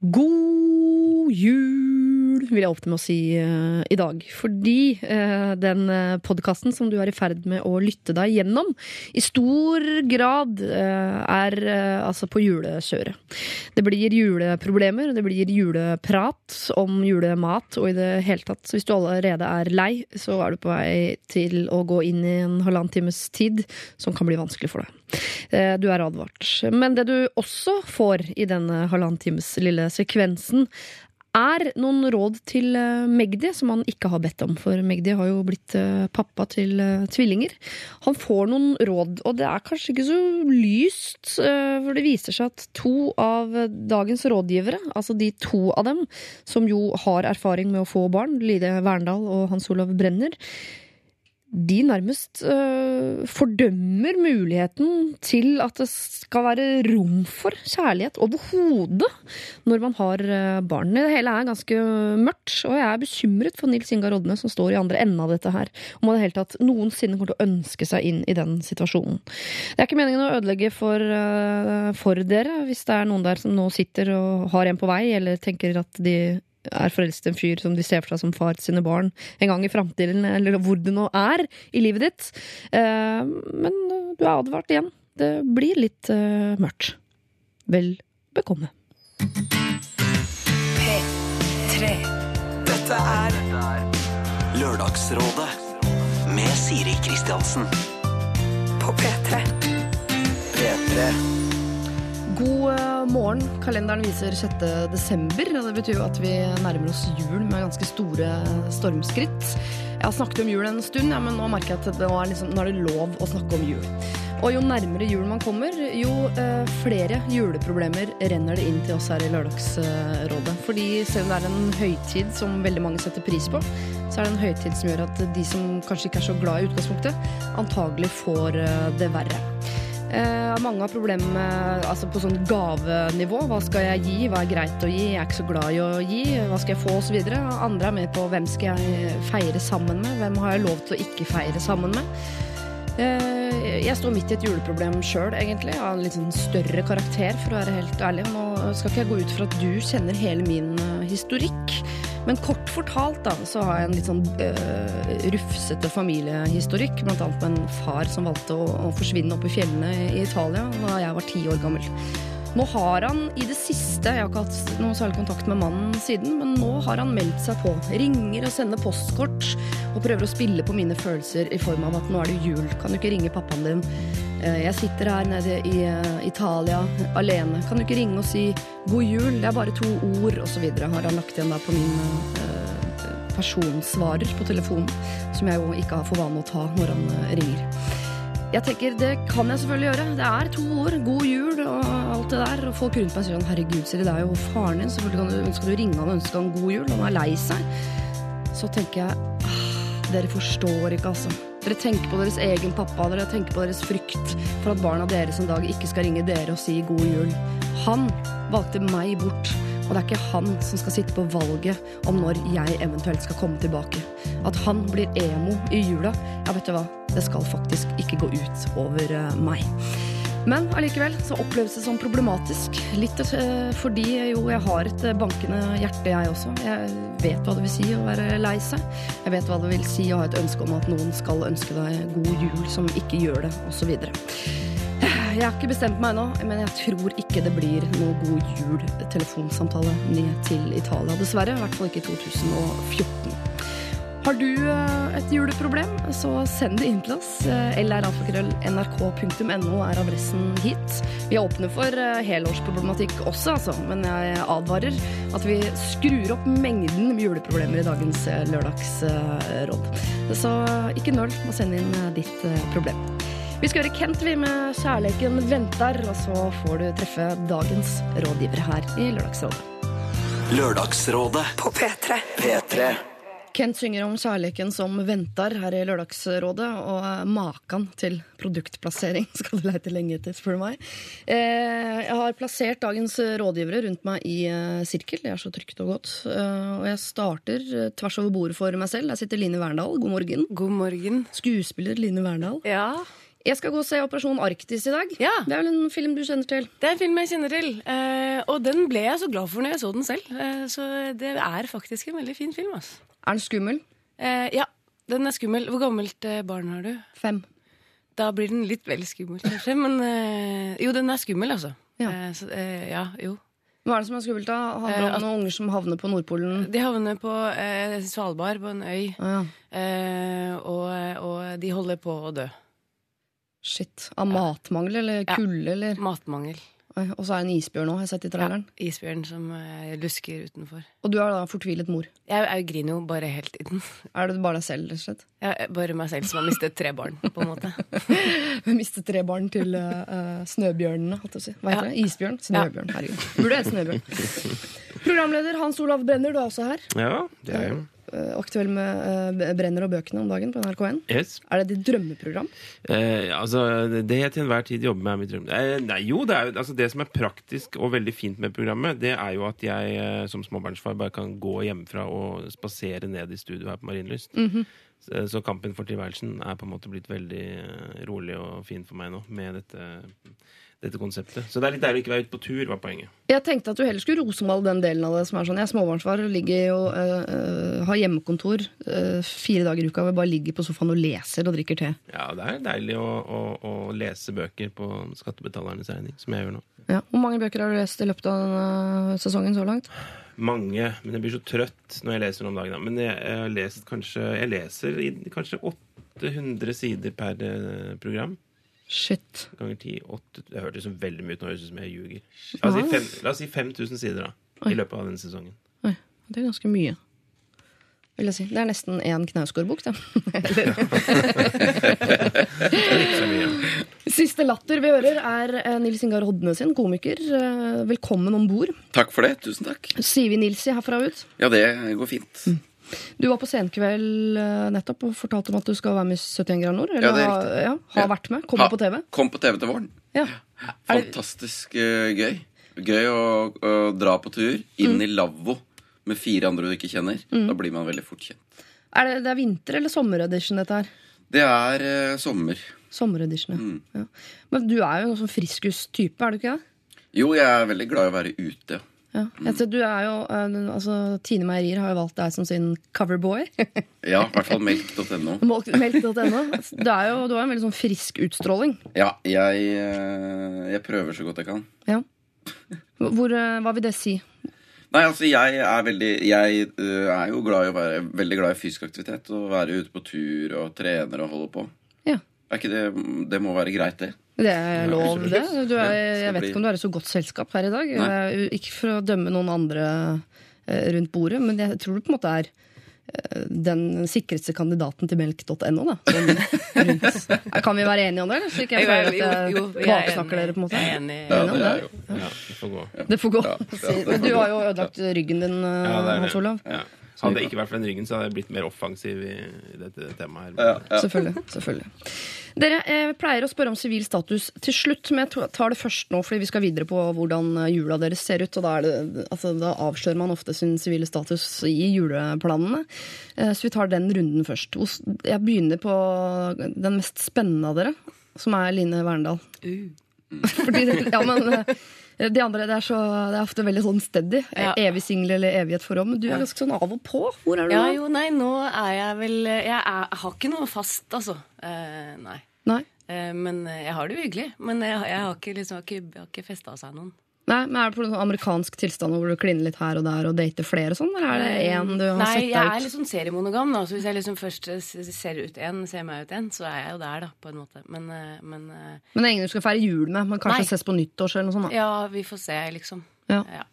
God jul, vil jeg åpne med å si uh, i dag. Fordi uh, den uh, podkasten som du er i ferd med å lytte deg gjennom, i stor grad uh, er eh, altså på julekjøret. Det blir juleproblemer, det blir juleprat om julemat og i det hele tatt. Så hvis du allerede er lei, så er du på vei til å gå inn i en halvannen times tid som kan bli vanskelig for deg. Eh, Du er advart. Men det du også får i denne halvannen times lille sekvensen, er noen råd til eh, Magdi, som han ikke har bedt om. For Magdi har jo blitt eh, pappa til eh, tvillinger. Han får noen råd, og det er kanskje ikke så lyst. For det viser seg at to av dagens rådgivere, altså de to av dem som jo har erfaring med å få barn, Lide Verndal og Hans Olav Brenner, de nærmest øh, fordømmer muligheten til at det skal være rom for kjærlighet overhodet når man har øh, barn. Det hele er ganske mørkt, og jeg er bekymret for Nils Ingar Rodne, som står i andre enden av dette her, om han i det hele tatt noensinne kommer til å ønske seg inn i den situasjonen. Det er ikke meningen å ødelegge for, øh, for dere, hvis det er noen der som nå sitter og har en på vei, eller tenker at de er forelsket i en fyr som de ser for seg som far til sine barn en gang i framtiden, eller hvor det nå er i livet ditt. Eh, Men du er advart igjen. Det blir litt eh, mørkt. Vel bekomme. P3. Dette er Lørdagsrådet med Siri Kristiansen. på P3. P3. God eh, morgen. Kalenderen viser 6. desember. og Det betyr jo at vi nærmer oss jul med ganske store stormskritt. Jeg har snakket om jul en stund, ja, men nå merker jeg at det er, liksom, nå er det lov å snakke om jul. Og jo nærmere jul man kommer, jo eh, flere juleproblemer renner det inn til oss her i Lørdagsrådet. Fordi selv om det er en høytid som veldig mange setter pris på, så er det en høytid som gjør at de som kanskje ikke er så glad i utgangspunktet, antagelig får eh, det verre. Eh, mange har problemer med altså på sånn gavenivå. Hva skal jeg gi? Hva er greit å gi? Jeg er ikke så glad i å gi. Hva skal jeg få? Videre. Andre er med på hvem skal jeg feire sammen med? Hvem har jeg lov til å ikke feire sammen med? Eh, jeg står midt i et juleproblem sjøl, egentlig. Av en litt sånn større karakter, for å være helt ærlig. Nå skal ikke jeg gå ut fra at du kjenner hele min eh, historikk. Men kort fortalt da, så har jeg en litt sånn øh, rufsete familiehistorikk. Blant annet med en far som valgte å, å forsvinne opp i fjellene i Italia da jeg var ti år gammel. Nå har han i det siste Jeg har ikke hatt noe særlig kontakt med mannen siden, men nå har han meldt seg på. Ringer og sender postkort og prøver å spille på mine følelser i form av at nå er det jul. Kan du ikke ringe pappaen din? Eh, Jeg sitter her nede i eh, Italia alene. Kan du ikke ringe og si 'god jul'? Det er bare to ord, osv. Har han lagt igjen da på min eh, personsvarer på telefonen, som jeg jo ikke har for vane å ta når han ringer. Jeg tenker, Det kan jeg selvfølgelig gjøre. Det er to ord. God jul og alt det der. Og folk rundt meg sier sånn, herregud, Siri, det er jo faren din. Selvfølgelig kan du, skal du ringe han og ønske han god jul. Han er lei seg. Så tenker jeg dere forstår ikke, altså. Dere tenker på deres egen pappa, dere tenker på deres frykt for at barna deres en dag ikke skal ringe dere og si god jul. Han valgte meg bort, og det er ikke han som skal sitte på valget om når jeg eventuelt skal komme tilbake. At han blir emo i jula, ja, vet du hva, det skal faktisk ikke gå ut over eh, meg. Men allikevel så oppleves det som problematisk. Litt eh, fordi jo jeg har et eh, bankende hjerte, jeg også. Jeg vet hva det vil si å være lei seg. Jeg vet hva det vil si å ha et ønske om at noen skal ønske deg god jul, som ikke gjør det, osv. Jeg har ikke bestemt meg ennå, men jeg tror ikke det blir noe god jul-telefonsamtale ned til Italia. Dessverre. I hvert fall ikke i 2014. Har du eh, et juleproblem, så send det inn til oss. Eh, lralfakrøll.nrk.no er adressen hit. Vi er åpne for eh, helårsproblematikk også, altså, men jeg advarer at vi skrur opp mengden med juleproblemer i dagens lørdagsråd. Så ikke nøl med å sende inn ditt problem. Vi skal høre Kent vi med 'Kjærleiken venter', og så får du treffe dagens rådgivere her i Lørdagsrådet. Lørdagsrådet På P3. P3. Kent synger om kjærligheten som venter her i Lørdagsrådet, og maken til produktplassering skal du leite lenge etter, spør du meg. Eh, Jeg har plassert dagens rådgivere rundt meg i eh, sirkel, det er så trygt og godt. Eh, Og jeg starter tvers over bordet for meg selv. Der sitter Line Verndal, god morgen. God morgen. Skuespiller Line Verndal. Ja. Jeg skal gå og se Operasjon Arktis i dag. Ja. Det er vel en film du kjenner til? Det er en film jeg kjenner til, eh, og den ble jeg så glad for når jeg så den selv. Eh, så det er faktisk en veldig fin film. Altså. Er den skummel? Eh, ja, den er skummel. Hvor gammelt eh, barn har du? Fem. Da blir den litt vel skummel, kanskje. Men eh, jo, den er skummel, altså. Ja. Eh, så, ja, jo. Hva er det som er skummelt? da? Handler det om noen unger som havner på Nordpolen? De havner på Svalbard, på en øy, Ah, ja. eh, og, og de holder på å dø. Shit. Av matmangel eller Ja. kulde eller Matmangel. Oi, Og så er det en isbjørn òg, har jeg sett i Ja, traileren. isbjørn som eh, lusker utenfor. Og du er da fortvilet mor. Jeg, jeg griner jo bare hele tiden. Er det bare deg selv, rett og slett? Jeg er bare meg selv som har mistet tre barn, på en måte. Vi mistet tre barn til eh, eh, snøbjørnene. holdt jeg på å Si. Hva heter Ja. det? Isbjørn? Snøbjørn. Herregud. Burde hett snøbjørn. Programleder Hans Olav Brenner, du er også her. Ja, det er jo Eh, aktuell med eh, Brenner og bøkene om dagen på NRK1. Yes. Er det ditt drømmeprogram? Eh, altså, det jeg til enhver tid jobber med, er mitt drømme... Eh, nei, jo, det, er, altså, det som er praktisk og veldig fint med programmet, det er jo at jeg eh, som småbarnsfar bare kan gå hjemmefra og spasere ned i studio her på Marienlyst. så, så kampen for tilværelsen er på en måte blitt veldig eh, rolig og fin for meg nå med dette, dette konseptet. Så det er litt deilig å ikke være ute på tur, var poenget. Jeg tenkte at du heller skulle rosemale den delen av det som er sånn. Jeg er småbarnsfar og ligger og øh, øh, har hjemmekontor øh, fire dager i uka. Hvor jeg bare ligger på sofaen og leser og drikker te. Ja, det er deilig å, å, å lese bøker på skattebetalernes regning, som jeg gjør nå. Ja. Hvor mange bøker har du lest i løpet av sesongen så langt? Mange, men jeg blir så trøtt når jeg leser om dagen. da. Men jeg, jeg har lest kanskje Jeg leser i kanskje 800 sider per eh, program. Shit. Ganger 10, 8 Det hørtes så veldig mye ut nå, høres ut som jeg ljuger. La oss si, fem, la oss si 5000 sider, da. Oi. I løpet av denne sesongen. Oi, det er ganske mye. Vil jeg si. Det er nesten én Knausgård-bok, mye. Siste latter vi hører, er eh, Nils Ingar Hodne sin, komiker. Eh, Velkommen om bord. Takk for det. Tusen takk. Sier vi Nilsi herfra ut? Ja, det går fint. Du var på Senkveld eh, nettopp og fortalte om at du skal være med i 71 grader nord. Eller Ja, ha, ja, har Ja. vært med. Kommer på TV. Kom på TV til våren. Ja. Fantastisk uh, gøy. Gøy å, å dra på tur inn i lavvo med fire andre du ikke kjenner. Da blir man veldig fort kjent. Er det, det er vinter- eller sommeredition, dette her? Det er eh, sommer. Sommeredition, Mm. ja. ja. Men du er jo en sånn friskus-type, er du ikke det? Jo, jeg er veldig glad i å være ute. Ja. Altså, du er jo, eh, altså, Tine Meierier har jo valgt deg som sin coverboy. Ja, i hvert fall melk.no. Melk.no. Du, har jo, en veldig sånn frisk utstråling. Ja, jeg, eh, jeg prøver så godt jeg kan. Ja. Hvor, eh, hva vil det si? Nei, altså jeg er veldig Jeg er jo glad i å være veldig glad i fysisk aktivitet. Og være ute på tur og trener og holde på. Ja. Det Det må være greit, det. Det er lov, det. Du er, jeg vet ikke om du er i så godt selskap her i dag. Nei. Ikke for å dømme noen andre eh, rundt bordet, men jeg tror du på en måte er eh, den sikreste kandidaten til melk.no, da. Rundt. Kan vi være enige om det, eller? Så ikke jeg føler at jeg er baksnakker dere, på en måte. Jeg er enig. Ja, det er jo Ja, det får gå. Det får gå. Men du har jo ødelagt ryggen din, eh, er Hans. Olav. Ja. Hadde det ikke vært for den ryggen, så hadde jeg blitt mer offensiv i, dette temaet. her. Selvfølgelig. selvfølgelig. Dere jeg pleier å spørre om sivil status til slutt, men jeg tar det først nå, fordi vi skal videre på hvordan jula deres ser ut. og Da, det, altså, da avslører man ofte sin sivile status i juleplanene. Eh, Så vi tar den runden først. Jeg begynner på den mest spennende av dere, som er Line Verndal. Uh. Fordi, ja, men eh, de andre det er, så, det er ofte veldig sånn steady. Ja. Evig singel eller evig et forhold. Men du er ganske sånn av og på. Hvor er du Ja, nå? jo, nei, nå er jeg vel Jeg, er, jeg har ikke noe fast, altså. Eh, nei. Nei. Eh, men jeg har det jo hyggelig. Men jeg, jeg har ikke, liksom, jeg har ikke, jeg ikke festa seg noen. Nei, men Er det på en sånn amerikansk tilstand hvor du kliner litt her og der og dater flere og sånn, eller er det én du har Nei, sett jeg deg er ut? litt sånn seriemonogam. Da. Så hvis jeg liksom først ser ut en, ser meg ut en, så er jeg jo der, da, på en måte. Men, eh, men eh, Men det er ingen du skal feire jul med, men kanskje Nei. ses på nyttårs eller noe sånt? da. ja, vi får se, liksom. Ja. Ja.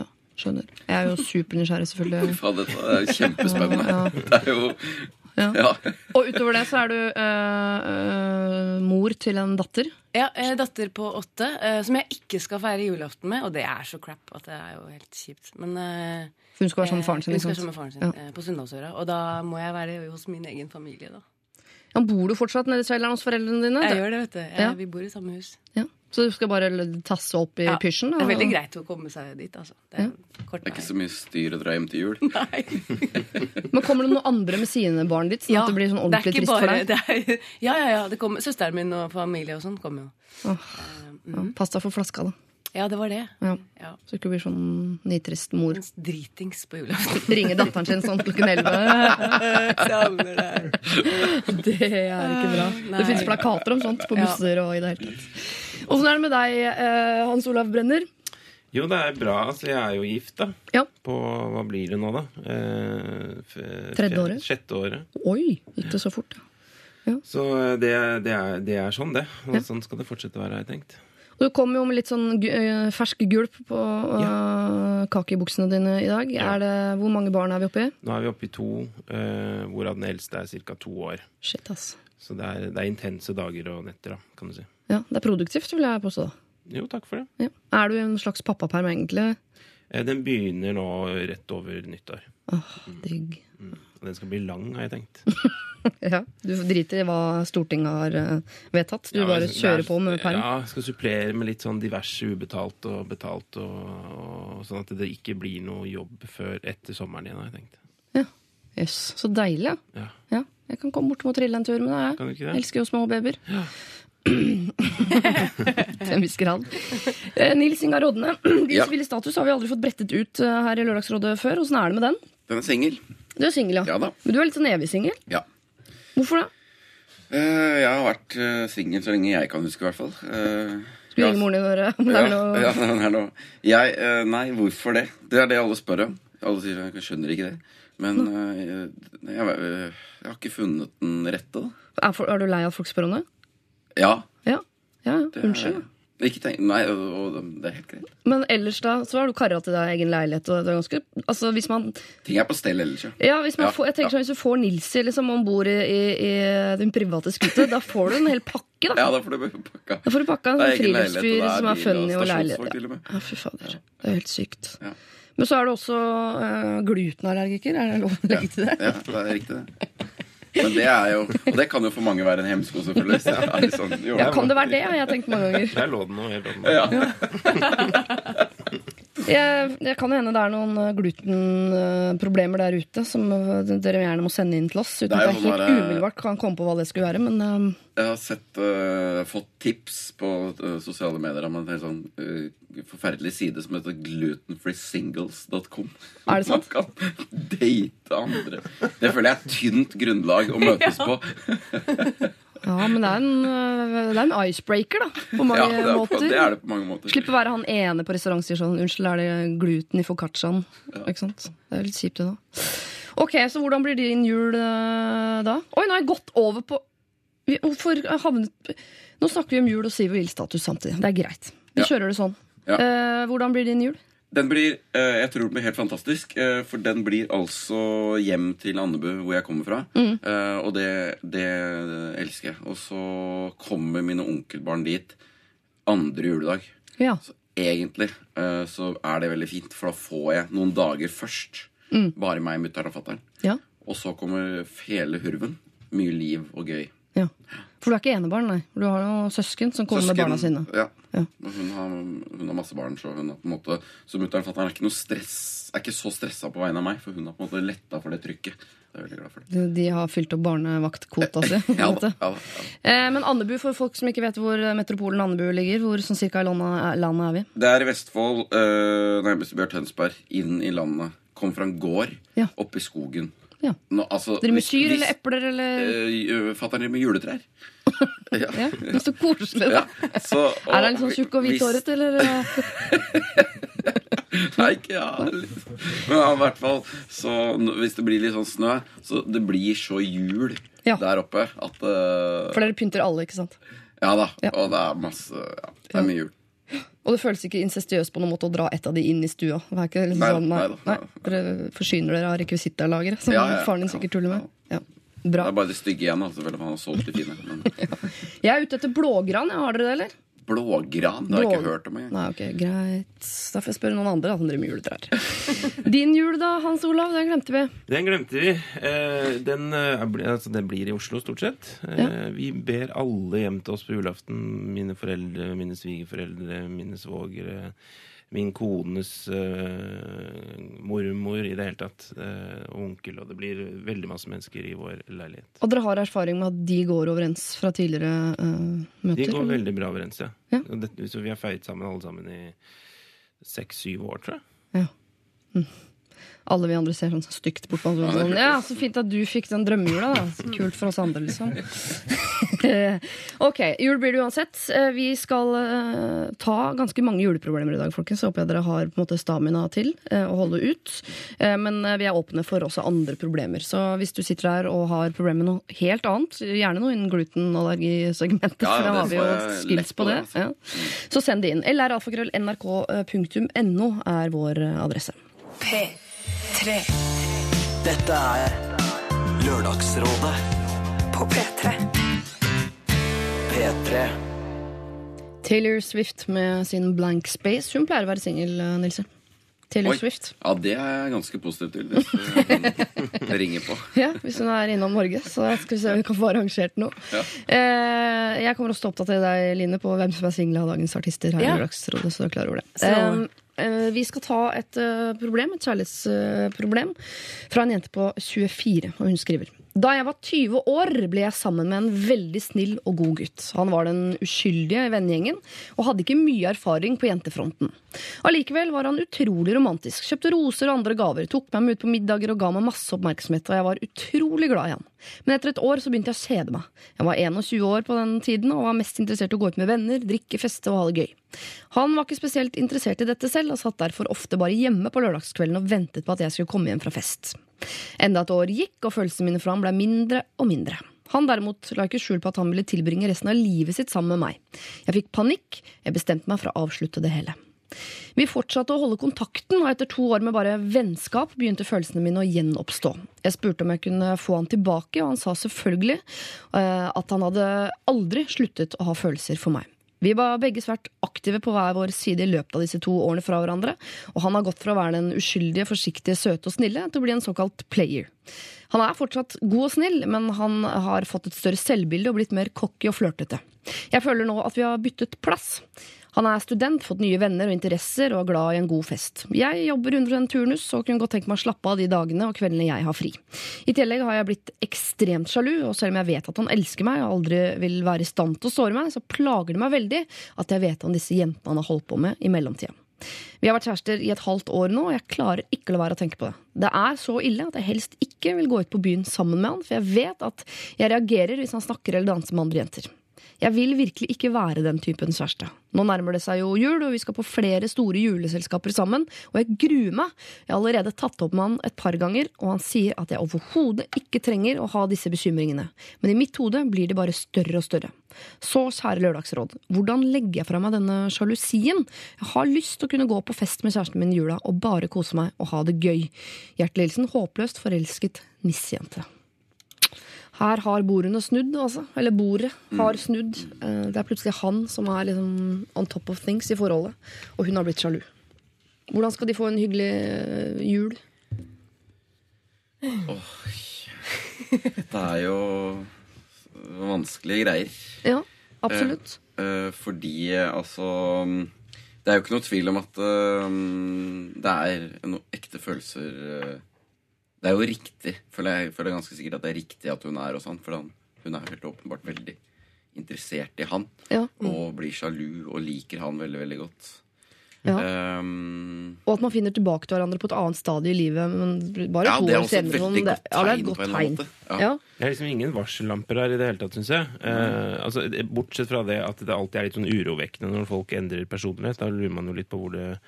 Ja, skjønner. Jeg er jo supernysgjerrig, selvfølgelig. Faen, dette er kjempespennende. Ja. Det er jo Ja. Og utover det så er du øh, øh, mor til en datter. Ja, eh, datter på åtte, eh, som jeg ikke skal feire julaften med, og det er så crap at det er jo helt kjipt. Men eh, For hun skal være sammen med faren sin. Hun skal være sammen med faren sin Ja. eh, på Sunndalsøra. Og da må jeg være hos min egen familie, da. Ja, bor du fortsatt nede i kjelleren hos foreldrene dine? Jeg Det- gjør det, vet du. Jeg, Ja. Vi bor i samme hus. Ja. Så du skal bare tasse opp i Ja, pysjen? Det er veldig greit å komme seg dit, altså. Det er kort Det er ikke så mye styr å dra hjem til jul. Nei. Men kommer det noen andre med sine barn dit, sånn at det blir sånn ordentlig det er ikke trist for bare- deg? det er, ja, ja, ja. Det kommer, søsteren min og familie og sånn kommer jo. Ja, Pass deg for flaska, da. Ja, det var det. Ja. Ja. Så du ikke blir sånn nitrist mor. Dritings på julaften. Ringer datteren sin sånn klokken elleve. Savner deg. Det er ikke bra. Nei. Det fins plakater om sånt på Ja. busser og i det hele tatt. Åssen er det med deg, eh, Hans Olav Brenner? Jo, det er bra. Altså, jeg er jo gift, da. Ja. På hva blir det nå, da? Eh, f- Tredje året? Sjette året. Oi, gikk det så fort? ja. Så eh, det, det, er, det er sånn, det. Og Ja. sånn skal det fortsette å være, har jeg tenkt. Og du kom jo med litt sånn eh, fersk gulp på uh, kakebuksene dine i dag. Ja. Er det, hvor mange barn er vi oppe i? Nå er vi oppe i to, uh, hvorav den eldste er ca. to år. Shit, ass. Så det er, det er intense dager og netter, da, kan du si. Ja, Det er produktivt, vil jeg påstå. Jo, takk for det. Ja. Er du en slags pappaperm, egentlig? Eh, Den begynner nå rett over nyttår. Åh, digg. Mm. Den skal bli lang, har jeg tenkt. Ja, Du driter i hva Stortinget har eh, vedtatt. Du Ja, bare kjører er- på med perm. Ja, skal supplere med litt sånn diverse ubetalt og betalt, og, og sånn at det ikke blir noe jobb før etter sommeren igjen, har jeg tenkt. Ja. Jøss, så deilig. ja. Ja, Ja, jeg kan komme bort og trille en tur med deg. Kan du ikke det? Jeg elsker jo små babyer. Til en viss grad. Eh, Nils Ingar Rodne, din Ja. sivile status har vi aldri fått brettet ut eh, her i Lørdagsrådet før. Åssen er det med den? Den er singel. Du er singel, ja. Ja da. Men du er litt sånn evig singel. Ja. Hvorfor det? Eh, jeg har vært uh, singel så lenge jeg kan huske, i hvert fall. Skulle ringe moren din og høre om det er noe ja, det er noe. Jeg, eh, nei, hvorfor det? Det er det alle spør om. Alle sier jeg skjønner ikke det. Men eh, jeg, jeg, jeg har ikke funnet den rette, er, er du lei av at folk spør om det? Ja. Ja. ja, Unnskyld. Ikke tenk, nei, det er helt greit. Men ellers da, så har du kara til deg egen leilighet. Og det er ganske, altså hvis man, Ting er på stell ellers, ja. ja, hvis man Ja, får, jeg tenker ja. sånn, Hvis du får Nilsi liksom, om bord i, i, din private scooter, da får du en hel pakke. da. Ja, da får du pakka. Da får du pakka en sånn friluftsfyr som er og funny og leilighet. Ja. fy fader. Det er helt sykt. Ja. Men så er du også uh, glutenallergiker. Er det lov å legge til det? Ja, det er riktig, det. Men det er jo Og det kan jo for mange være en hemsko, selvfølgelig. Så det er litt sånn, jo, Ja, kan det være det? Jeg har tenkt mange ganger. Der lå den nå. helt. Ja. Jeg, det kan hende det er noen eh, glutenproblemer der ute som eh, dere gjerne må sende inn til oss. Uten Det at jeg helt umiddelbart kan komme på hva det skulle være. Men eh, Jeg har sett, uh, fått tips på uh, sosiale medier om en helt sånn uh, forferdelig side som heter glutenfreesingles.com. Er det sant? Man kan date andre. Det føler jeg er et tynt grunnlag å møtes på. ja, men det er en, det er en icebreaker, da. På mange Ja, det er, måter. det er det på mange måter. Slippe å være han ene på restaurantstyret sånn Unnskyld, er det gluten i foccacciaen? Ikke sant? Det er litt kjipt, det, da. Ok, så hvordan blir din jul da? Oi, nå har jeg gått over på Vi- havnet Nå snakker vi om jul og siv og ildstatus samtidig. Det er greit. Vi Ja. kjører det sånn. Ja. Eh, hvordan blir din jul? Den blir, eh, Jeg tror den blir helt fantastisk. eh, For den blir altså hjem til Andebu, hvor jeg kommer fra. Eh, Og det, det elsker jeg. Og så kommer mine onkelbarn dit andre juledag. Ja. Så egentlig eh, så er det veldig fint, for da får jeg noen dager først. Bare meg, mutter'n og fatter'n. Ja. Og så kommer hele hurven. Mye liv og gøy. Ja. For du er ikke enebarn, nei. Du har jo søsken som kommer med barna sine. Ja. Ja. Hun, har, hun har masse barn, så hun er på en måte Så mutter'n og fatter'n er ikke noe stress Er ikke så stressa på vegne av meg, for hun har på en måte letta for det trykket. For det. De, har fylt opp barnevaktkvota si. Ja, ja, ja. Eh, men Andebu, for folk som ikke vet hvor metropolen Andebu ligger, hvor sånn cirka i landet, landet er vi? Det er i Vestfold, øh, nærmeste Bjørn Tønsberg, inn i landet. Kom fra en gård oppe i skogen. Ja. Nå, altså, Dere med kyr eller epler eller Øh, Fatter'n driver med juletrær. ja. Ja, er så koselig, da. Ja, så, Er han litt sånn tjukk og hvithåret, eller? eh? Nei, ikke ja. Men i hvert fall så, Hvis det blir litt sånn snø, så det blir så jul Ja. der oppe at uh... For dere pynter alle, ikke sant? Ja da. Og det er masse Ja, det er mye jul. Og det føles ikke incestiøst på noen måte å dra et av de inn i stua. Det er ikke liksom Nei, sånn, nei, nei nei. Dere forsyner dere av rekvisittalageret, som Ja, ja, faren din sikkert tuller med. Ja. Det er bare de stygge igjen, da, selvfølgelig, for han har solgt de fine. Men Jeg er ute etter blågran. Har dere det, eller? Blågran? Det har jeg ikke hørt om engang. Nei, ok, greit. Da får jeg spørre noen andre da, som driver med juletrær. Din jul, da, Hans Olav? Den glemte vi. Den glemte vi. Eh, Den, eh, altså, den blir i Oslo, stort sett. Ja. Vi ber alle hjem til oss på julaften. Mine foreldre, mine svigerforeldre, mine svogere. Min kones uh, mormor i det hele tatt. Og og onkel. Og det blir veldig masse mennesker i vår leilighet. Og dere har erfaring med at de går overens fra tidligere uh, møter? De går eller? veldig bra overens, ja. Ja. Det, så vi har feiret sammen alle sammen i seks-syv år, tror jeg. Ja. Mm. Alle vi andre ser sånn stygt bort på oss. Sånn, ja, så fint at du fikk den drømmejula, da. Så kult for oss andre, liksom. ok, jul blir det uansett. Eh, Vi skal eh, ta ganske mange juleproblemer i dag, folkens. Jeg håper jeg dere har på en måte stamina til eh, å holde ut. Eh, men vi er åpne for også andre problemer. Så hvis du sitter her og har problemer med noe helt annet, gjerne noe innen glutenallergisegmentet, Ja, for da har vi jo skills på det. det, altså. Ja. Så send det inn. lralfakrøll.nrk.no er vår adresse. adresse. P3 Dette er Lørdagsrådet på P3. P3. Taylor Swift med sin Blank Space. Hun pleier å være singel, eh, Nilse. Taylor Oi. Swift. Ja, det er jeg ganske positiv til. Hvis hun ringer på. Ja, Hvis hun er innom Norge, så skal vi se om vi kan få arrangert noe. Ja. Eh, jeg kommer også til å oppdatere deg, Line, på hvem som er single av dagens artister. her Ja. i Lørdagsrådet, så du er klar over det. Så- Eh, eh, vi skal ta et eh, problem, et kjærlighetsproblem, fra en jente på 24, og hun skriver. Da jeg var 20 år, ble jeg sammen med en veldig snill og god gutt. Han var den uskyldige i vennegjengen, og hadde ikke mye erfaring på jentefronten. Allikevel var han utrolig romantisk. Kjøpte roser og andre gaver, tok meg med ut på middager og ga meg masse oppmerksomhet, og jeg var utrolig glad i han. Men etter et år så begynte jeg å kjede meg. Jeg var 21 år på den tiden og var mest interessert i å gå ut med venner, drikke, feste og ha det gøy. Han var ikke spesielt interessert i dette selv, og satt derfor ofte bare hjemme på lørdagskvelden og ventet på at jeg skulle komme hjem fra fest. Enda et år gikk, og følelsene mine for ham ble mindre og mindre. Han derimot la ikke skjul på at han ville tilbringe resten av livet sitt sammen med meg. Jeg fikk panikk, jeg bestemte meg for å avslutte det hele. Vi fortsatte å holde kontakten, og etter to år med bare vennskap begynte følelsene mine å gjenoppstå. Jeg spurte om jeg kunne få han tilbake, og han sa selvfølgelig eh, at han hadde aldri sluttet å ha følelser for meg. Vi var begge svært aktive på hver vår side i løpet av disse to årene fra hverandre, og han har gått fra å være den uskyldige, forsiktige, søte og snille til å bli en såkalt player. Han er fortsatt god og snill, men han har fått et større selvbilde og blitt mer cocky og flørtete. Jeg føler nå at vi har byttet plass. Han er student, fått nye venner og interesser og er glad i en god fest. Jeg jobber under en turnus og kunne godt tenke meg å slappe av de dagene og kveldene jeg har fri. I tillegg har jeg blitt ekstremt sjalu, og selv om jeg vet at han elsker meg og aldri vil være i stand til å såre meg, så plager det meg veldig at jeg vet om disse jentene han har holdt på med i mellomtida. Vi har vært kjærester i et halvt år nå, og jeg klarer ikke å la være å tenke på det. Det er så ille at jeg helst ikke vil gå ut på byen sammen med han, for jeg vet at jeg reagerer hvis han snakker eller danser med andre jenter. Jeg vil virkelig ikke være den typen kjæreste. Nå nærmer det seg jo jul, og vi skal på flere store juleselskaper sammen, og jeg gruer meg. Jeg har allerede tatt opp med han et par ganger, og han sier at jeg overhodet ikke trenger å ha disse bekymringene. Men i mitt hode blir de bare større og større. Så, kjære Lørdagsråd, hvordan legger jeg fra meg denne sjalusien? Jeg har lyst til å kunne gå på fest med kjæresten min i jula og bare kose meg og ha det gøy. Hjertelig hilsen håpløst forelsket nissejente. Her har bordene snudd, altså. Eller bordet har snudd. Eh, Det er plutselig han som er liksom on top of things i forholdet, og hun har blitt sjalu. Hvordan skal de få en hyggelig eh, jul? Det er jo vanskelige greier. Ja, absolutt. Eh, fordi eh, altså Det er jo ikke noe tvil om at eh, det er noen ekte følelser eh, Det er jo riktig, føler jeg, føler ganske sikkert at det er riktig at hun er hos han. For han, hun er jo helt åpenbart veldig interessert i han. Ja. Og blir sjalu og liker han veldig, veldig godt. Ja. Um, Og at man finner tilbake til hverandre på et annet stadie i livet. Men bare Ja, to det er også et veldig sånn, det- godt ja, det er et tegn godt tegn. Ja. Det er liksom ingen varsellamper her i det hele tatt, syns jeg. Eh, altså, bortsett fra det at det alltid er litt sånn urovekkende når folk endrer personlighet. Da lurer man jo litt på hvor det,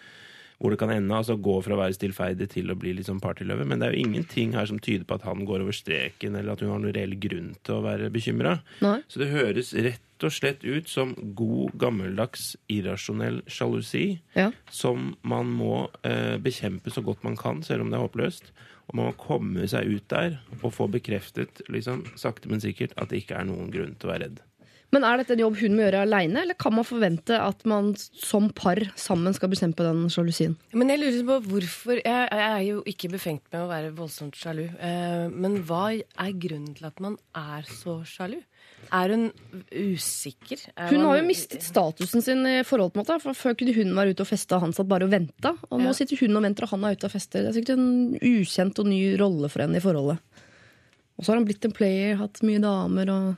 hvor det kan ende. Altså Gå fra å være stillferdig til å bli litt sånn partyløve. Men det er jo ingenting her som tyder på at han går over streken, eller at hun har noen reell grunn til å være bekymra. Så det høres rett og slett ut som god, gammeldags, irrasjonell sjalusi Ja. som man må eh, bekjempe så godt man kan, selv om det er håpløst. Og man må komme seg ut der og få bekreftet, liksom, sakte, men sikkert, at det ikke er noen grunn til å være redd. Men er dette en jobb hun må gjøre aleine, eller kan man forvente at man som par sammen skal bestemme på den sjalusien? Men jeg lurer på hvorfor Jeg, jeg er jo ikke befengt med å være voldsomt sjalu. Eh, men hva er grunnen til at man er så sjalu? Er hun usikker? Er Hun man- har jo mistet statusen sin i forhold, en måte. For Før kunne hun være ute og feste, og han satt bare og venta. Og nå Ja. sitter hun og venter, og han er ute og fester. Det er sikkert en ukjent og ny rolle for henne i forholdet. Og så har han blitt en player, hatt mye damer, og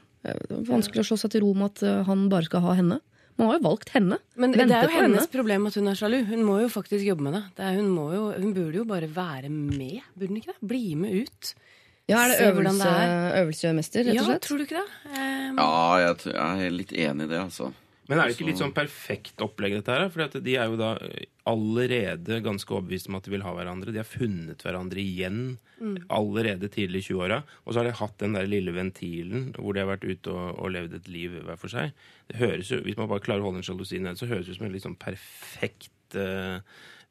vanskelig å slå seg til ro med at eh, han bare skal ha henne. Man har jo valgt henne. Men det er jo hennes henne. problem at hun er sjalu. Hun må jo faktisk jobbe med det. det er, hun, må jo, hun burde jo bare være med. Burde hun ikke det? Bli med ut. Ja, Er det Se øvelse, det øvelsesmester, rett Ja, og slett? tror du ikke det? Um... Ja, jeg, jeg er litt enig i det, altså. Men er det ikke litt sånn perfekt opplegg, dette her? For de er jo da eh, allerede ganske overbevist om at de vil ha hverandre. De har funnet hverandre igjen allerede tidlig i 20-åra. Og så har de hatt den der lille ventilen hvor de har vært ute og, og levd et liv hver for seg. Det høres jo, Hvis man bare klarer å holde en sjalusi nede, så høres det ut som et litt sånn perfekt eh,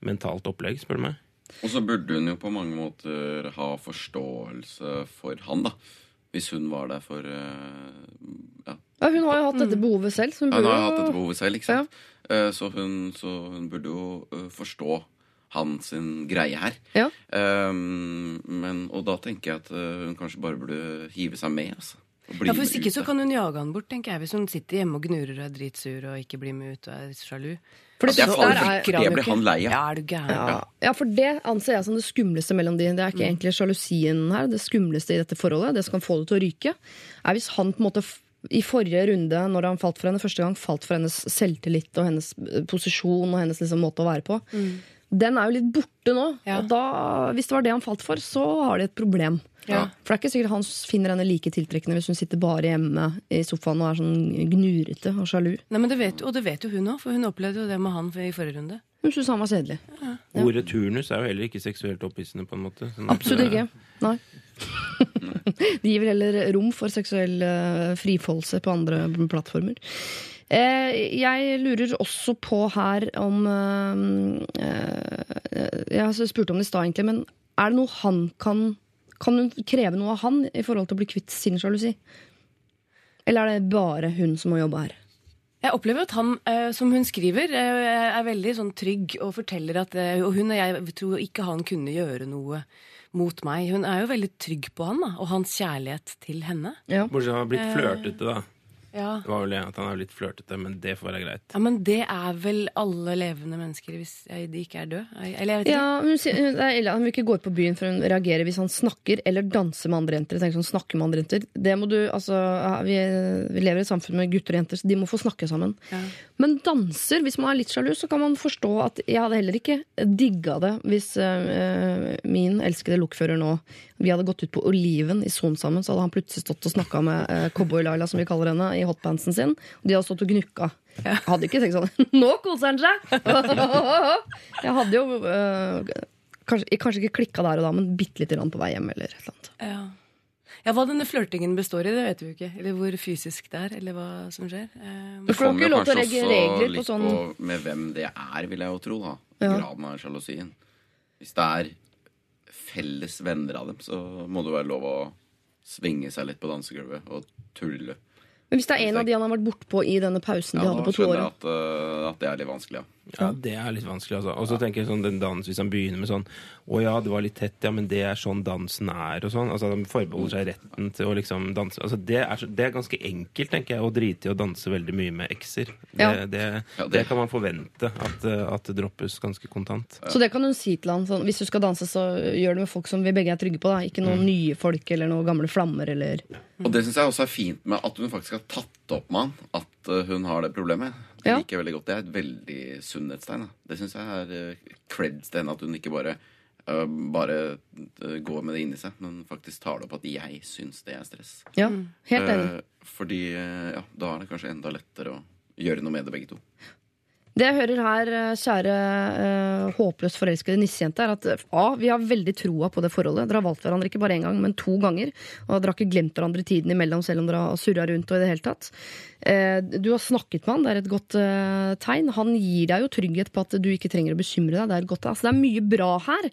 mentalt opplegg, spør du meg. Og så burde hun jo på mange måter ha forståelse for han, da. Hvis hun var der for eh, Ja. Ja, hun har jo hatt dette behovet selv. Så hun Hun har jo hatt dette behovet selv, ikke sant? Eh, Så, hun, så hun burde jo eh, forstå hans greie her. Ja. Um, men, og da tenker jeg at hun kanskje bare burde hive seg med. Altså, og bli ja, for Hvis ikke så kan hun jage han bort, tenker jeg. Hvis hun sitter hjemme og gnurer og er dritsur og ikke blir med ut og er sjalu. For det, Ja, det er der er, for det blir han lei av. Ja, er du gæren? ja, ja, for det anser jeg som det skumleste mellom de. Det er ikke egentlig sjalusien her. Det skumleste i dette forholdet, det som kan få det til å ryke, er hvis han på en måte i forrige runde, når han falt for henne første gang, falt for hennes selvtillit og hennes eh, posisjon og hennes liksom, måte å være på. Den er jo litt borte nå. Ja. Og da, hvis det var det han falt for, så har de et problem. Ja. For det er ikke sikkert han finner henne like tiltrekkende hvis hun sitter bare hjemme i sofaen og er sånn gnurete og sjalu. Nei, men det vet, Og det vet jo hun òg, for hun opplevde jo det med han i forrige runde. Hun syntes han var kjedelig. Ordet turnus er jo heller ikke seksuelt opphissende, på en måte. Sånn Absolutt eh, ikke. Nei. De gir vel heller rom for seksuell eh, frifoldelse på andre plattformer. Eh, jeg lurer også på her om eh, eh, Jeg spurte om det i stad, egentlig, men er det noe han kan Kan hun kreve noe av han i forhold til å bli kvitt sin sjalusi? Eller er det bare hun som må jobbe her? Jeg opplever at han, som hun skriver, er veldig sånn trygg og forteller at Og hun og jeg tror ikke han kunne gjøre noe mot meg. Hun er jo veldig trygg på han da, og hans kjærlighet til henne. Ja. Bortsett fra har Eh. blitt flørtete, da. Ja. Det var vel at han er litt flørtete, men det får være greit. ja, Men det er vel alle levende mennesker hvis de ikke er døde? Eller jeg vet ikke. Ja, hun, sier- det er ille, hun vil ikke gå ut på byen før hun reagerer hvis han snakker eller danser med andre jenter. Jeg tenker sånn, snakke med andre jenter Det må du, altså ja, vi, vi lever i et samfunn med gutter og jenter, så de må få snakke sammen. Ja. Men danser, hvis man er litt sjalu, så kan man forstå at jeg hadde heller ikke digga det hvis øh, min elskede lokfører nå Vi hadde gått ut på Oliven i Son sammen, så hadde han plutselig stått og snakka med uh, Cowboy-Laila, som vi kaller henne, i hotpantsen sin. Og de hadde stått og gnukka. Jeg hadde ikke tenkt sånn Nå koser han seg! jeg hadde jo eh, kanskje, kanskje ikke klikka der og da, men bitte lite grann på vei hjem. eller et eller annet. Ja. ja, Hva denne flørtingen består i, det vet vi jo ikke. Eller hvor fysisk det er, eller hva som skjer. Um, Du får kommer å kanskje også regler på litt sånn med hvem det er, vil jeg jo tro. da Ja. Graden av sjalusien. Hvis det er felles venner av dem, så må det være lov å svinge seg litt på dansegulvet og tulle. Men hvis det er en av de han har vært bortpå i denne pausen de Ja, hadde da på to skjønner jeg at, øh, at det er litt vanskelig, ja. Ja, det er litt vanskelig, altså. Og så tenker jeg sånn den dans, hvis han begynner med sånn Å ja, det var litt tett, ja, men det er sånn dansen er, og sånn. Altså, han forbeholder seg retten til å liksom danse. Altså, det er, så- det er ganske enkelt, tenker jeg, å drite i å danse veldig mye med ekser. Det, Ja. det, det- det kan man forvente at, eh, at det droppes ganske kontant. Så det kan hun si til han. Sånn, hvis du skal danse, så gjør det med folk som vi begge er trygge på. Da. Ikke noen nye folk eller noen gamle flammer. Eller. Og det syns jeg også er fint med at hun faktisk har tatt opp med han at øh, hun har det problemet. Det liker jeg veldig godt. Det er et veldig sunnhetstegn. Det syns jeg er øh, creds til henne at hun ikke bare uh, bare øh, går med det inni seg, men faktisk tar det opp at jeg syns det er stress. Ja, helt enig. Uh, fordi ja, da er det kanskje enda lettere å gjøre noe med det, begge to. Det jeg hører her, eh, kjære eh, håpløst forelskede nissejente, er at eh, A, vi har veldig troa på det forholdet. Dere har valgt hverandre ikke bare én gang, men to ganger. Og dere har ikke glemt hverandre i tiden imellom, selv om dere har surra rundt og i det hele tatt. Eh, du har snakket med han, det er et godt eh, tegn. Han gir deg jo trygghet på at du ikke trenger å bekymre deg. Det er, et godt, altså, det er mye bra her.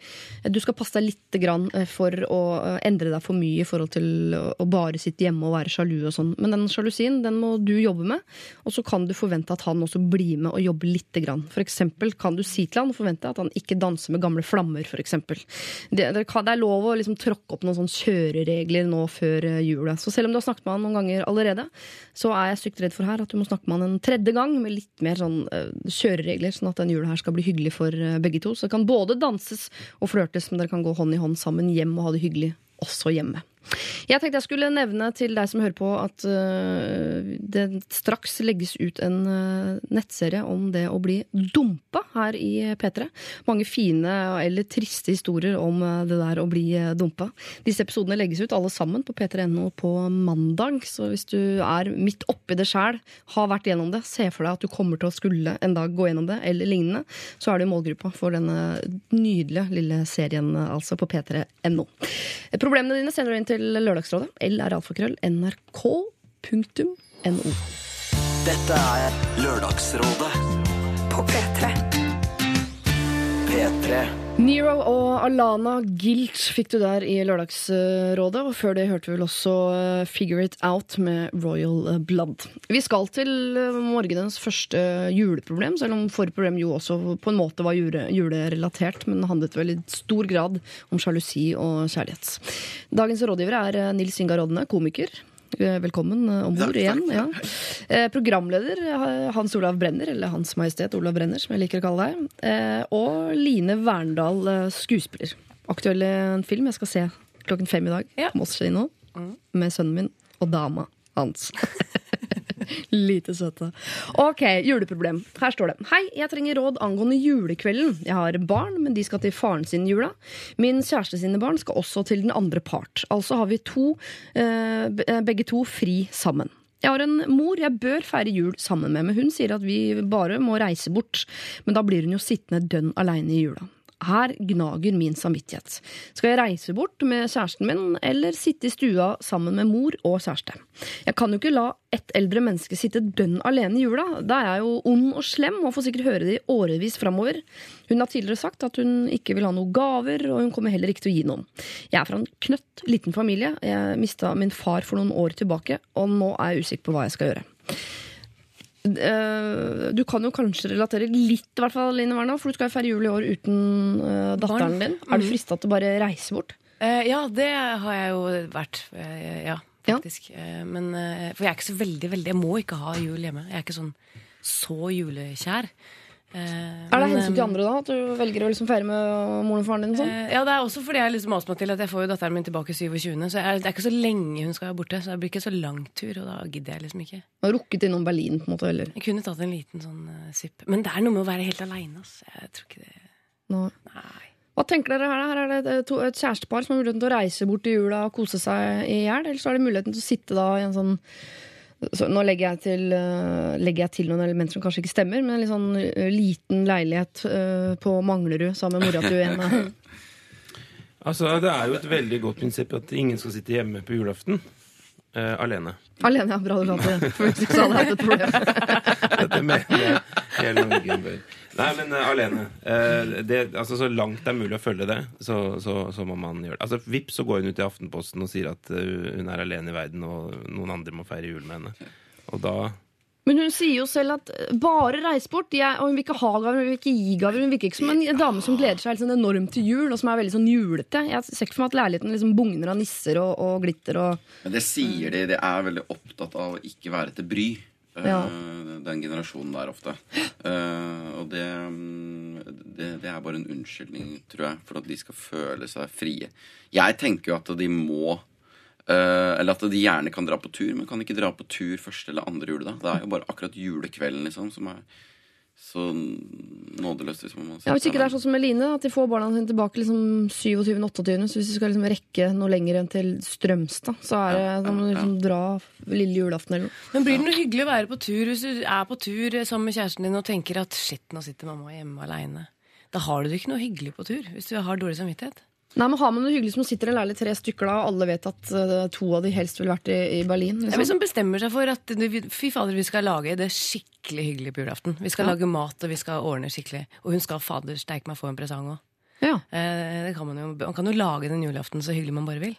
Du skal passe deg litt grann eh, for å endre deg for mye i forhold til å bare sitte hjemme og være sjalu og sånn. Men den sjalusien den må du jobbe med, og så kan du forvente at han også blir med og jobber lite grann. Eksempel kan du si til han og forvente at han ikke danser med gamle flammer, for. Det, det, det er lov å liksom tråkke opp noen sånne kjøreregler nå før eh, jula. Så selv om du har snakket med han noen ganger allerede, så er jeg stygt redd for her at du må snakke med han en tredje gang med litt mer sånn eh, kjøreregler, sånn at den jula her skal bli hyggelig for eh, begge to. Så det kan både danses og flørtes, men dere kan gå hånd i hånd sammen hjem og ha det hyggelig også hjemme. Jeg tenkte jeg skulle nevne til deg som hører på, at øh, det straks legges ut en øh, nettserie om det å bli dumpa her i P3. Mange fine eller triste historier om øh, det der å bli dumpa. Disse episodene legges ut alle sammen på p3.no på mandag, så hvis du er midt oppi det sjæl, har vært gjennom det, ser for deg at du kommer til å skulle en dag gå gjennom det, eller lignende, så er du i målgruppa for denne nydelige lille serien altså på p3.no. Problemene dine sender du inn til Lørdagsrådet. LR-alfakrøll nrk.no. Dette er Lørdagsrådet På P3. P3 Nero og Alana Gilt fikk du der i Lørdagsrådet, og før det hørte vi vel også eh, Figure It Out med Royal Blood. Vi skal til eh, morgenens første juleproblem, selv om forrige problem jo også på en måte var julerelatert, men handlet vel i stor grad om sjalusi og kjærlighet. Dagens rådgiver er eh, Nils Ingar Rodne, komiker. Eh, Velkommen eh, om bord igjen. Ja. Eh, Programleder Hans Olav Brenner, eller Hans Majestet Olav Brenner, som jeg liker å kalle deg. Eh, Og Line Verndal, skuespiller. Aktuell film jeg skal se klokken fem i dag Ja. Moss kino. Med sønnen min og dama hans. Lite søte. Ok, juleproblem. Her står det. Hei, jeg trenger råd angående julekvelden. Jeg har barn, men de skal til faren sin jula. Min kjæreste sine barn skal også til den andre part. Altså har vi to, eh, eh, begge to fri sammen. Jeg har en mor jeg bør feire jul sammen med, men hun sier at vi bare må reise bort. Men da blir hun jo sittende dønn aleine i jula. Her gnager min samvittighet. Skal jeg reise bort med kjæresten min, eller sitte i stua sammen med mor og kjæreste? Jeg kan jo ikke la ett eldre menneske sitte dønn alene i jula. Da er jeg jo ond og slem og får sikkert høre det i årevis framover. Hun har tidligere sagt at hun ikke vil ha noen gaver, og hun kommer heller ikke til å gi noen. Jeg er fra en knøtt liten familie. Jeg mista min far for noen år tilbake, og nå er jeg usikker på hva jeg skal gjøre. Eh, Du kan jo kanskje relatere litt, i hvert fall, Line Werna, for du skal jo feire jul i år uten eh, datteren din. Er du frista til å bare reise bort? Eh, ja, det har jeg jo vært. Ja, Ja. faktisk. Eh, men, for jeg er ikke så veldig, veldig Jeg må ikke ha jul hjemme. Jeg er ikke sånn så julekjær. Eh, Er det hensyn til eh, andre, da? At du velger å liksom feire med moren og faren din? og Sånn? Eh, Ja, det er også fordi jeg liksom maser meg til at jeg får jo datteren min tilbake 27. Så jeg, det er ikke så lenge hun skal være borte. Så det blir ikke så lang tur, og da gidder jeg liksom ikke. Du har rukket innom Berlin, på en måte? Eller? Jeg kunne tatt en liten sånn uh, sipp. Men det er noe med å være helt aleine, altså. Jeg tror ikke det no. Nei. Hva tenker dere her? da? Her er det et, et kjærestepar som har muligheten til å reise bort i jula og kose seg i hjel. Eller så er det muligheten til å sitte da i en sånn så Nå legger jeg, til, eh, legger jeg til noen elementer som kanskje ikke stemmer, men en litt sånn eh, liten leilighet eh, på Manglerud sammen med mora til en. Altså, Det er jo et veldig godt prinsipp at ingen skal sitte hjemme på julaften eh, alene. Alene, ja. Bra du sa det. For hvis ikke så hadde jeg hatt et problem. Dette mener jeg hele Norge bør. Nei, men uh, alene. Uh, det, altså, så langt det er mulig å følge det, så, så, så må man gjøre det. Altså, Vips så går hun ut i Aftenposten og sier at uh, hun er alene i verden, og noen andre må feire jul med henne. Og da Men hun sier jo selv at eh, bare reis bort. Jeg, og hun vil ikke ha gaver, hun vil ikke gi gaver. Hun virker ikke som en dame som gleder seg sånn enormt til jul, og som er veldig sånn julete. Jeg ser ikke for meg at leiligheten liksom bugner av nisser og, og glitter og Men det sier de. De er veldig opptatt av å ikke være til bry. eh, Ja. Den generasjonen der ofte. Eh, og det, mm, det, det er bare en unnskyldning, tror jeg, for at de skal føle seg frie. Jeg tenker jo at de må Eller at de gjerne kan dra på tur, men kan ikke dra på tur første eller andre juledag. Det er jo bare akkurat julekvelden liksom som er så nådeløst, Liksom, man Ja, Hvis ikke det er sånn som Eline, at de får barna sine tilbake liksom 27.-28., så hvis de skal liksom rekke noe lenger enn til Strømstad, så er det Ja, da må du ja, liksom dra lille julaften eller noe. Men blir det noe hyggelig å være på tur hvis du er på tur sammen med kjæresten din og tenker at shit, nå sitter mamma hjemme aleine? Da har du det ikke noe hyggelig på tur hvis du har dårlig samvittighet. Nei, men Har man det hyggelig som sitter en leilighet tre stykker da, og alle vet at uh, to av de helst ville vært i, i Berlin? Ja, men man bestemmer seg for at fy fader, vi skal lage det skikkelig hyggelig på julaften. Vi skal lage mat, og vi skal ordne skikkelig. Og hun skal fader steike meg få en presang òg. Ja, Uh, man, man kan jo lage den julaften så hyggelig man bare vil.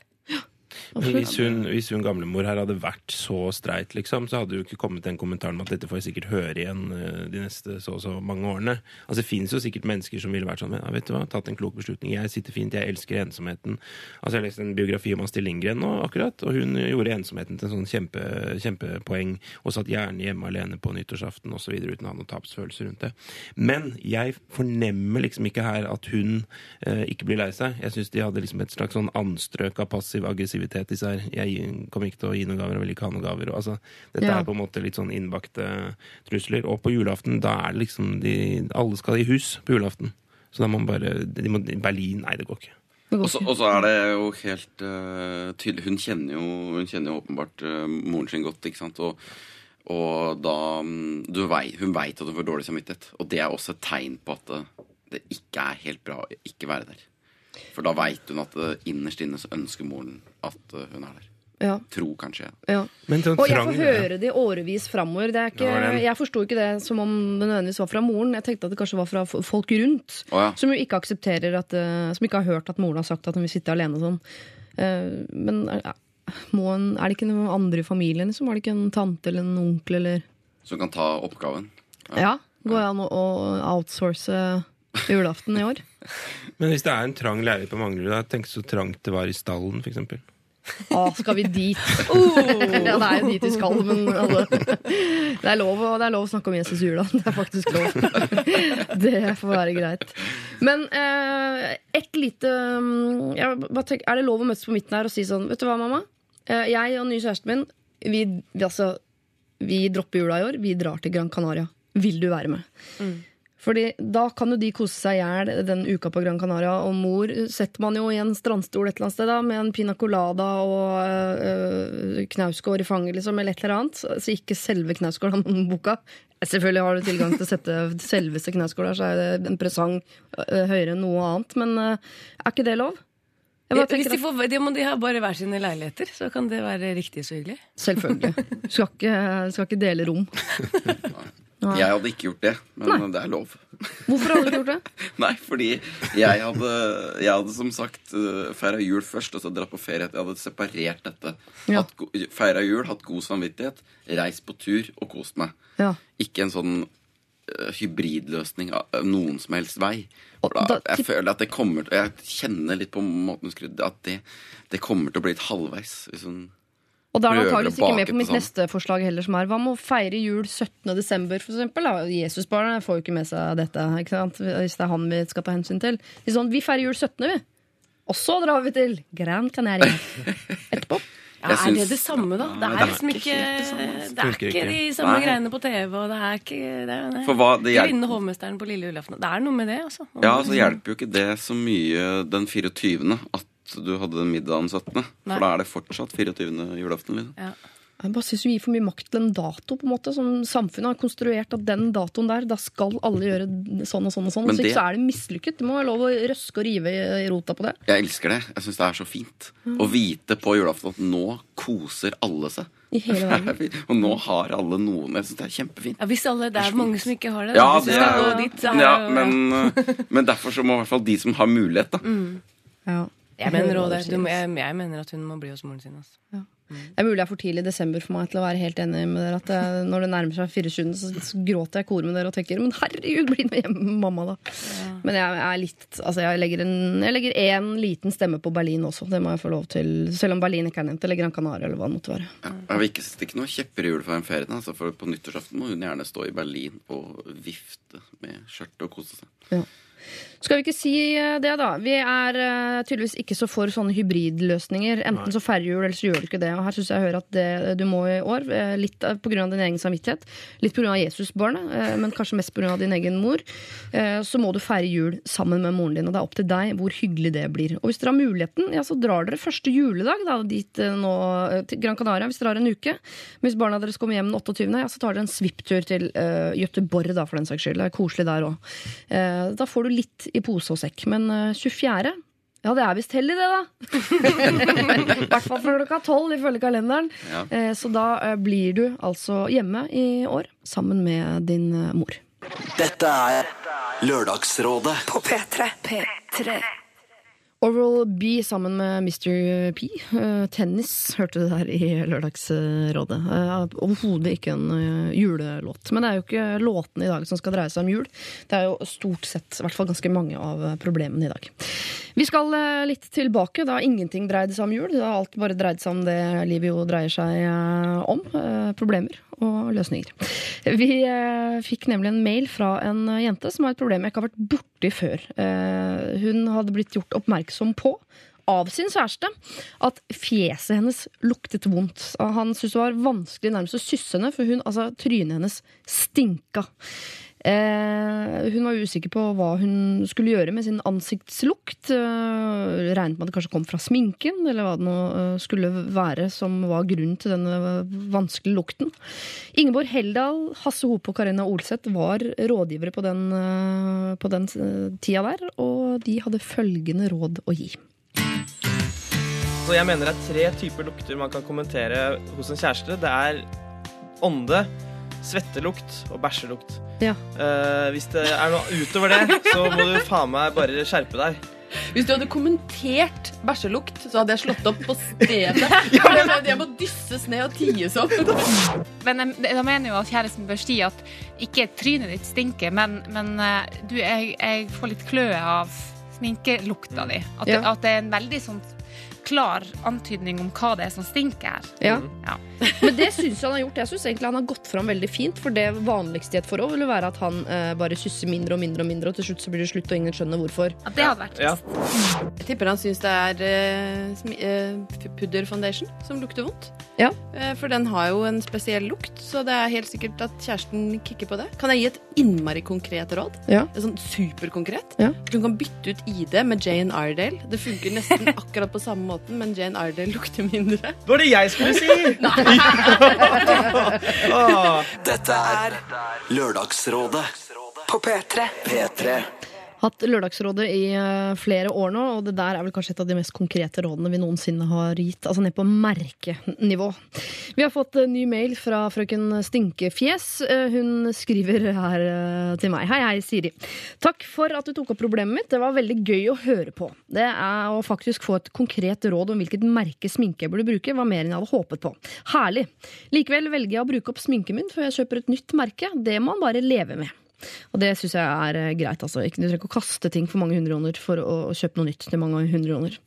Men hvis hun, hvis hun gamlemor her hadde vært så streit, liksom, så hadde jo ikke kommet den kommentaren om at dette får jeg sikkert høre igjen eh, de neste så og så mange årene. Altså Det finnes jo sikkert mennesker som ville vært sånn ja, vet du hva, tatt en klok beslutning. Jeg sitter fint, jeg elsker ensomheten. Altså Jeg leste en biografi om Astrid Lindgren nå, akkurat, og hun gjorde ensomheten til en sånn kjempe, kjempepoeng, og satt gjerne hjemme alene på nyttårsaften osv. uten å ha noen tapsfølelse rundt det. Men jeg fornemmer liksom ikke her at hun eh, ikke blir lei seg. Jeg syns de hadde liksom et slags sånn anstrøk av passiv aggressivitet, disse her. Jeg kommer ikke til å gi noen gaver, jeg vil ikke ha noen gaver. Og, altså, dette Ja. er på en måte litt sånn innbakte trusler. Og på julaften, da er det liksom de, Alle skal i hus på julaften. Så da må man bare de må, Berlin Nei, det går ikke. Og så og er det jo helt uh, tydelig Hun kjenner jo, hun kjenner jo åpenbart uh, moren sin godt, ikke sant? Og, og da mm, du vei, Hun veit at hun får dårlig samvittighet. Og det er også et tegn på at det, det ikke er helt bra å ikke være der. For da veit hun at eh, innerst inne så ønsker moren at eh, hun er der. Ja, Tro kanskje. ja. Men sånn Og jeg får høre det i årevis framover. Det er ikke, Ja, jeg forsto ikke det som om det nødvendigvis var fra moren. Jeg tenkte at det kanskje var fra folk rundt. oh, ja. Som jo ikke aksepterer at eh, Som ikke har hørt at moren har sagt at hun vil sitte alene og sånn. Men er, må en, er det ikke noen andre i familien? Liksom? Er det ikke en tante eller en onkel eller Som kan ta oppgaven. Ja. Går det an å outsource julaften i år? Men hvis det er en trang leilighet på Manglerud, tenk så trangt det var i stallen, f.eks. Å, skal vi dit? Oh! Ja, det er jo dit vi skal, men altså, det, er lov, det er lov å snakke om Jesus i jula. Det er faktisk lov. Det får være greit. Men eh, et lite mm, jeg bare tenker, Er det lov å møtes på midten her og si sånn Vet du hva, mamma? Eh, jeg og den nye kjæresten min, vi, vi, altså, vi dropper jula i år. Vi drar til Gran Canaria. Vil du være med? Fordi da kan jo de kose seg i hjel den uka på Gran Canaria. Og mor setter man jo i en strandstol et eller annet sted da, med en pina colada og øh, knausgård i fanget, liksom, eller et eller annet. Så ikke selve Knausgård-boka. Selvfølgelig har du tilgang til å sette selveste Knausgård der, så er det en presang øh, høyere enn noe annet. Men øh, er ikke det lov? Hvis de, får, de må de ha bare hver sine leiligheter, så kan det være riktig så hyggelig. Selvfølgelig. Skal ikke, skal ikke dele rom. Nei. Jeg hadde ikke gjort det, men Nei. det er lov. Hvorfor hadde du ikke gjort det? Nei, fordi jeg hadde, jeg hadde som sagt uh, feira jul først, og så dratt på ferie. Jeg hadde separert dette. Ja. Feira jul, hatt god samvittighet, reist på tur og kost meg. Ja. Ikke en sånn uh, hybridløsning av av noen som helst vei. Da, jeg føler at det kommer Jeg kjenner litt på måten hun skrudde At det, det kommer til å bli et halvveis. Hvis hun Og da er han antakeligvis ikke med på mitt sånn. neste forslag heller, som er hva med å feire jul 17. desember, for eksempel? Jesusbarnet får jo ikke med seg dette, ikke sant? hvis det er han vi skal ta hensyn til. Vi, sånn, vi feirer jul 17., vi. Og så drar vi til Gran Canaria etterpå. Ja, er det det samme, da? Det er det er liksom ikke ikke det samme, altså. Det er ikke ikke. de samme Nei. greiene på TV, og det er ikke det er, nei. For hva det Grevinnen og hovmesteren på lille julaften. Det er noe med det, altså. Ja, så hjelper jo ikke det så mye den 24. at du hadde den middagen 17. Nei. For da er det fortsatt 24. julaften. Liksom. Ja. Jeg bare synes vi gir for mye makt til en dato, på en måte, som samfunnet har konstruert at den datoen der, da skal alle gjøre sånn og sånn og sånn. Men så det- ikke så er det mislykket. Det må være lov å røske og rive i rota på det. Jeg elsker det. Jeg syns det er så fint. Å vite på julaften at nå koser alle seg. I hele verden. og nå har alle noen. Jeg syns det er kjempefint. Ja, hvis alle, Det er mange som ikke har det. Ja, det er, gå dit, er ja jo- men, uh, men derfor så må i hvert fall de som har mulighet, da. Ja. Jeg mener, også du det. Du, jeg, jeg mener at hun må bli hos moren sin. Altså. Det er mulig det er for tidlig i desember for meg til å være helt enig med dere. At jeg, når det nærmer seg 24., så, så gråter jeg i kor med dere og tenker Men herregud, bli med hjem med mamma, da. Men jeg er litt Altså, jeg legger en Jeg legger en liten stemme på Berlin også. Det må jeg få lov til. Selv om Berlin ikke er nevnt. Eller Gran Canaria, eller hva det måtte være. Ja, jeg vil ikke stikke noe kjepper i hjulet for den ferien. Altså, for på nyttårsaften må hun gjerne stå i Berlin og vifte med skjørtet og kose seg. Ja. Skal vi ikke si eh, det, da? Vi er uh, tydeligvis ikke så for sånne hybridløsninger. Enten så færre jul, eller så gjør du ikke det. Og her syns jeg jeg hører at det du må i år, eh, litt pga. din egen samvittighet, litt av Jesusbarnet, uh, men kanskje mest av din egen mor, uh, så må du feire jul sammen med moren din. Og det er opp til deg hvor hyggelig det blir. Og hvis dere har muligheten, ja, så drar dere første juledag da, dit nå til Gran Canaria hvis dere har en uke. Men hvis barna deres kommer hjem den 28., ja, så tar dere en svipptur til Göteborg, da, for den saks skyld. Det er koselig der òg. da får du litt i pose og sekk. Men eh, 24. Ja, det er visst hellig, det, da. I hvert fall fra klokka tolv, ifølge kalenderen. Ja. Eh, så da eh, blir du altså hjemme i år sammen med din eh, mor. Dette er Lørdagsrådet. På P3. P3. Oral B sammen med Mr. P. Eh, tennis hørte du der i Lørdagsrådet. Eh, Overhodet ikke en eh, julelåt. Men det er jo ikke låtene i dag som skal dreie seg om jul. Det er jo stort sett, i hvert fall ganske mange av problemene i dag. Vi skal litt tilbake. Da ingenting dreide seg om jul. Har alt bare dreid seg om det livet jo dreier seg om. Problemer og løsninger. Vi eh, fikk nemlig en mail fra en jente som har et problem jeg ikke har vært borti før. Eh, hun hadde blitt gjort oppmerksom på av sin kjæreste at fjeset hennes luktet vondt. Han syntes det var vanskelig nærmest å kysse henne, for hun, altså, trynet hennes stinka. Eh, hun var usikker på hva hun skulle gjøre med sin ansiktslukt. Eh, regnet med at det kanskje kom fra sminken, eller hva det nå eh, skulle være som var grunnen til denne vanskelige lukten. Ingeborg Heldal, Hasse Hope og Karina Olseth var rådgivere på den, eh, på den eh, tida der, og de hadde følgende råd å gi. Så jeg mener det er tre typer lukter man kan kommentere hos en kjæreste. Det er ånde, svettelukt og bæsjelukt. Ja. Eh, hvis det er noe utover det, så må du faen meg bare skjerpe deg. Hvis du hadde kommentert bæsjelukt, så hadde jeg slått opp på stedet. Jeg det, det må dysses ned og ties opp. Men jeg, da mener jo at kjæresten bør si at ikke trynet ditt stinker, men, men eh, du, jeg, jeg får litt kløe av sminkelukta di. At, Ja. at det er en veldig sånn klar antydning om hva det er som stinker her. Ja. Ja. Men det syns han har gjort. Jeg synes egentlig han har gått fram veldig fint. For det vanligste i et forhold vil jo være at han eh, bare kysser mindre og mindre, og mindre, og til slutt så blir det slutt, og ingen skjønner hvorfor. Ja, det hadde vært Ja. Jeg tipper han syns det er eh, pudder foundation som lukter vondt. Ja. Eh, for den har jo en spesiell lukt, så det er helt sikkert at kjæresten kicker på det. Kan jeg gi et innmari konkret råd? Ja. Et sånn superkonkret. Ja. Hun kan bytte ut ID med Jane Iredale. Det funker nesten akkurat på samme måten, men Jane Iredale lukter mindre. Det var det jeg skulle si! Dette er Lørdagsrådet. På P3. P3. Hatt Lørdagsrådet i eh, flere år nå, og det der er vel kanskje et av de mest konkrete rådene vi noensinne har gitt. Altså ned på merkenivå. Vi har fått ny mail fra frøken Stinkefjes. Eh, Hun skriver her eh, til meg. Hei, hei, Siri. Takk for at du tok opp problemet mitt. Det var veldig gøy å høre på. Det er å faktisk få et konkret råd om hvilket merke sminke jeg burde bruke, var mer enn jeg hadde håpet på. Herlig. Likevel velger jeg å bruke opp sminken min før jeg kjøper et nytt merke. Det må man bare leve med. Og det syns jeg er eh, greit. altså. Du trenger ikke å kaste ting for mange hundre kroner for å, kjøpe noe nytt til mange hundre kroner.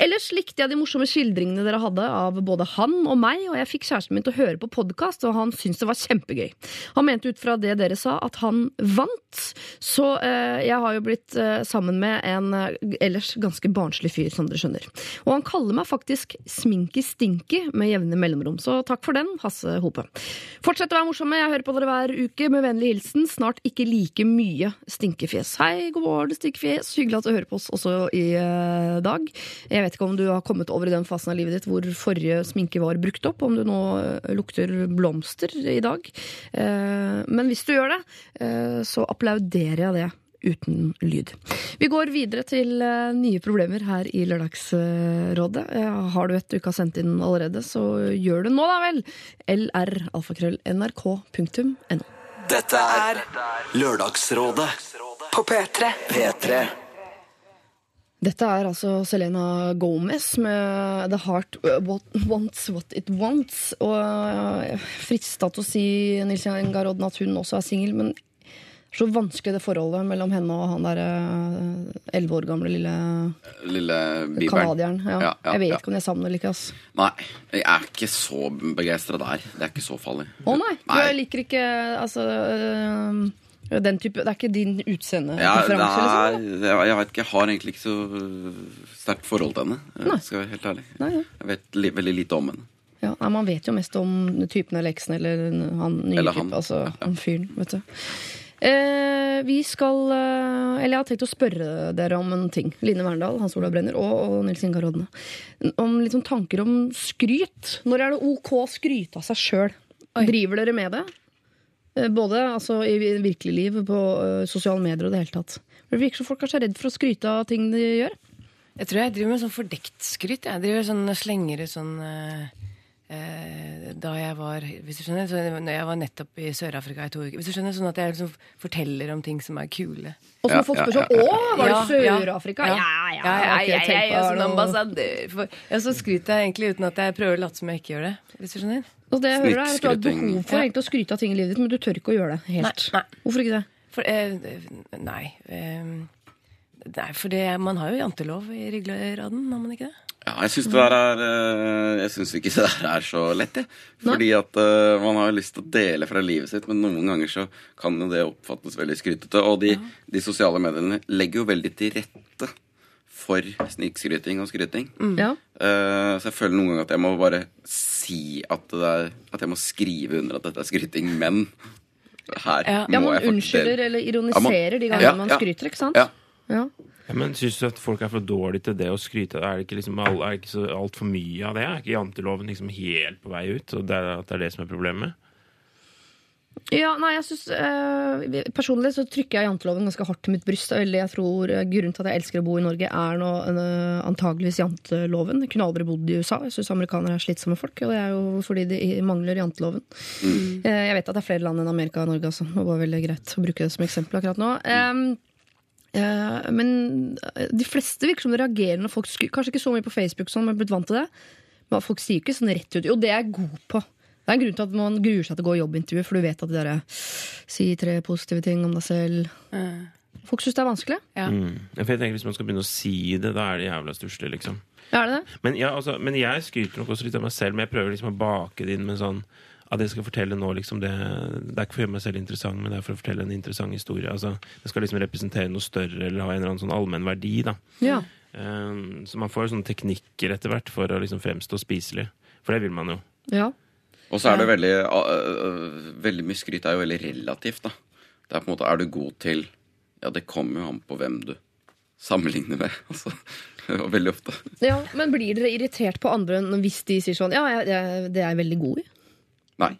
Ellers likte jeg de morsomme skildringene dere hadde av både han og meg, og jeg fikk kjæresten min til å høre på podkast, og han syntes det var kjempegøy. Han mente ut fra det dere sa, at han vant, så eh, jeg har jo blitt eh, sammen med en eh, ellers ganske barnslig fyr, som dere skjønner. Og han kaller meg faktisk Sminky Stinky med jevne mellomrom, så takk for den, Hasse Hope. Fortsett å være morsomme, jeg hører på dere hver uke, med vennlig hilsen, snart ikke like mye stinkefjes. Hei, god morgen, stinkefjes. Hyggelig at du hører på oss også i eh, dag. Jeg vet ikke om du har kommet over i den fasen av livet ditt hvor forrige sminke var brukt opp, om du nå eh, lukter blomster i dag. Eh, men hvis du gjør det, så applauderer jeg det. Uten lyd. Vi går videre til nye problemer her i Lørdagsrådet. Har du et du ikke har sendt inn allerede, så gjør det nå, da vel! lr-alfakrøll-nrk.no. Dette er Lørdagsrådet. På P3. P3. Dette er altså Selena Gomez med The Heart Wants What It Wants. Og jeg er frista til å si Nils Garodden, at hun også er singel, men så vanskelig det forholdet mellom henne og han der elleve år gamle lille Lille canadieren. Ja. Ja, ja, jeg vet ja. ikke om jeg savner eller ikke. ass. Nei, jeg er ikke så begeistra der. Det er ikke så farlig. Å nei, du Jeg liker ikke altså øh, Den type, det er ikke din Ja, utseendepreferanse? er, liksom? jeg, jeg vet ikke, jeg har egentlig ikke så øh, sterkt forhold til henne. Nei. Jeg skal være helt ærlig. Nei, ja. Jeg vet li, veldig lite om henne. Ja, nei, Man vet jo mest om typen eller eksen eller han nye Eller type. han. Altså han fyren, vet du. Eh, vi skal eh, Eller jeg har tenkt å spørre dere om en ting. Line Verndal, Hans Olav Brenner og, og Nils Ingar Rodne. Om litt sånn tanker om skryt. Når er det ok å skryte av seg sjøl? Driver dere med det? Eh, Både altså, i virkelig liv, på uh, sosiale medier og det hele tatt. Det virker som folk er så redd for å skryte av ting de gjør. Jeg tror jeg driver med sånn fordekt skryt. Jeg driver sånn slenger ut sånn eh, Da jeg var Hvis du skjønner, så når jeg var nettopp i Sør-Afrika i to uker Hvis du skjønner, Sånn at jeg liksom forteller om ting som er kule. Og så må Ja, folk spør spørre sånn ja, Å, var det Ja, ja. Sør-Afrika? Ja. Ja, Ja, ja, ja, ja, jeg er sånn ambassadør Ja, så skryter jeg egentlig uten at jeg prøver å late som jeg ikke gjør det. Hvis du skjønner? Og det jeg hører er at du har behov for egentlig å skryte av ting i livet ditt, men du tør ikke å gjøre det helt. Nei, nei. Hvorfor ikke det? For eh, Nei. Eh, nei, for det, man har jo jantelov i ryggeraden, har man ikke det? Ja, jeg syns det der Jeg syns ikke det der er så lett, jeg. Fordi at uh, man har lyst til å dele fra livet sitt, men noen ganger så kan jo det oppfattes veldig skrytete. Og de, de sosiale mediene legger jo veldig til rette for snikskryting og skryting. Ja. Uh, så jeg føler noen ganger at jeg må bare si at, det er, at jeg må skrive under at dette er skryting, men her Ja. ja, må jeg faktisk Ja, man unnskylder eller eller Ja, ironiserer man- de gangene Ja, man ja. skryter, ikke sant? Ja. Ja. Men Syns du at folk er for dårlige til det å skryte? Er det ikke, liksom, all- er det ikke så altfor mye av det? Er ikke janteloven liksom helt på vei ut? Og det er, at det er det som er problemet? Ja, nei, jeg synes, eh, Personlig så trykker jeg janteloven ganske hardt til mitt bryst. Eller jeg tror eh, Grunnen til at jeg elsker å bo i Norge, er nå eh, antageligvis janteloven. Jeg kunne aldri bodd i USA. Jeg syns amerikanere er slitsomme folk. Og det er jo fordi de mangler janteloven. Eh, jeg vet at det er flere land enn Amerika og Norge, altså. Det var veldig greit å bruke det som eksempel akkurat nå. Mm. Men de fleste virker som de reagerer når folk. Kanskje ikke så mye på Facebook, sånn, men blitt vant til det. Men folk sier ikke sånn rett ut. Jo, det er jeg god på. Det er en grunn til at man gruer seg til å gå i jobbintervju, for du vet at de der Si tre positive ting om deg selv. Folk syns det er vanskelig. Ja. Mm. For jeg tenker Hvis man skal begynne å si det, da er det jævla stusslig, liksom. Er det det? Men, ja, altså, men jeg skryter nok også litt av meg selv, men jeg prøver liksom å bake det inn med sånn at jeg skal fortelle nå liksom det, det er ikke for å gjøre meg selv interessant, men det er for å fortelle en interessant historie. Altså, det skal liksom representere noe større eller ha en eller annen sånn allmenn verdi. da. Ja. Um, så man får jo sånne teknikker etter hvert for å liksom fremstå spiselig. For det vil man jo. ja. Og så er det veldig uh, Veldig mye skryt er jo veldig relativt, da. Det er på en måte Er du god til Ja, det kommer jo an på hvem du sammenligner med. Altså, og veldig ofte. ja. Men blir dere irritert på andre hvis de sier sånn Ja, jeg, jeg, det er jeg veldig god i. Nei.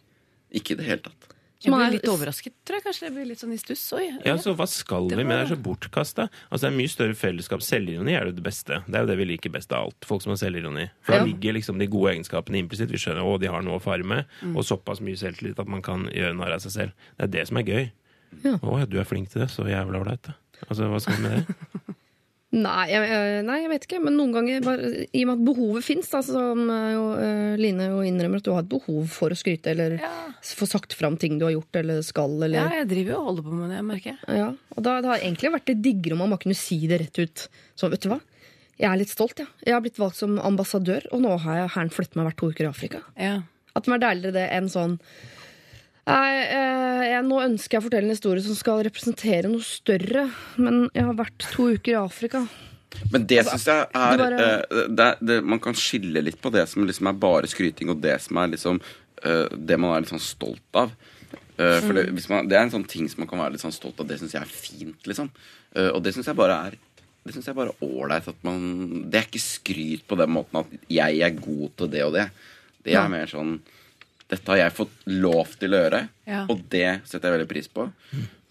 Ikke i det hele tatt. Jeg Man blir er- litt overrasket, tror jeg. Kanskje jeg blir litt sånn i stuss. Oi. Ja, så hva skal vi med? Det er så bortkasta. Altså, det er mye større fellesskap. Selvironi er jo det beste. Det er jo det vi liker best av alt. Folk som har selvironi. For Ja. da ligger liksom de gode egenskapene implisitt. Vi skjønner å, de har noe å fare med. Mm. Og såpass mye selvtillit at man kan gjøre narr av seg selv. Det er det som er gøy. Ja. Å ja, du er flink til det. Så jævla ålreit, da. Altså, hva skal vi med det? Nei jeg, jeg- nei, jeg vet ikke. Men noen ganger, bare, i og med at behovet fins, som eh, jo, eh, Line jo innrømmer at du har et behov for å skryte eller Ja. få sagt fram ting du har gjort eller skal. Eller, ja, jeg driver jo og holder på med det, merker jeg. Ja, og da, det har egentlig vært litt diggere om man bare kunne si det rett ut. Så vet du hva? Jeg er litt stolt, jeg. Jeg har blitt valgt som ambassadør, og nå har jeg Hæren flyttet meg hvert to uker i Afrika. Ja. At det er deiligere det enn sånn Nei, eh, jeg, Nå ønsker jeg å fortelle en historie som skal representere noe større, men jeg har vært to uker i Afrika. Men det syns jeg er det bare- eh, det, det, Man kan skille litt på det som liksom er bare skryting, og det som er liksom eh, Det man er litt sånn stolt av. For det, hvis man, det er en sånn ting som man kan være litt sånn stolt av. Det syns jeg er fint, liksom. Og det syns jeg bare er det synes jeg bare ålreit at man Det er ikke skryt på den måten at jeg er god til det og det. Det er mer sånn Dette har jeg fått lov til å gjøre, Ja. og det setter jeg veldig pris på.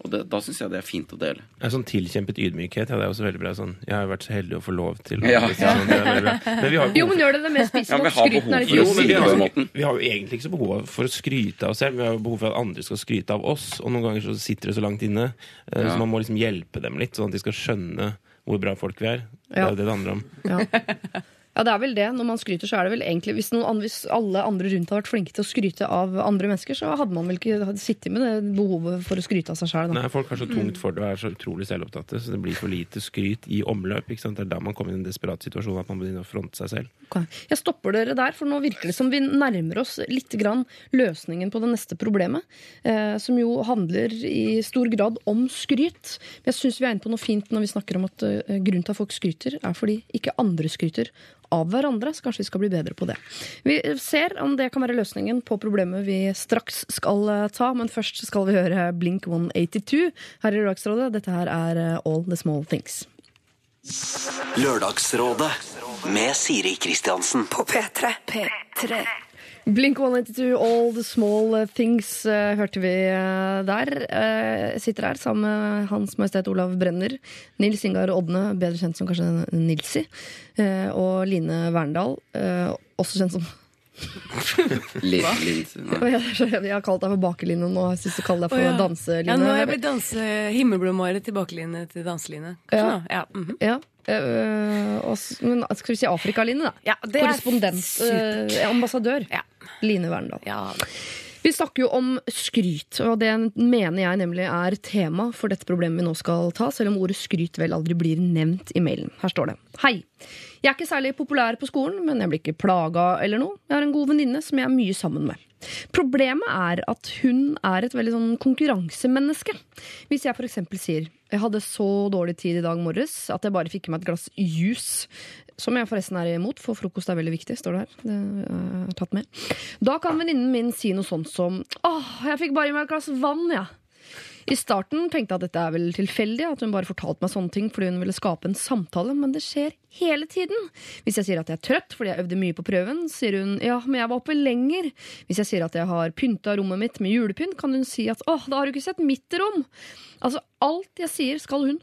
Og det, da syns jeg det er fint å dele. Er sånn tilkjempet ydmykhet. Ja, det er også veldig bra. Sånn, jeg har jo vært så heldig å få lov til Ja. Sånn. Men vi har Jo, men gjør det det mest spiselig Ja, vi har skryten er Jo, å vi har jo egentlig ikke så behov for å skryte av oss selv. Vi har jo behov for at andre skal skryte av oss. Og noen ganger så sitter det så langt inne. eh, Så man må liksom hjelpe dem litt, sånn at de skal skjønne hvor bra folk vi er. Det er jo det det handler om. Ja. Ja, det er vel det. Når man skryter, så er det vel egentlig Hvis, andre- hvis alle andre rundt har vært flinke til å skryte av andre mennesker, så hadde man vel ikke sittet med det behovet for å skryte av seg sjøl. Nei, Folk har så tungt for det og er så utrolig selvopptatte, så det blir for lite skryt i omløp. ikke sant? Det er da man kommer i en desperat situasjon at man begynner å fronte seg selv. Ok. Jeg stopper dere der, for nå virker det som vi nærmer oss litt grann løsningen på det neste problemet. Eh, som jo handler i stor grad om skryt. Men jeg syns vi er inne på noe fint når vi snakker om at eh, grunnen til at folk skryter, er fordi ikke andre skryter av hverandre. Så kanskje vi skal bli bedre på det. Vi ser om det kan være løsningen på problemet vi straks skal eh, ta. Men først skal vi høre Blink 182 her i Lørdagsrådet. Dette her er eh, All The Small Things. Lørdagsrådet med Siri Kristiansen. På P3. P3. Blink 182, All the Small Things, eh, hørte vi eh, der. Eh, Jeg sitter her sammen med Hans Majestet Olav Brenner, Nils Ingar Odne, bedre kjent som kanskje Nilsi, eh, og Line Verndal, eh, også kjent som Litt. Jeg har kalt deg for Bakeline nå, jeg syns du kaller deg for oh, ja. Danseline. Ja, nå har jeg blitt danse himmelblåmåret tilbakeline til danseline. Ja. Ja, mhm. Ja, Uh, også, men skal vi si Afrikaline, da? ja, det Korrespondent, eh, ambassadør. Ja. Line Verndal. Ja. Vi snakker jo om skryt, og det mener jeg nemlig er tema for dette problemet vi nå skal ta, selv om ordet skryt vel aldri blir nevnt i mailen. Her står det. Hei. Jeg er ikke særlig populær på skolen, men jeg blir ikke plaga eller noe. Jeg har en god venninne som jeg er mye sammen med. Problemet er at hun er et veldig sånn konkurransemenneske. Hvis jeg f.eks. sier jeg hadde så dårlig tid i dag morges at jeg bare fikk i meg et glass juice, som jeg forresten er imot, for frokost er veldig viktig, står det her. Det er tatt med. Da kan venninnen min si noe sånt som åh, jeg fikk bare i meg et glass vann, jeg. Ja. I starten tenkte jeg at dette er vel tilfeldig, at hun bare fortalte meg sånne ting fordi hun ville skape en samtale, men det skjer hele tiden. Hvis jeg sier at jeg er trøtt fordi jeg øvde mye på prøven, sier hun ja, men jeg var oppe lenger. Hvis jeg sier at jeg har pynta rommet mitt med julepynt, kan hun si at åh, da har du ikke sett mitt rom. Altså, alt jeg sier skal hun.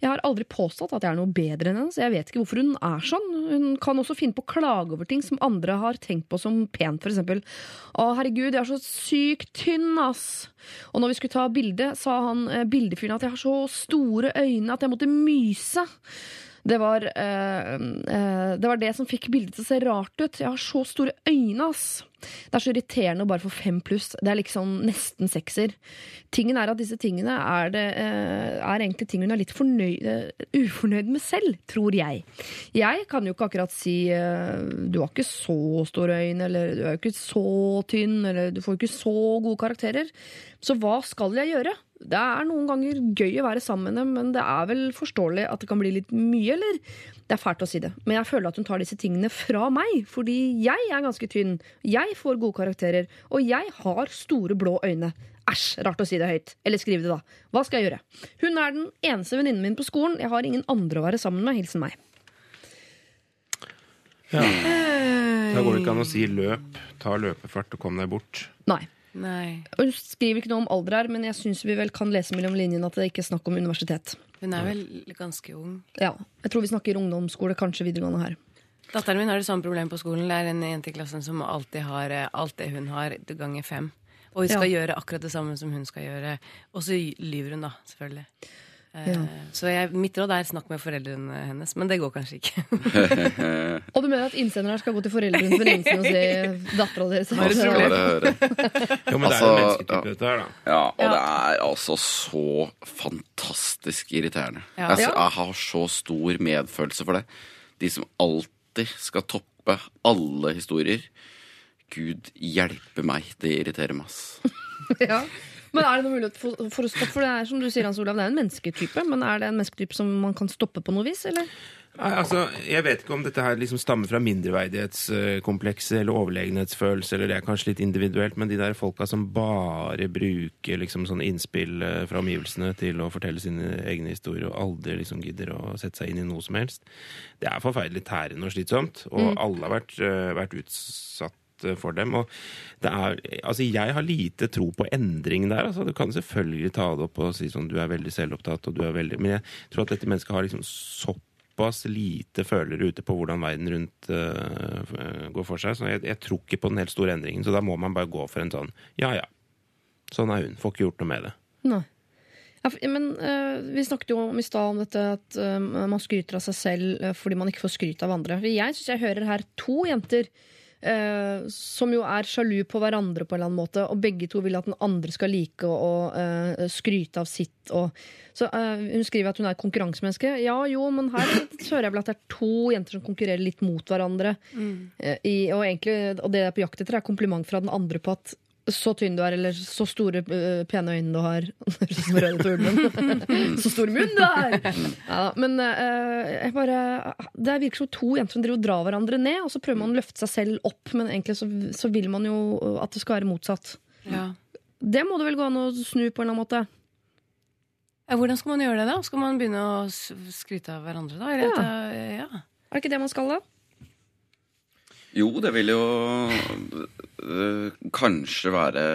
Jeg har aldri påstått at jeg er noe bedre enn henne, så jeg vet ikke hvorfor hun er sånn. Hun kan også finne på å klage over ting som andre har tenkt på som pent, eksempel. Å, herregud, jeg er så sykt tynn, ass. Og når vi skulle ta bilde, sa han eh, bildefyren at jeg har så store øyne at jeg måtte myse. Det var, eh, eh, det var det som fikk bildet til å se rart ut. Jeg har så store øyne, ass. Det er så irriterende å bare få fem pluss. Det er liksom nesten sekser. Tingen er at disse tingene er, det, eh, er egentlig ting hun er litt fornøyd, eh, ufornøyd med selv, tror jeg. Jeg kan jo ikke akkurat si eh, du har ikke så store øyne, eller du er jo ikke så tynn, eller du får ikke så gode karakterer. Så hva skal jeg gjøre? Det er noen ganger gøy å være sammen med dem, men det er vel forståelig at det kan bli litt mye, eller? Det er fælt å si det, men jeg føler at hun tar disse tingene fra meg, fordi jeg er ganske tynn, jeg får gode karakterer, og jeg har store blå øyne. Æsj, rart å si det høyt. Eller skrive det, da. Hva skal jeg gjøre? Hun er den eneste venninnen min på skolen. Jeg har ingen andre å være sammen med. Hilsen meg. Ja. Da går det ikke an å si løp, ta løpefart og kom deg bort. Nei. Nei. Hun skriver ikke noe om alder her, men jeg syns vi vel kan lese mellom linjene at det ikke er snakk om universitet. Hun er vel ganske ung. Ja, Jeg tror vi snakker ungdomsskole, kanskje videregående her. Datteren min har det samme problem på skolen. Det er en jente i klassen som alltid har eh, alt det hun har, ganger fem. Og hun skal Ja. gjøre akkurat det samme som hun skal gjøre. Og så lyver hun, da, selvfølgelig. Eh, Ja. Så jeg, mitt råd er snakk med foreldrene hennes, men det går kanskje ikke. Og du mener at innsenderen her skal gå til foreldrene til venninnen sin og si dattera deres Har det altså, høre. Jo, men det er Altså, jo ja. dette her, da. Ja, og Ja. det er altså så fantastisk irriterende. Ja. Altså, jeg har så stor medfølelse for det. De som alltid skal toppe alle historier. Gud hjelpe meg, det irriterer meg, ass. ja. Men er det noen mulighet for, for å stoppe? For det er som du sier, Hans Olav, det er en mennesketype. Men er det en mennesketype som man kan stoppe på noe vis, eller? Nei, altså, Jeg vet ikke om dette her liksom stammer fra mindreverdighetskomplekset eller overlegenhetsfølelse, eller det er kanskje litt individuelt, men de der folka som bare bruker liksom sånne innspill eh, fra omgivelsene til å fortelle sine egne historier, og aldri liksom gidder å sette seg inn i noe som helst, det er forferdelig tærende og slitsomt. Og alle har vært, eh, vært utsatt eh, for dem. Og er, altså jeg har lite tro på endring der. Altså du kan selvfølgelig ta det opp og si sånn du er veldig selvopptatt, og du er veldig Men jeg tror at dette mennesket har liksom såpass lite følere ute på hvordan verden rundt uh, går for seg. Så jeg, jeg tror ikke på den helt store endringen. Så da må man bare gå for en sånn ja ja. Sånn er hun. Får ikke gjort noe med det. Nei. Ja, men uh, Vi snakket jo om i stad om dette at uh, man skryter av seg selv fordi man ikke får skryt av andre. Jeg syns jeg hører her to jenter eh, som jo er sjalu på hverandre på en eller annen måte, og begge to vil at den andre skal like å, eh, skryte av sitt. Og, så eh, Hun skriver at hun er et konkurransemenneske. Ja jo, men her så hører jeg vel at det er to jenter som konkurrerer litt mot hverandre. Eh, I, og, egentlig, og det jeg er på jakt etter, er kompliment fra den andre på at så tynn du er, eller så store, øh, pene øyne du har. Så stor munn du har! Ja, men uh, bare Det virker som to jenter som driver og drar hverandre ned, og så prøver man å løfte seg selv opp, men egentlig så, så vil man jo at det skal være motsatt. Ja. Det må det vel gå an å snu på en eller annen måte. Ja, hvordan skal man gjøre det, da? Skal man begynne å skryte av hverandre, da? Eller, Ja. eh, ja. Er det ikke det man skal, da? Jo, det vil jo øh, kanskje være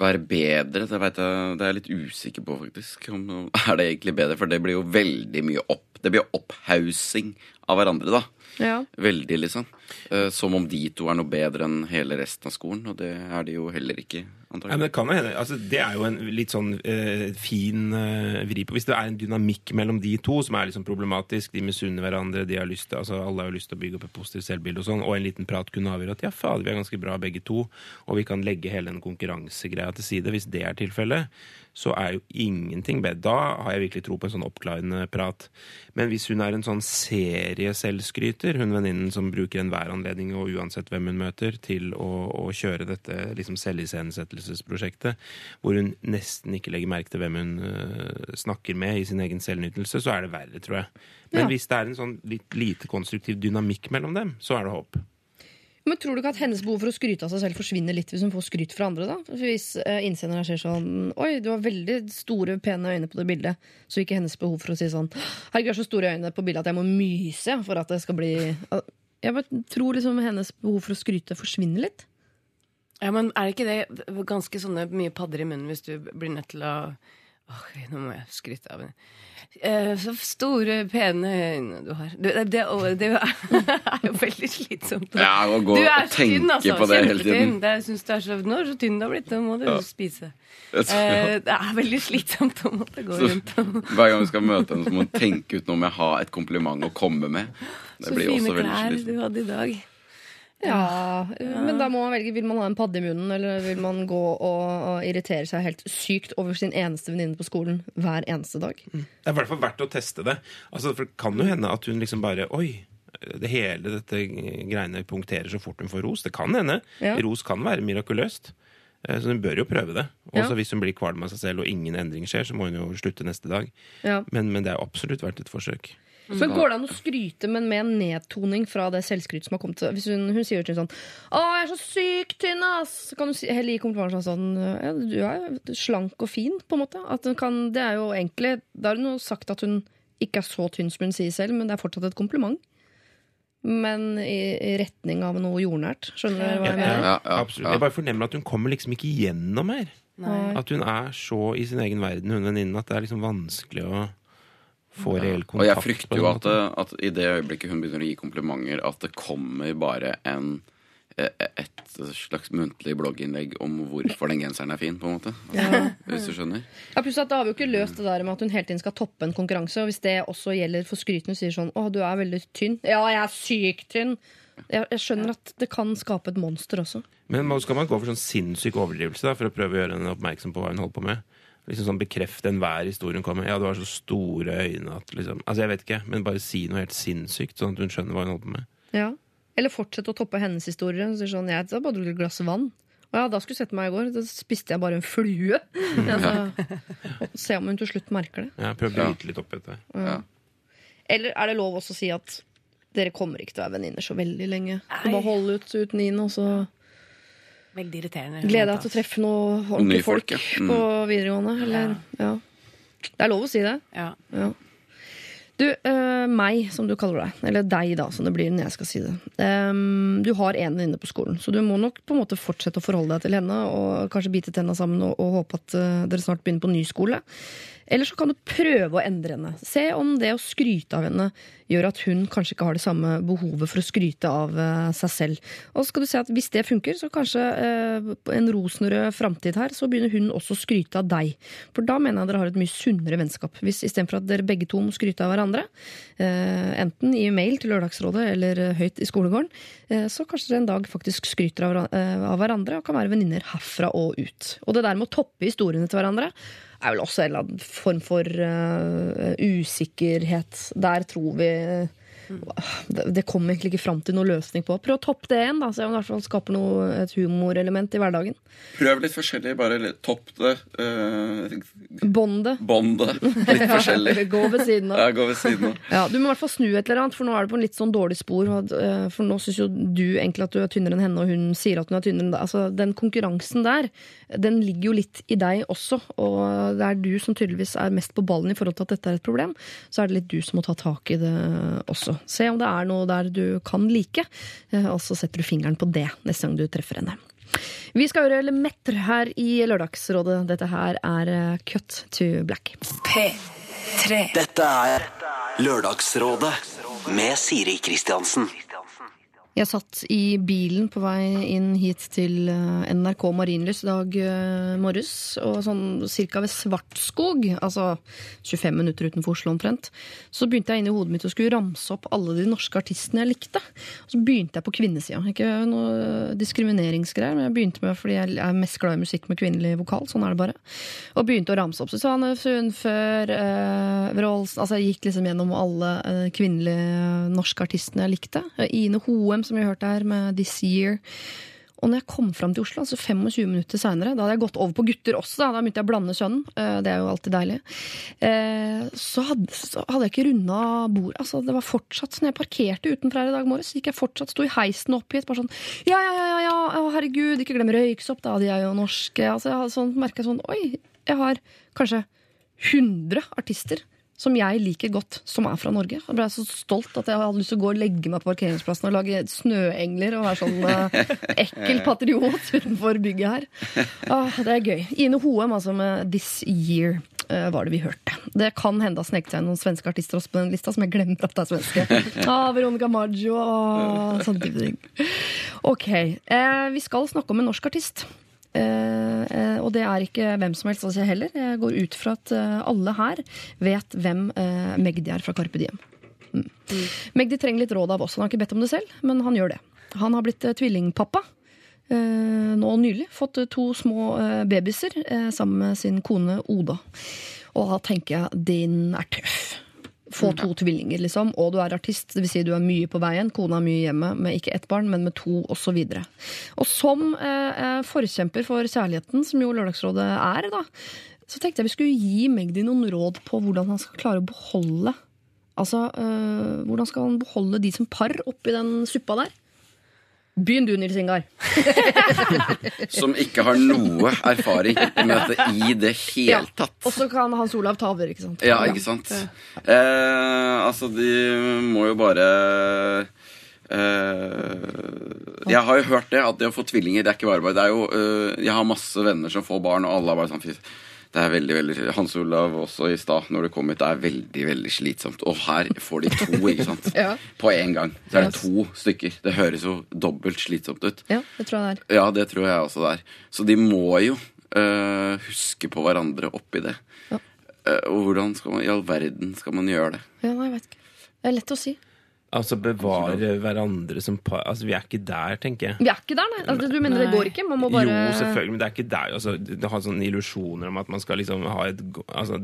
være bedre. Det, vet jeg, det er jeg litt usikker på, faktisk. Om, er det egentlig bedre? For det blir jo veldig mye opp Det blir opphaussing av hverandre, da. Ja. Veldig, liksom. Eh, som om de to er noe bedre enn hele resten av skolen. Og det er de jo heller ikke, Nei, det kan jo hende, altså Det er jo en litt sånn eh, fin eh, vri på Hvis det er en dynamikk mellom de to som er liksom problematisk, de misunner hverandre, de har lyst til, altså alle har lyst til å bygge opp et positivt selvbilde, og sånn, og en liten prat kunne avgjøre at ja, fader, vi er ganske bra begge to, og vi kan legge hele den konkurransegreia til side. Hvis det er tilfellet, så er jo ingenting bedre. Da har jeg virkelig tro på en sånn oppklarende prat. Men hvis hun er en sånn serieselvskryter, hun venninnen som bruker enhver anledning og uansett hvem hun møter, til å, å kjøre dette liksom selviscenesettelsesprosjektet, hvor hun nesten ikke legger merke til hvem hun uh, snakker med i sin egen selvnytelse, så er det verre, tror jeg. Men Ja. hvis det er en sånn litt lite konstruktiv dynamikk mellom dem, så er det håp. Men tror du ikke at hennes behov for å skryte av seg selv forsvinner litt hvis hun får skryt fra andre? da? Hvis uh, innsenderen ser sånn Oi, du har veldig store, pene øyne på det bildet. Så ikke hennes behov for å si sånn Herregud, jeg har så store øyne på bildet at jeg må myse for at det skal bli Jeg tror liksom hennes behov for å skryte forsvinner litt. Ja, men er ikke det ganske sånne mye padder i munnen hvis du blir nødt til å Åh, nå må jeg skryte av henne. Eh, så store, pene øyne du har. Du, det, det, det er jo veldig slitsomt. Ja, å gå du er og så tynn, altså. på det hele tiden. Det, jeg synes du er så, nå er du så tynn du har blitt, nå må du Ja. spise. Eh, det er veldig slitsomt å måtte gå Så rundt hver gang vi skal møte henne, så må hun tenke ut noe om jeg har et kompliment å komme med. Det Så blir fine også klær slitsomt. du hadde i dag. Ja, Men da må man velge. Vil man ha en padde i munnen, eller vil man gå og, og irritere seg helt sykt over sin eneste venninne på skolen hver eneste dag? Det er i hvert fall verdt å teste det. Altså, for det kan jo hende at hun liksom bare Oi, det hele dette greiene punkterer så fort hun får ros. Det kan hende. Ja. Ros kan være mirakuløst. Eh, Så hun bør jo prøve det. Ja. Hvis hun blir kvalm av seg selv og ingen endring skjer, så må hun jo slutte neste dag. Ja. Men, men det er absolutt verdt et forsøk. Men Går det an å skryte, men med en nedtoning fra det selvskryt som har kommet? Hvis hun, hun sier til sånn 'Å, jeg er så sykt tynn, ass!' Så kan du si, heller gi komplimenter sånn ja, 'Du er slank og fin', på en måte. At kan, det er jo egentlig Da har hun jo sagt at hun ikke er så tynn som hun sier selv, men det er fortsatt et kompliment. Men i, i retning av noe jordnært. Skjønner du hva jeg mener? Ja, ja, Absolutt. Jeg bare fornemmer at hun kommer liksom ikke gjennom her. Nei. At hun er så i sin egen verden, hun venninnen, at det er liksom vanskelig å få reell Og jeg frykter jo at, at i det øyeblikket hun begynner å gi komplimenter, at det kommer bare en eh, et slags muntlig blogginnlegg om hvorfor den genseren er fin, på en måte. Hvis du skjønner? Ja, pluss at Da har vi jo ikke løst det der med at hun hele tiden skal toppe en konkurranse. Og hvis det også gjelder for skryten, hun sier sånn 'Å, du er veldig tynn'. Ja, jeg er sykt tynn. Jeg, jeg skjønner at det kan skape et monster også. Men skal man gå for sånn sinnssyk overdrivelse da, for å prøve å gjøre henne oppmerksom på hva hun holder på med? Liksom sånn Bekrefte enhver historie hun kommer med. Ja, du har så store øyne at liksom Altså, jeg vet ikke, men bare si noe helt sinnssykt, sånn at hun skjønner hva hun holder på med. Ja. Eller fortsette å toppe hennes historie. Hun sier sånn, jeg har bare drukket et glass vann. Og ja, da skulle du sett meg i går. Da spiste jeg bare en flue. Altså, se om hun til slutt merker det. Ja, Prøv å bryte litt opp etter. Ja. Eller er det lov også å si at dere kommer ikke til å være venninner så veldig lenge? Du bare holde ut uten Ine, og så Veldig irriterende. gleder deg til å treffe noen ordentlige folk, folk, ja. Mm. på videregående. Eller, ja. Det er lov å si det. Ja. Ja. Du, uh, meg, som du kaller deg, eller deg, da, som det blir når jeg skal si det. Um, du har en venninne på skolen, så du må nok på en måte fortsette å forholde deg til henne, og kanskje bite tenna sammen og, og håpe at uh, dere snart begynner på ny skole. Eller så kan du prøve å endre henne. Se om det å skryte av henne gjør at hun kanskje ikke har det samme behovet for å skryte av eh, seg selv. Og så skal du se at hvis det funker, så kanskje eh, en rosenrød framtid her, så begynner hun også å skryte av deg. For da mener jeg dere har et mye sunnere vennskap. Hvis istedenfor at dere begge to må skryte av hverandre, eh, enten i mail til Lørdagsrådet eller høyt i skolegården, så kanskje dere en dag faktisk skryter av hverandre og kan være venninner herfra og ut. Og det der med å toppe historiene til hverandre er vel også en eller annen form for uh, usikkerhet. Der tror vi det, kom kommer egentlig ikke fram til noen løsning på. Prøv å toppe det igjen, da, så jeg i hvert fall skaper noe, et humorelement i hverdagen. Prøv litt forskjellig. Bare topp det. Uh, Bonde. Bånd det. Litt forskjellig. Gå ved siden av. Ja, gå ved siden av. Ja, Du må i hvert fall snu et eller annet, for nå er det på en litt sånn dårlig spor. eh, For nå syns jo du egentlig at du er tynnere enn henne, og hun sier at hun er tynnere enn deg. Altså, Den konkurransen der, den ligger jo litt i deg også. Og det er du som tydeligvis er mest på ballen i forhold til at dette er et problem. Så er det litt du som må ta tak i det også. Se om det er noe der du kan like, eh, og så setter du fingeren på det neste gang du treffer henne. Vi skal høre Lemetter her i Lørdagsrådet. Dette her er eh, Cut to Black. P3. Dette er Lørdagsrådet med Siri Kristiansen. Jeg satt i bilen på vei inn hit til eh, NRK Marienlyst dag eh, morges. Og sånn cirka ved Svartskog, altså 25 minutter utenfor Oslo omtrent, så begynte jeg inn i hodet mitt å skulle ramse opp alle de norske artistene jeg likte. Og så begynte jeg på kvinnesida. Ikke noe diskrimineringsgreier, men jeg begynte med fordi jeg er mest glad i musikk med kvinnelig vokal. Sånn er det bare. Og begynte å ramse opp Susanne Sundfør, eh, Wroldsen Altså jeg gikk liksom gjennom alle eh, kvinnelige norske artistene jeg likte. Ine Hoem, som vi hørte her, med This Year. Og når jeg kom fram til Oslo, altså 25 minutter seinere, da hadde jeg gått over på gutter også, da, da begynte jeg å blande sønnen, eh, det er jo alltid deilig, eh, så hadde, så hadde jeg ikke runda bordet. Altså, det var fortsatt, sånn, jeg parkerte utenfor her i dag morges, gikk jeg fortsatt, sto i heisen oppgitt, bare sånn Ja, ja, ja, ja, ja, herregud, ikke glem Røyksopp, da, de er jo norske. Altså, jeg hadde sånn, merket sånn Oi, jeg har kanskje 100 artister som jeg liker godt, som er fra Norge. Jeg ble så stolt at jeg hadde lyst til å gå og legge meg på parkeringsplassen og lage snøengler og være sånn eh, ekkel patriot utenfor bygget her. Ah, det er gøy. Ine Hoem, altså, med This Year. eh, var det vi hørte. Det kan hende det har sneket seg inn noen svenske artister også på den lista, som jeg glemmer at det er svenske. Ah, Veronica Maggio og sånne type ting. Ok, eh, vi skal snakke om en norsk artist. Eh, eh, og det er ikke hvem som helst altså heller. Jeg går ut fra at eh, alle her vet hvem Magdi er fra Carpe Diem. Mm. Magdi trenger litt råd av oss. Han har ikke bedt om det selv, men han gjør det. Han har blitt tvillingpappa. eh, nå nylig. Fått to små babyer eh, sammen med sin kone Oda. Og da tenker jeg din er tøff. Få to tvillinger, liksom, og du er artist. Det vil si du er mye på veien. Kona er mye hjemme med ikke ett barn, men med to, osv. Og, og som eh, eh, forkjemper for kjærligheten, som jo Lørdagsrådet er, da, så tenkte jeg vi skulle gi Magdi noen råd på hvordan han skal klare å beholde Altså, øh, hvordan skal han beholde de som par oppi den suppa der? Begynn du, Nils Ingar. Som ikke har noe erfaring med dette i det Ja. hele tatt. Og så kan Hans Olav ta over, ikke sant? Ja, ikke sant? Eh, altså, de må jo bare eh, Jeg har jo hørt det, at det å få tvillinger, det er ikke bare bare. Det er jo, eh, jeg har masse venner som får barn, og alle har bare sånn "Fy, Det er veldig, veldig Hans Olav også i stad, når du kom hit, det er veldig, veldig slitsomt. Og her får de to, ikke sant? Ja. På én gang. Så er det to stykker. Det høres jo dobbelt slitsomt ut. Ja, det tror jeg det er. Ja, det tror jeg også det er. Så de må jo uh, huske på hverandre oppi det. Ja. Uh, og hvordan skal man, i all verden skal man gjøre det? Ja, nei, jeg vet ikke. Det er lett å si. Altså bevare hverandre som par Altså, vi er ikke der, tenker jeg. Vi er ikke der, nei. Altså, du mener det går ikke? Man må bare Jo, selvfølgelig, men det er ikke der. Altså, det har sånne illusjoner om at man skal liksom ha et Altså,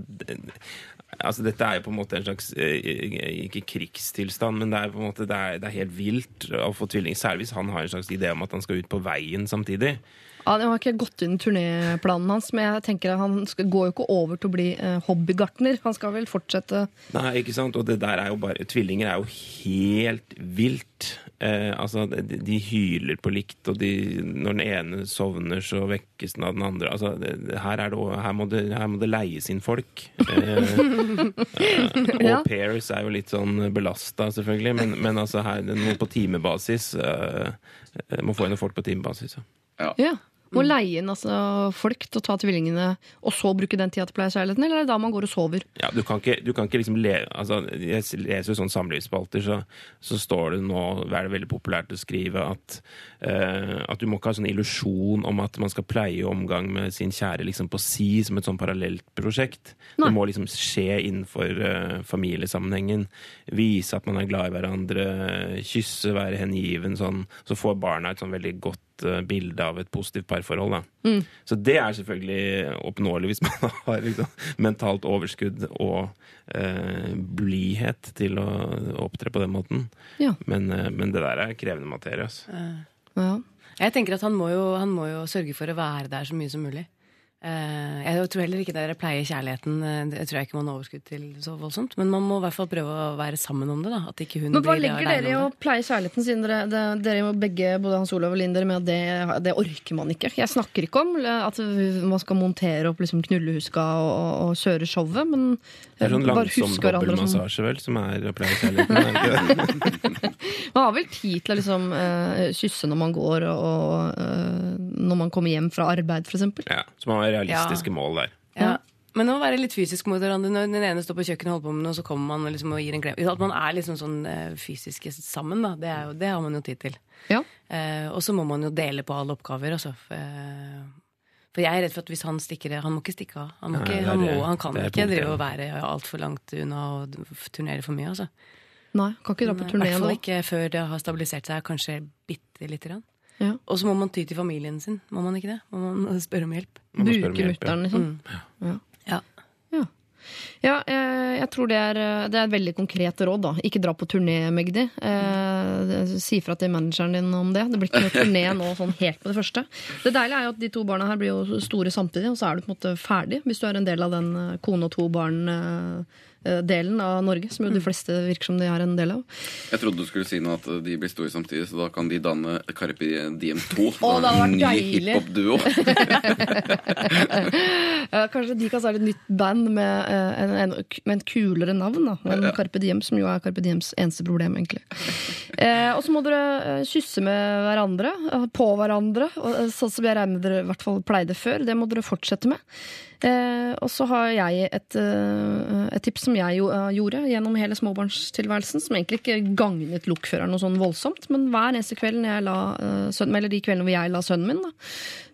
altså dette er jo på en måte en slags eh, Ikke krigstilstand, men det er på en måte Det er, det er helt vilt å få tvilling. Særlig hvis han har en slags idé om at han skal ut på veien samtidig. Ja, Jeg har ikke gått inn turnéplanen hans, men jeg tenker at han skal, går jo ikke over til å bli eh, hobbygartner. Han skal vel fortsette Nei, ikke sant? Og det der er jo bare Tvillinger er jo helt vilt. Eh, altså, de, de hyler på likt, og de, når den ene sovner, så vekkes den av den andre. Altså, det, det- her, er det, her, må det, her må det leies inn folk. Eh, eh, Ja. Au pairs er jo litt sånn belasta, selvfølgelig, men, men altså her, noe på timebasis. Eh, eh, må få inn folk på timebasis. Ja. Ja. Må leie inn altså, folk til å ta tvillingene, og så bruke den tida til pleiekjærligheten? kjærligheten, eller er det da man går og sover? Ja, du kan ikke, du kan ikke liksom le, altså, Jeg leser jo sånne samlivsspalter, så, så står det nå er det veldig populært å skrive at, uh, at du må ikke ha sånn illusjon om at man skal pleie omgang med sin kjære liksom på si som et sånn parallelt prosjekt. Nei. Det må liksom skje innenfor uh, familiesammenhengen. Vise at man er glad i hverandre, kysse, være hengiven sånn. Så får barna et sånn veldig godt eh, bilde av et positivt parforhold. Da. Mm. Så det er selvfølgelig oppnåelig hvis man har liksom, mentalt overskudd og eh, blidhet til å opptre på den måten. Ja. Men, eh, men det der er krevende materie. Altså. Ja. Jeg tenker at han må, jo, han må jo sørge for å være der så mye som mulig. Eh, jeg tror heller ikke dere pleier kjærligheten. eh, Det tror jeg ikke man har overskudd til så voldsomt. Men man må i hvert fall prøve å være sammen om det. da At ikke hun Men hva blir legger dere i å pleie kjærligheten, siden dere, det, dere begge, både Hans Olav og Linn, dere med at det, det orker man ikke? Jeg snakker ikke om at man skal montere opp liksom knullehuska og, og, og kjøre showet, men Det er sånn langsom huske som dobbeltmassasje, vel, som er å pleie kjærligheten. Man har vel tid til å liksom uh, kysse når man går, og, eh, når man kommer hjem fra arbeid, f.eks. Ja, så man har realistiske mål der. Ja. Men å være litt fysisk mot hverandre når den ene står på kjøkkenet og holder på med noe, så kommer man og liksom og gir en klem. At man er liksom sånn eh, fysiske sammen, da. Det, er jo, det har man jo tid til. Ja. Eh, og så må man jo dele på alle oppgaver, altså. For jeg er redd for at hvis han stikker Han må ikke stikke av. Han, må ikke, er han, må, han kan ikke punktet, drive og være altfor langt unna og turnere for mye, altså. Nei, kan ikke dra på I turné hvert fall ikke før det har stabilisert seg kanskje bitte lite grann. Ja. Og så må man ty til familien sin, må man ikke det? Må man spørre om hjelp? Man må spørre om Bruke hjelp, ja. mutter'n, liksom. Mm. Ja. Ja, ja. jeg tror det er, eh, det er et veldig konkret råd. da. Ikke dra på turné, Magdi. Eh, si fra til manageren din om det. Det blir ikke noe turné nå sånn helt på det første. Det deilige er jo at de to barna her blir jo store samtidig, og så er du på en måte ferdig hvis du er en del av den eh, kone og to barn-delen av Norge, som jo de fleste virker som de har en del av. Jeg trodde du skulle si noe at de blir store samtidig, så da kan de danne Carpe Diem 2. Å, det hadde vært deilig. hiphop-duo. Eh, Kanskje de kan starte et nytt band med, eh, en, en, med en kulere navn da, enn Carpe Diem, som jo er Carpe Diems eneste problem, egentlig. Eh, og så må dere eh, kysse med hverandre, eh, på hverandre, eh, sånn som jeg regner med dere i hvert fall pleide før. Det må dere fortsette med. Eh, og så har jeg et, eh, et tips som jeg jo, eh, gjorde gjennom hele småbarnstilværelsen, som egentlig ikke gagnet lokføreren noe sånn voldsomt, men hver eneste kveld når jeg la eh, sønnen, eller de kveldene hvor jeg la sønnen min, da,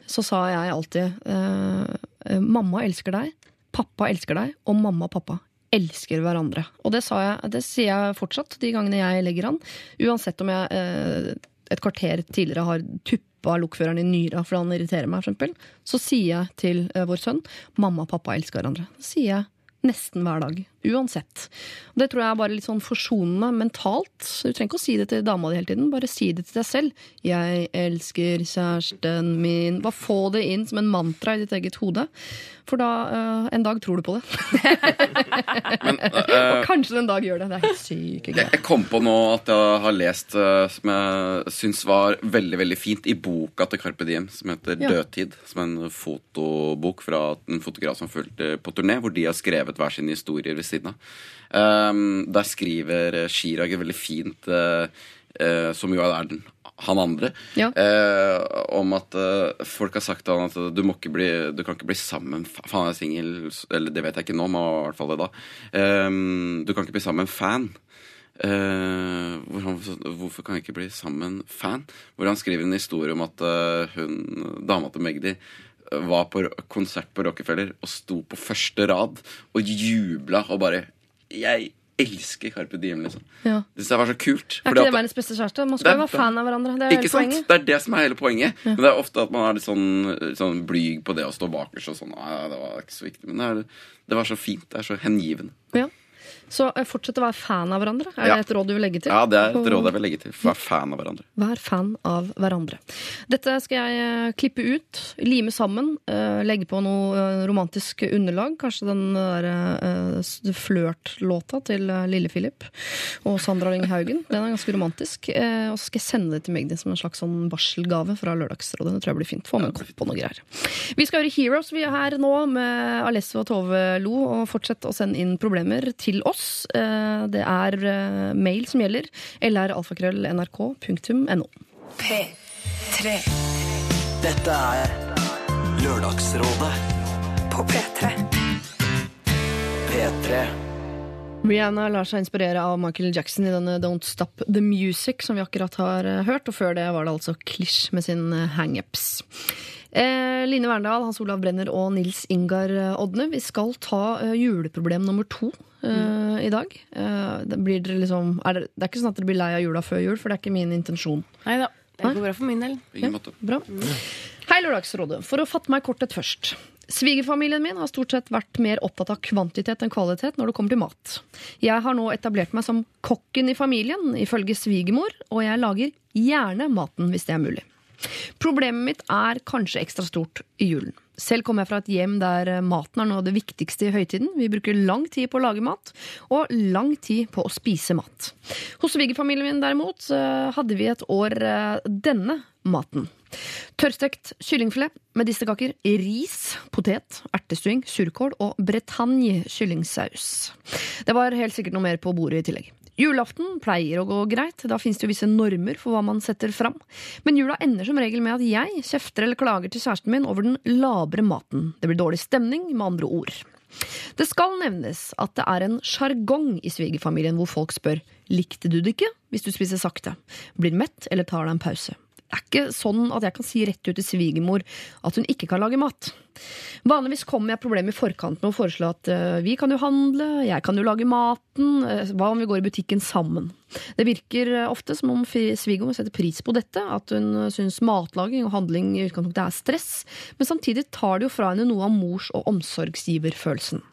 så sa jeg alltid eh, Mamma elsker deg, pappa elsker deg, og mamma og pappa elsker hverandre. Og det, jeg, det sier jeg fortsatt de gangene jeg legger an. Uansett om jeg eh, et kvarter tidligere har tuppa lokføreren i nyra fordi han irriterer meg, eksempel, så sier jeg til eh, vår sønn mamma og pappa elsker hverandre. Det sier jeg nesten hver dag. Uansett. Og det tror jeg er bare litt sånn forsonende mentalt. Du trenger ikke å si det til dama di hele tiden, bare si det til deg selv. 'Jeg elsker kjæresten min'. Bare få det inn som en mantra i ditt eget hode. For da uh, en dag tror du på det. Men, Og eh, kanskje du en dag gjør det. Det er helt sykt jeg, jeg kom på nå at jeg har lest uh, som jeg syns var veldig veldig fint i boka til Carpe Diem, som heter Ja. 'Dødtid'. Som er en fotobok fra en fotograf som fulgte på turné, hvor de har skrevet hver sine historier ved siden av. Um, der skriver Chirag et veldig fint, uh, som jo er den han andre, Ja. Uh, om at folk har sagt til han at du, må ikke bli, du kan ikke bli sammen Fa- Faen, jeg er singel, eller det vet jeg ikke nå, men i hvert fall det da. Um, du kan ikke bli sammen med en fan. Uh, hvor han, hvorfor kan jeg ikke bli sammen fan? Hvor han skriver en historie om at uh, hun, dama til Magdi var på konsert på Rockefeller og sto på første rad og jubla og bare Jeg elsker Carpe Diem, liksom. Ja. Det synes jeg var så kult. Er ikke det verdens beste kjæreste? Man skal jo være fan av hverandre. Det er ikke sant? poenget. Det er det som er hele poenget. Men det er ofte at man er litt sånn, sånn blyg på det å stå bakerst og sånn. Nei, det var ikke så viktig. Men det, er, det var så fint. Det er så hengivende. Ja. Så eh, fortsett å være fan av hverandre. Er Ja. det et råd du vil legge til? Ja, det er et råd jeg vil legge til. Vær fan av hverandre. Vær fan av hverandre. Dette skal jeg eh, klippe ut, lime sammen, eh, legge på noe romantisk underlag. Kanskje den derre flørtlåta til eh, Lille Philip og Sandra Lyng Haugen. Den er ganske romantisk. Og så skal jeg sende det til Magdi som en slags sånn barselgave fra Lørdagsrådet. Det tror jeg blir fint. Få med en kopp og noe greier. Vi skal høre Heroes vi er her nå med Alessio og Tove Lo, og fortsett å sende inn problemer til oss. Eh, Det er eh, mail som gjelder. lralfakrøll.nrk.no. P3. Dette er Lørdagsrådet På P3. P3 Rihanna lar seg inspirere av Michael Jackson i denne Don't Stop The Music, som vi akkurat har eh, hørt. Og før det var det altså Klisj med sin hangups. Eh, Line Verndal, Hans Olav Brenner og Nils Ingar Odne, vi skal ta eh, juleproblem nummer to eh, i dag. Uh, det, blir dere liksom, er det, det er ikke sånn at dere blir lei av jula før jul, for det er ikke min intensjon. Neida. Det går bra for min del. Måte. Bra. Hei, Lørdagsrådet. For å fatte meg kortet først. Svigerfamilien min har stort sett vært mer opptatt av kvantitet enn kvalitet når det kommer til mat. Jeg har nå etablert meg som kokken i familien, ifølge svigermor, og jeg lager gjerne maten hvis det er mulig. Problemet mitt er kanskje ekstra stort i julen. Selv kommer jeg fra et hjem der eh, maten er noe av det viktigste i høytiden. Vi bruker lang tid på å lage mat, og lang tid på å spise mat. Hos svigerfamilien min derimot hadde vi et år eh, denne maten. Tørrstekt kyllingfilet, medisterkaker, ris, potet, ertestuing, surkål og bretagne kyllingsaus. Det var helt sikkert noe mer på bordet i tillegg. Julaften pleier å gå greit, da finnes det jo visse normer for hva man setter fram. Men jula ender som regel med at jeg kjefter eller klager til kjæresten min over den labre maten. Det blir dårlig stemning, med andre ord. Det skal nevnes at det er en sjargong i svigerfamilien hvor folk spør likte du det ikke hvis du spiser sakte, blir mett eller tar deg en pause. Det er ikke sånn at jeg kan si rett ut til svigermor at hun ikke kan lage mat. Vanligvis kommer jeg problemet i forkant med å foreslå at eh, vi kan jo handle, jeg kan jo lage maten, eh, hva om vi går i butikken sammen? Det virker eh, ofte som om svigermor setter pris på dette, at hun syns matlaging og handling i utgangspunktet er stress, men samtidig tar det jo fra henne noe av mors- og omsorgsgiverfølelsen.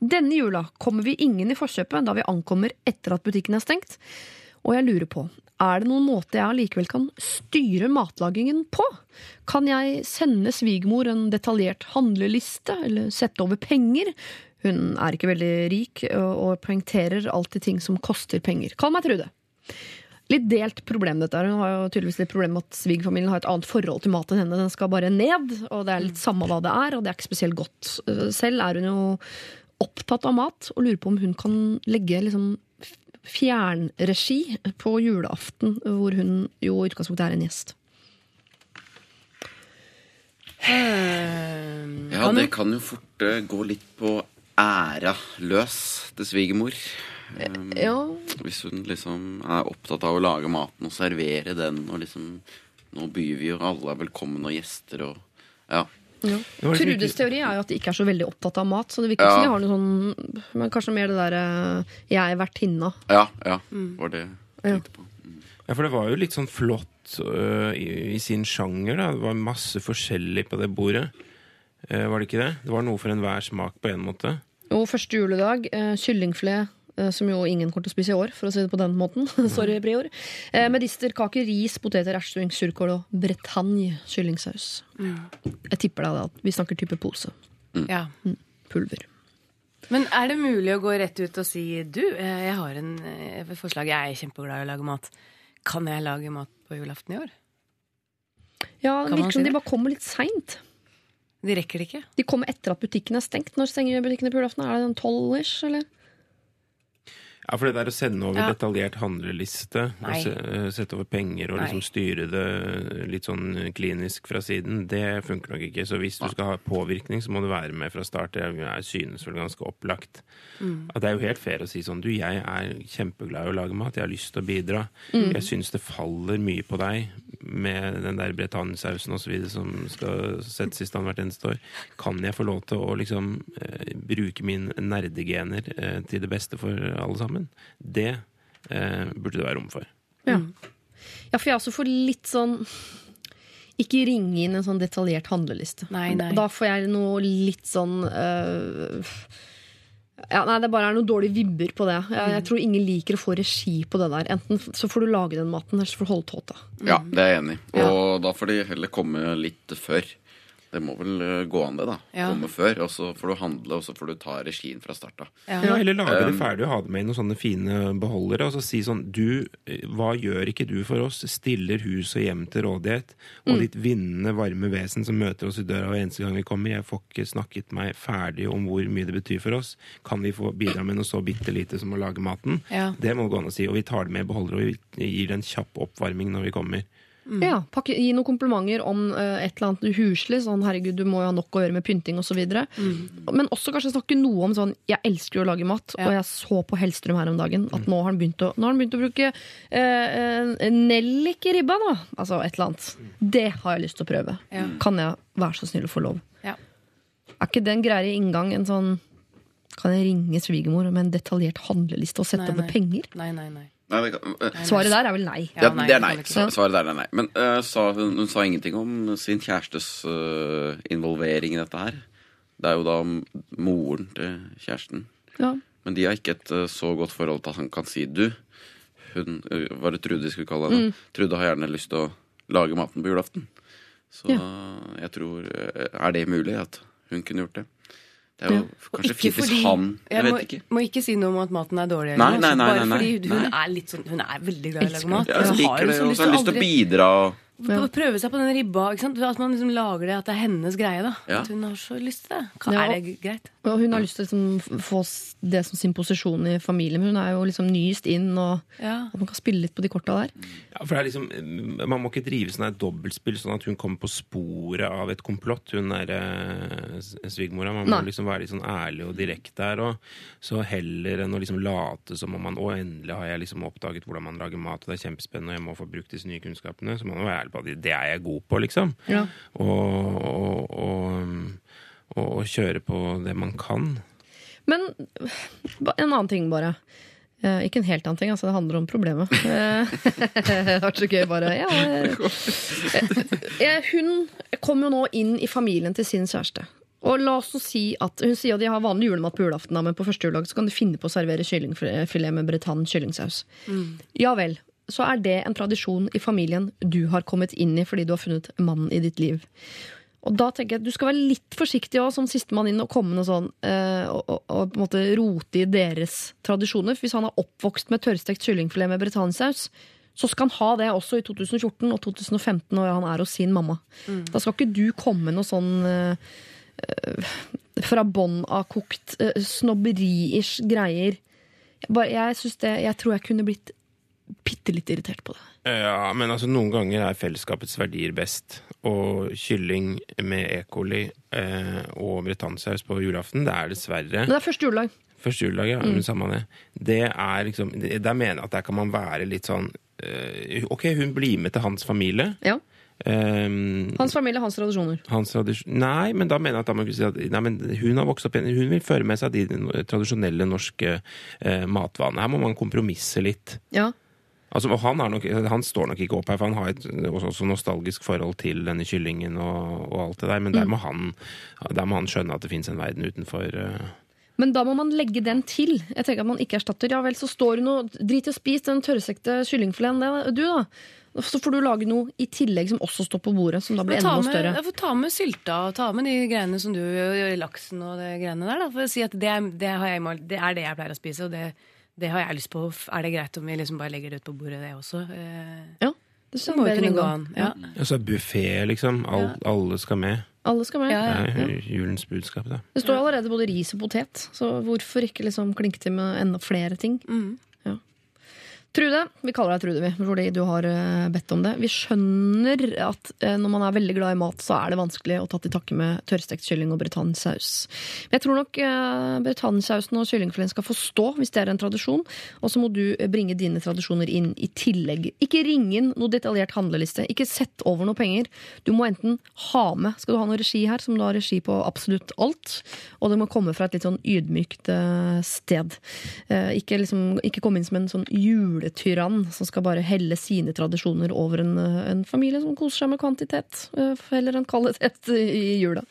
Denne jula kommer vi ingen i forkjøpet da vi ankommer etter at butikken er stengt. Og jeg lurer på, er det noen måte jeg allikevel kan styre matlagingen på? Kan jeg sende svigermor en detaljert handleliste, eller sette over penger? Hun er ikke veldig rik og poengterer alltid ting som koster penger. Kall meg Trude. Litt delt problem, dette. Hun har jo tydeligvis litt problem med at svigerfamilien har et annet forhold til mat enn henne. Den skal bare ned, og det er litt samme hva det er, og det er ikke spesielt godt. Selv er hun jo opptatt av mat, og lurer på om hun kan legge liksom fjernregi på julaften, hvor hun jo i utgangspunktet er en gjest. Eh, Ja, det kan jo fort eh, gå litt på æra løs til svigermor. Um, Ja, Hvis hun liksom er opptatt av å lage maten og servere den og liksom Nå byr vi jo alle er velkommen og gjester og Ja. Ja. Liksom Trudes teori er jo at de ikke er så veldig opptatt av mat, så det virker ikke Ja. som de har noe sånn Men kanskje mer det derre 'jeg er vertinna'. Ja, ja. Var det jeg tenkte på. Ja, for det var jo litt sånn flott uh, i, i sin sjanger. da. Det var masse forskjellig på det bordet. Uh, var det ikke det? Det var noe for enhver smak på en måte. Jo, første juledag, Uh, kyllingfilet, eh, som jo ingen kommer til å spise i år, for å si det på den måten. Sorry, Prior. Eh, medisterkake, ris, poteter, ertestuing, surkål og bretagne kyllingsaus. Jeg tipper deg at vi snakker type pose. Ja. Pulver. Men er det mulig å gå rett ut og si du, eh, jeg har en eh, forslag, jeg er kjempeglad i å lage mat. Kan jeg lage mat på julaften i år? Ja, det virker som de bare kommer litt seint. De rekker det ikke. De kommer etter at butikken er stengt. Når stenger butikkene på julaften? Er det en tolv-ish, eller? Ja, for det der å sende over Ja. detaljert handleliste, og Nei. se, eh, sette over penger og liksom styre det litt sånn klinisk fra siden, det funker nok ikke. Så hvis du skal ha påvirkning, så må du være med fra start. Det synes vel ganske opplagt. At det er jo helt fair å si sånn Du, jeg er kjempeglad i å lage mat, jeg har lyst til å bidra. Jeg syns det faller mye på deg med den der bretanesausen osv. som skal settes i stand hvert eneste år. Kan jeg få lov til å liksom eh, bruke mine nerdegener eh, til det beste for alle sammen? Det eh, burde det være rom for. Ja. ja, for jeg også får litt sånn Ikke ringe inn en sånn detaljert handleliste. Nei, nei. Da får jeg noe litt sånn øh, ja, Nei, det bare er noen dårlige vibber på det. Jeg, jeg tror ingen liker å få regi på det der. Enten så får du lage den maten, eller så får du holde tåta. Ja, det er jeg enig i. Og da får de heller komme litt før. Det må vel eh, gå an, det, da. Ja. Komme før, og så får du handle, og så får du ta regien fra start av. Ja, Eller lage det ferdig og ha det med i noen sånne fine beholdere. Og så si sånn Du, eh, hva gjør ikke du for oss? Stiller hus og hjem til rådighet. Og ditt vinnende, varme vesen som møter oss i døra hver eneste gang vi kommer. Jeg får ikke snakket meg ferdig om hvor mye det betyr for oss. Kan vi få bidra med noe så bitte lite som å lage maten? Ja. Det må gå an å si. Og vi tar det med i beholdere, og vi gir det en kjapp oppvarming når vi kommer. Ja, pakke, Gi noen komplimenter om uh, et eller annet uhuslig. Sånn 'herregud, du må jo ha nok å gjøre med pynting' osv. Men også kanskje snakke noe om sånn 'jeg elsker jo å lage mat', Ja. og jeg så på Hellstrøm her om dagen at nå har han begynt å, nå har han begynt å bruke eh, nellik i ribba. da Altså et eller annet. Det har jeg lyst til å prøve. Ja. Kan jeg være så snill å få lov? Ja. Er ikke det en greiere inngang enn sånn Kan jeg ringe svigermor med en detaljert handleliste og sette Nei, opp med penger? Nei, nei, nei. Nei, det kan, uh, Svaret der er vel nei. ja, nei, det er nei. Svaret der er nei. Men uh, sa, hun, hun sa ingenting om sin kjærestes uh, involvering i dette her. Det er jo da moren til kjæresten. Ja. Men de har ikke et så godt forhold til at han kan si du. Hun, Var det Trude de skulle kalle henne? Trude har gjerne lyst til å lage maten på julaften. Så jeg tror Er det mulig at hun kunne gjort det? Det er jo kanskje fint hvis han Jeg vet må, ikke. må ikke si noe om at maten er dårlig. Nei, nei, nei, nei, nei, Bare fordi hun er litt sånn Hun er veldig glad i å lage mat. Hun liker jo og lyst så har til lyst til å bidra. bidra. Å prøve seg på den ribba. Ikke sant? At man liksom lager det, at det er hennes greie. da Ja. At hun har så lyst til det. Hva, Ja, er det greit? Og hun har lyst til å liksom få det som sin posisjon i familien. Men hun er jo liksom nyest inn, og Ja. at man kan spille litt på de korta der. Ja, for det er liksom, Man må ikke drive sånn et dobbeltspill, sånn at hun kommer på sporet av et komplott. Hun er eh, s- svigermora. Man må Nei. liksom være litt sånn ærlig og direkte der. Og så heller enn å liksom late som om man Å, endelig har jeg liksom oppdaget hvordan man lager mat, og det er kjempespennende, og jeg må få brukt disse nye kunnskapene. Så må man være på det er jeg god på, liksom. Ja. Og, og, og, og, kjøre på det man kan. Men en annen ting, bare. Eh, ikke en helt annen ting, altså det handler om problemet. Eh, det var vært så gøy, bare. Ja, eh, eh, hun kom jo nå inn i familien til sin kjæreste. Og la oss si at Hun sier at de har vanlig julemat på julaften, men på første juledag så kan de finne på å servere kyllingfilet med bretann kyllingsaus. Ja vel. Så er det en tradisjon i familien du har kommet inn i fordi du har funnet mannen i ditt liv. Og da tenker jeg at Du skal være litt forsiktig også, som sistemann inn og komme noe sånn, øh, og, og, og på en måte rote i deres tradisjoner. For Hvis han er oppvokst med tørrstekt kyllingfilet med britannisaus, så skal han ha det også i 2014 og 2015 når han er hos sin mamma. Da skal ikke du komme noe sånn eh, fra bånn av kokt øh, snobberi-ish greier. Bare, jeg, det, jeg tror jeg kunne blitt bitte litt irritert på det. Ja, men altså noen ganger er fellesskapets verdier best. Og kylling med E. coli eh, og bretanesaus på julaften, det er dessverre Men det er første juledag. Første juledag, ja. Men samme det. Det er liksom Der mener jeg at der kan man være litt sånn eh, Ok, hun blir med til hans familie. Ja. Um, Hans familie, hans tradisjoner. hans tradisjon Nei, men da mener jeg at må si at nei, men hun har vokst opp igjen Hun vil føre med seg de tradisjonelle norske eh, matvanene. Her må man kompromisse litt. Ja. Altså, og han, er nok, han står nok ikke opp her, for han har et også, nostalgisk forhold til denne kyllingen og, og alt det der, men der, må han, der må han skjønne at det fins en verden utenfor eh, Men da må man legge den til. Jeg tenker at man ikke erstatter. Ja vel, så står hun og drit i å spise den tørrsekte kyllingfileten, du da. Så får du lage noe i tillegg som også står på bordet, som da blir enda med, større. jeg får ta med sylta og ta med de greiene som du gjør, laksen og det greiene der. Da, for å si at det er det, har jeg, det er det jeg pleier å spise, og det, det har jeg lyst på. Er det greit om vi liksom bare legger det ut på bordet, det også? Eh, Ja, det må jo kunne gå an. Ja. Altså buffé, liksom. All, Alle skal med. Alle skal med. Ja, ja. Det er julens budskap, da. Det står allerede både ris og potet, så hvorfor ikke liksom klinke til med enda flere ting? Mm. Trude, vi kaller deg Trude, vi, fordi du har eh, bedt om det. Vi skjønner at eh, når man er veldig glad i mat, så er det vanskelig å ta til takke med tørrstekt kylling og bretanesaus. Men jeg tror nok uh, og kyllingfileten skal få stå, hvis det er en tradisjon. Og så må du eh, bringe dine tradisjoner inn i tillegg. Ikke ring inn noe detaljert handleliste. Ikke sett over noe penger. Du må enten ha med Skal du ha noe regi her, som du har regi på absolutt alt. Og det må komme fra et litt sånn ydmykt eh, sted. Eh, ikke, liksom, ikke komme inn som en sånn juletyrann som skal bare helle sine tradisjoner over en, eh, en familie som koser seg med kvantitet eh, heller enn kvalitet i jula.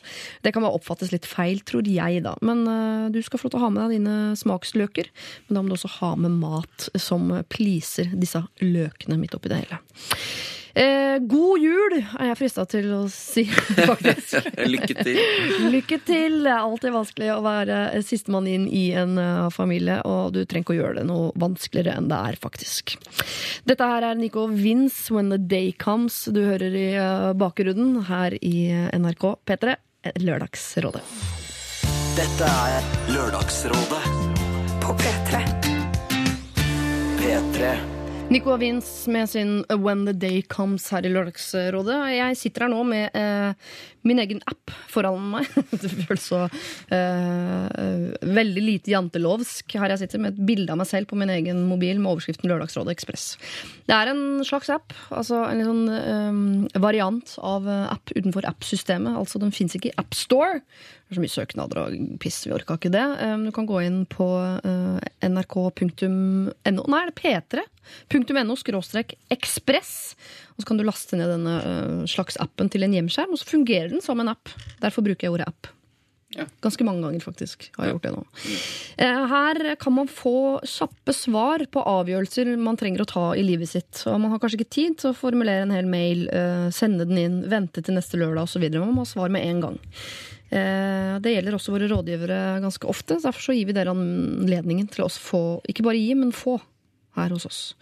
Det kan bare oppfattes litt feil, tror jeg, da. Men uh, du skal få lov til å ha med deg dine smaksløker. Men da må du også ha med mat som pleaser disse løkene midt oppi det hele. Eh, god jul, er jeg frista til å si, faktisk. Lykke til. Lykke til! Det er alltid vanskelig å være sistemann inn i en uh, familie, og du trenger ikke å gjøre det noe vanskeligere enn det er, faktisk. Dette her er Nico Vince, 'When the Day Comes'. Du hører i uh, bakgrunnen her i eh, NRK P3, eh, Lørdagsrådet. Dette er Lørdagsrådet På P3. P3. Nico Avins med sin When the Day Comes her i Lørdagsrådet. Jeg sitter her nå med eh, min egen app foran meg. Det føles så eh, veldig lite jantelovsk her jeg sitter med et bilde av meg selv på min egen mobil med overskriften Lørdagsrådet Ekspress. Det er en slags app, altså en litt sånn eh, variant av eh, app utenfor appsystemet. Altså den fins ikke i AppStore. Det er så mye søknader og piss, vi orka ikke det. Du kan gå inn på uh, nrk.no Nei, det er p3.no skråstrek ekspress. Og så kan du laste ned denne uh, slags appen til en hjemskjerm, og så fungerer den som en app. Derfor bruker jeg ordet app. Ja. Ganske mange ganger, faktisk. har jeg gjort det nå. Eh, Her kan man få kjappe svar på avgjørelser man trenger å ta i livet sitt. Og man har kanskje ikke tid til å formulere en hel mail, eh, sende den inn, vente til neste lørdag osv. Man må ha svar med en gang. Eh, Det gjelder også våre rådgivere ganske ofte. så Derfor så gir vi dere anledningen til å få, ikke bare gi, men få her hos oss.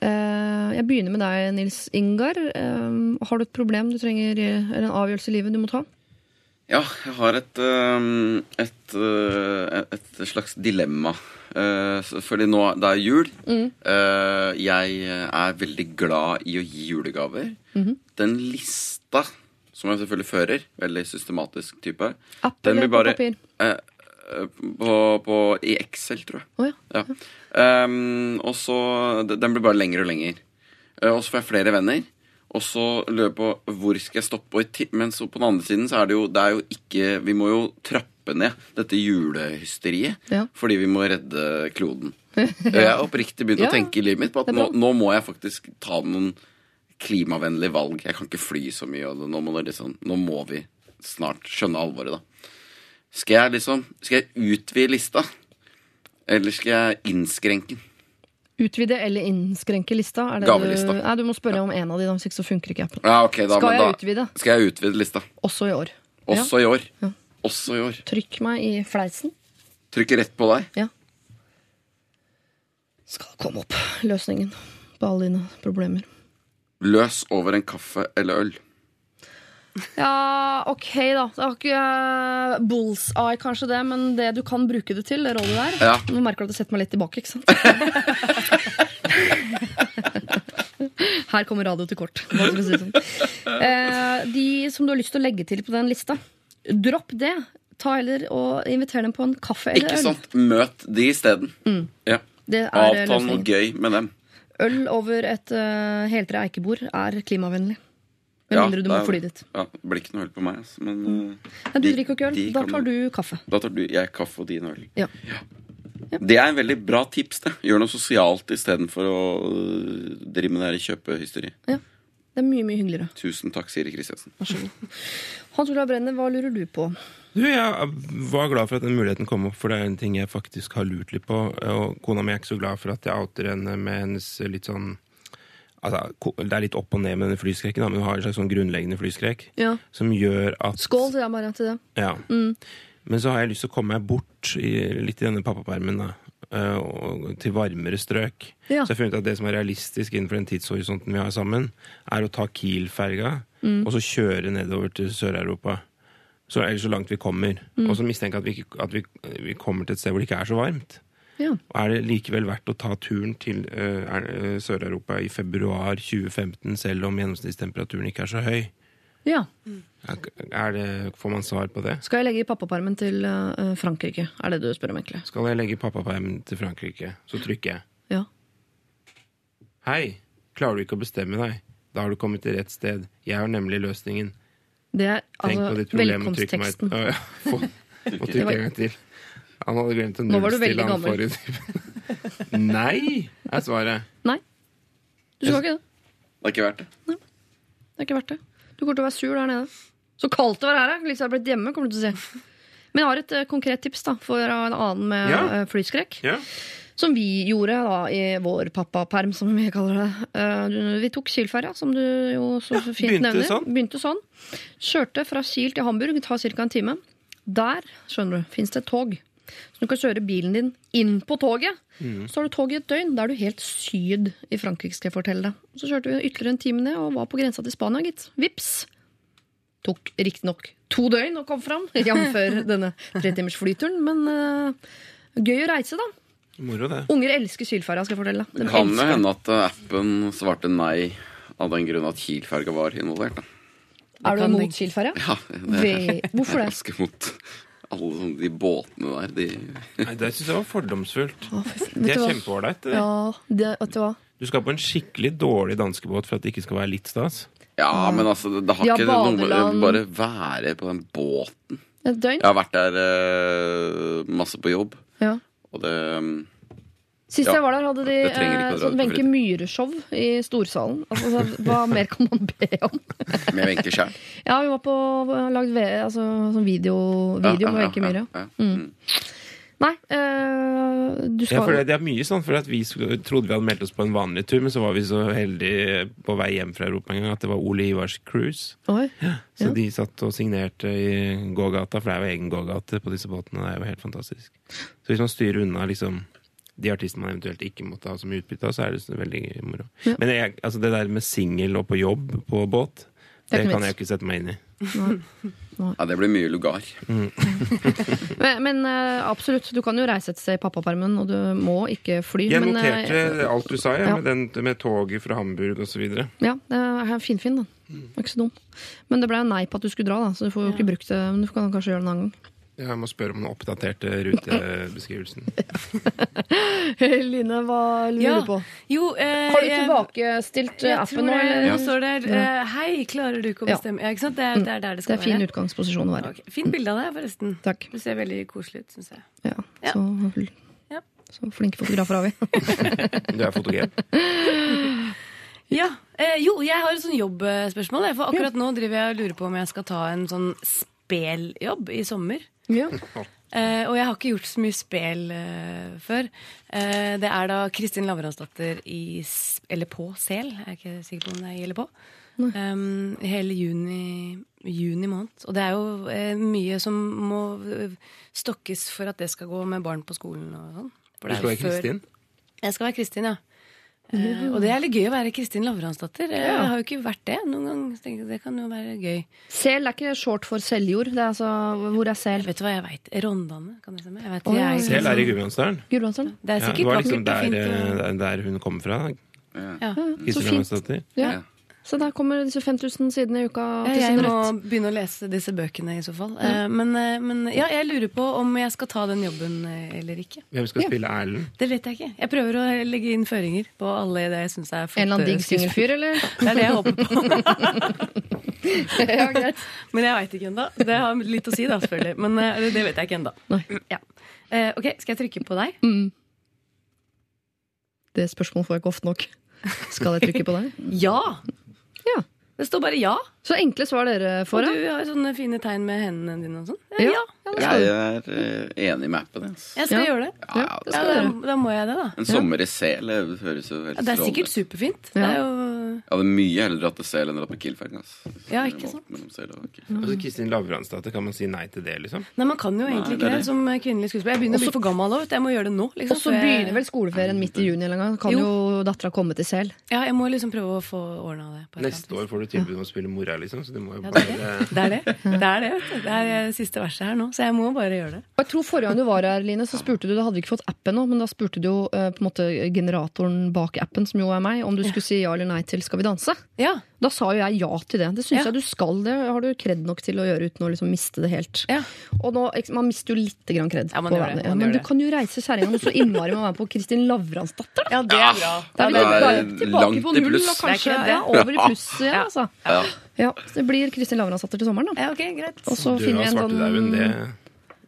Eh, Jeg begynner med deg, Nils Ingar. Eh, Har du et problem du trenger, eller en avgjørelse i livet du må ta? Ja, jeg har et, et, et slags dilemma. Fordi nå det er jul. Mm. jeg er veldig glad i å gi julegaver. Den lista som jeg selvfølgelig fører, veldig systematisk type, App Den eller blir på papir? eh, eh, på, på, i Excel, tror jeg. Oh, ja. Ja. Um, og så Den blir bare lengre og lengre. Eh, og så får jeg flere venner. Og så lurer jeg på hvor skal jeg stoppe. Men så på den andre siden så er det jo, det er jo ikke Vi må jo trappe ned dette julehysteriet. Ja. Fordi vi må redde kloden. Jeg har oppriktig begynt Ja, å tenke i livet mitt på at nå, nå må jeg faktisk ta noen klimavennlige valg. Jeg kan ikke fly så mye. Og nå, må liksom, nå må vi snart skjønne alvoret, da. Skal jeg liksom Skal jeg utvide lista? Eller skal jeg innskrenke den? Utvide eller innskrenke lista? Det Gavelista. Du, nei, du må spørre om en av de, hvis ikke så funker ikke appen. Ja, okay, da, Skal jeg da utvide? Skal jeg utvide lista? Også i år. Også i år. Ja. Også i år. Trykk meg i fleisen. Trykker rett på deg. Ja. Skal komme opp løsningen på alle dine problemer. Løs over en kaffe eller øl. Ja, ok, da. Det var ikke uh, bullseye, kanskje det, men det du kan bruke det til, det rådet der Ja. Nå merker du at det setter meg litt tilbake, ikke sant? Her kommer radio til kort. si sånn. uh, de som du har lyst til å legge til på den lista, dropp det. Ta heller og Inviter dem på en kaffe eller Ikke øl. sant? Møt de isteden. Ja. Det er Avtal noe gøy med dem. Øl over et uh, heltre eikebord er klimavennlig. Med Ja, mindre du må fly dit. Ja, det blir ikke noe øl på meg, altså. Men uh, Nei, du de- drikker ikke øl. Da tar du kaffe. Da tar du jeg kaffe og din øl. Ja. Det er en veldig bra tips. det Gjør noe sosialt istedenfor å øh, drive med det her Ja. Det er mye, mye hyggeligere. Tusen takk, Siri Kristiansen. Vær så god. Hans Olav Brenne, hva lurer du på? Du, Jeg var glad for at den muligheten kom opp, for det er en ting jeg faktisk har lurt litt på. Og kona mi er ikke så glad for at jeg outer henne med hennes litt sånn Altså, Det er litt opp og ned med denne flyskrekken, men hun har en slags sånn grunnleggende flyskrekk Ja. som gjør at Skål, sier jeg bare til det. Ja. Men så har jeg lyst til å komme meg bort i, litt i denne pappapermen, da. eh, til varmere strøk. Ja. Så jeg har funnet at det som er realistisk innenfor den tidshorisonten vi har sammen, er å ta Kiel-ferga og så kjøre nedover til Sør-Europa. Så, eller så langt vi kommer. Og så mistenke at, vi, at vi, vi kommer til et sted hvor det ikke er så varmt. Ja. Og er det likevel verdt å ta turen til eh, Sør-Europa i februar 2015, selv om gjennomsnittstemperaturen ikke er så høy? ja. Er det, får man svar på det? Skal jeg legge i pappapermen til uh, Frankrike? Er det du spør om, egentlig? Skal jeg legge pappapermen til Frankrike, så trykker jeg. Ja. Hei, klarer du ikke å bestemme deg? Da har du kommet til rett sted. Jeg har nemlig løsningen. Det er Tenk på altså velkomstteksten. Å, ja. Få- Må trykke en gang til. Han hadde glemt å var nullstille han forrige typen. Nei, er svaret. Nei. Du skal ikke det. Det er ikke verdt det. Nei. Det er ikke verdt det. Du kommer til å være sur der nede. Så kaldt det var her, Hvis jeg hadde blitt hjemme, kommer du til å si. Men jeg har et eh, konkret tips da, for en annen med Ja. eh, flyskrekk. Ja. Som vi gjorde da i vår pappaperm, som vi kaller det. Eh, vi tok Kiel-ferja, som du jo så fint begynte nevner. sånn. Begynte sånn. Kjørte fra Kiel til Hamburg, det tar ca. en time. Der skjønner du, fins det et tog. Så du kan kjøre bilen din inn på toget. Mm. Så har du tog i et døgn. Da er du helt syd i Frankrike, skal jeg fortelle deg. Så kjørte vi ytterligere en time ned og var på grensa til Spania, gitt. Vips! Tok riktignok to døgn å komme fram, jf. denne tretimersflyturen. Men uh, gøy å reise, da. Moro, det. Unger elsker Kiel-ferja, skal jeg fortelle. Det De kan jo hende at eh, appen svarte nei av den grunn at Kiel-ferga var involvert. Da. Er du mot det- Kiel-ferja? Ja, det Jeg Hvorfor er det? ganske mot alle de båtene der. De, Nei, Det syns jeg var fordomsfullt. Å. De er du hva? kjempeålreit. det. Ja, det, vet du hva? Du skal på en skikkelig dårlig danskebåt for at det ikke skal være litt stas. ja, men altså, det, det har ja, ikke noe med. Bare være på den båten. Et døgn? Jeg har vært der uh, masse på jobb, Ja. Og det um, Sist Ja, jeg var der, hadde de eh, sånn Wenche Myhre-show i Storsalen. Altså, så hva mer kan man be om? med Wenche sjøl. Ja, vi var på lagd altså, sånn video, video med Wenche Myhre. Ja, Mm. Nei, Øh, du Ja, for det, det er mye sånn, for at Vi trodde vi hadde meldt oss på en vanlig tur, men så var vi så heldige på vei hjem fra Europa en gang at det var Ole Ivars cruise. Oi. Så Ja. de satt og signerte i gågata, for det er jo egen gågate på disse båtene. Det er jo helt fantastisk. Så hvis man styrer unna liksom de artistene man eventuelt ikke måtte ha som utbytte, av, så er det så veldig moro. Ja. Men jeg, altså det der med singel og på jobb på båt, Det det kan vits. jeg ikke sette meg inn i. Ja, det blir mye lugar. Men, men eh, absolutt, du kan jo reise et sted i pappapermen, og du må ikke fly. Jeg men, noterte noterte alt du sa, ja, ja. med, den, med toget fra Hamburg osv. Ja, det er finfin, den. Er ikke så dum. Men det ble jo nei på at du skulle dra, da, så du får jo ikke brukt det. Men du kan kanskje gjøre det en annen gang. Jeg må spørre om den oppdaterte rutebeskrivelsen. Line, hva lurer Ja. du på? Jo, eh, Har du tilbakestilt eh, Jeg appen nå, det, nå står det Ja. eh, Hei, klarer du ikke å bestemme? Ja, ikke sant? Det er, det er der det Det skal er fin utgangsposisjon å være. Okay. Fint bilde av deg, forresten. Takk. Du ser veldig koselig ut, syns jeg. Ja, Ja. så, Ja. så flinke fotografer har vi. Du er fotogen. Ja, eh, Jo, jeg har et sånn jobbspørsmål. For akkurat nå driver jeg og lurer på om jeg skal ta en sånn speljobb i sommer. Ja. Eh, og jeg har ikke gjort så mye spel eh, før. Eh, det er da Kristin Lavransdatter i Eller på Sel. Jeg er ikke sikker på om det gjelder på. Um, hele juni, juni måned. Og det er jo eh, mye som må eh, stokkes for at det skal gå med barn på skolen og sånn. Du skal være Kristin. Jeg skal være Kristin, ja. Eh, og det er litt gøy å være Kristin Lavransdatter. Ja. Jeg har jo ikke vært det noen gang. så jeg Det kan jo være gøy. Sel er ikke short for seljord. Det er altså, hvor er sel? Vet du hva jeg veit? Rondane, kan det stemme? Jeg vet, ja, jeg. Sel er i Gudbrandsdalen. Gudbrandsdalen? Det er Ja, det var liksom der, fint. eh, der, der hun kom fra. ja. Kristin. Lavransdatter. Ja. Så der kommer disse 5000 sidene i uka Ja, til jeg må rett. begynne å lese disse bøkene i så fall. Ja. Men, eh, men ja, jeg lurer på om jeg skal ta den jobben eh, eller ikke. Hvem skal Ja. spille Erlend? Det vet jeg ikke. Jeg prøver å legge inn føringer på alle det jeg syns er flott. En eller annen digg singelfyr, eller? Det er det jeg håper på. ja, greit. Men jeg veit ikke ennå. Det har litt å si, da, selvfølgelig. Men eh, det vet jeg ikke ennå. Ja. Eh, ok, skal jeg trykke på deg? Mm. Det spørsmålet får jeg ikke ofte nok. Skal jeg trykke på deg? Ja! Det står bare ja. Så enkle svar dere får. Og du har sånne fine tegn med hendene dine og sånn. Eh, Ja. Ja. Ja, Jeg er eh, enig med appen. ass. Jeg skal Ja. gjøre det. Ja, Ja, det skal da, da må jeg det, da. En sommer i sel det høres jo helt Ja, det er sikkert strålende superfint. Ja. Det er jo Jeg hadde mye heller dratt til sel enn dratt med Kiel-fergen. Ja, ikke sant? Og Kiel. Altså, Kristin Lavransdatter, kan man si nei til det, liksom? Nei, Man kan jo egentlig ikke det det. som kvinnelig skuespiller. Jeg begynner å bli for gammel òg. Jeg må gjøre det nå. Liksom, Og så jeg- begynner vel skoleferien midt i juni en gang. Kan jo dattera komme til sel. Ja, jeg må liksom prøve å få ordna det. på eller Neste år får du tilbud om å spille mora, liksom. Så du må jo Ja, det er det. Det er det, Det er Det er eh, siste verset her nå, så jeg må bare gjøre det. Og jeg tror Forrige gang du var her, Line, så spurte du Da hadde vi ikke fått appen nå, men da spurte du jo eh, på en måte generatoren bak appen, som jo er meg, om du skulle si ja eller nei til Skal vi danse. Ja, Da sa jo jeg ja til det. Det syns Ja. jeg du skal. Det har du kred nok til å gjøre uten å liksom miste det helt. Ja. Og nå, Man mister jo litt grann kred. Ja, man på gjør det, man men du det. kan jo reise kjerringa noe så innmari med å være på Kristin Lavransdatter. da. ja det er bra. Da er vi det er tilbake langt på i null pluss. og kanskje Det er ikke det. ja, over i pluss igjen. Ja. Altså. Ja. Det blir Kristin Lavransdatter til sommeren, da. Ja, ok, greit. Og så Du finner har vi en sånn det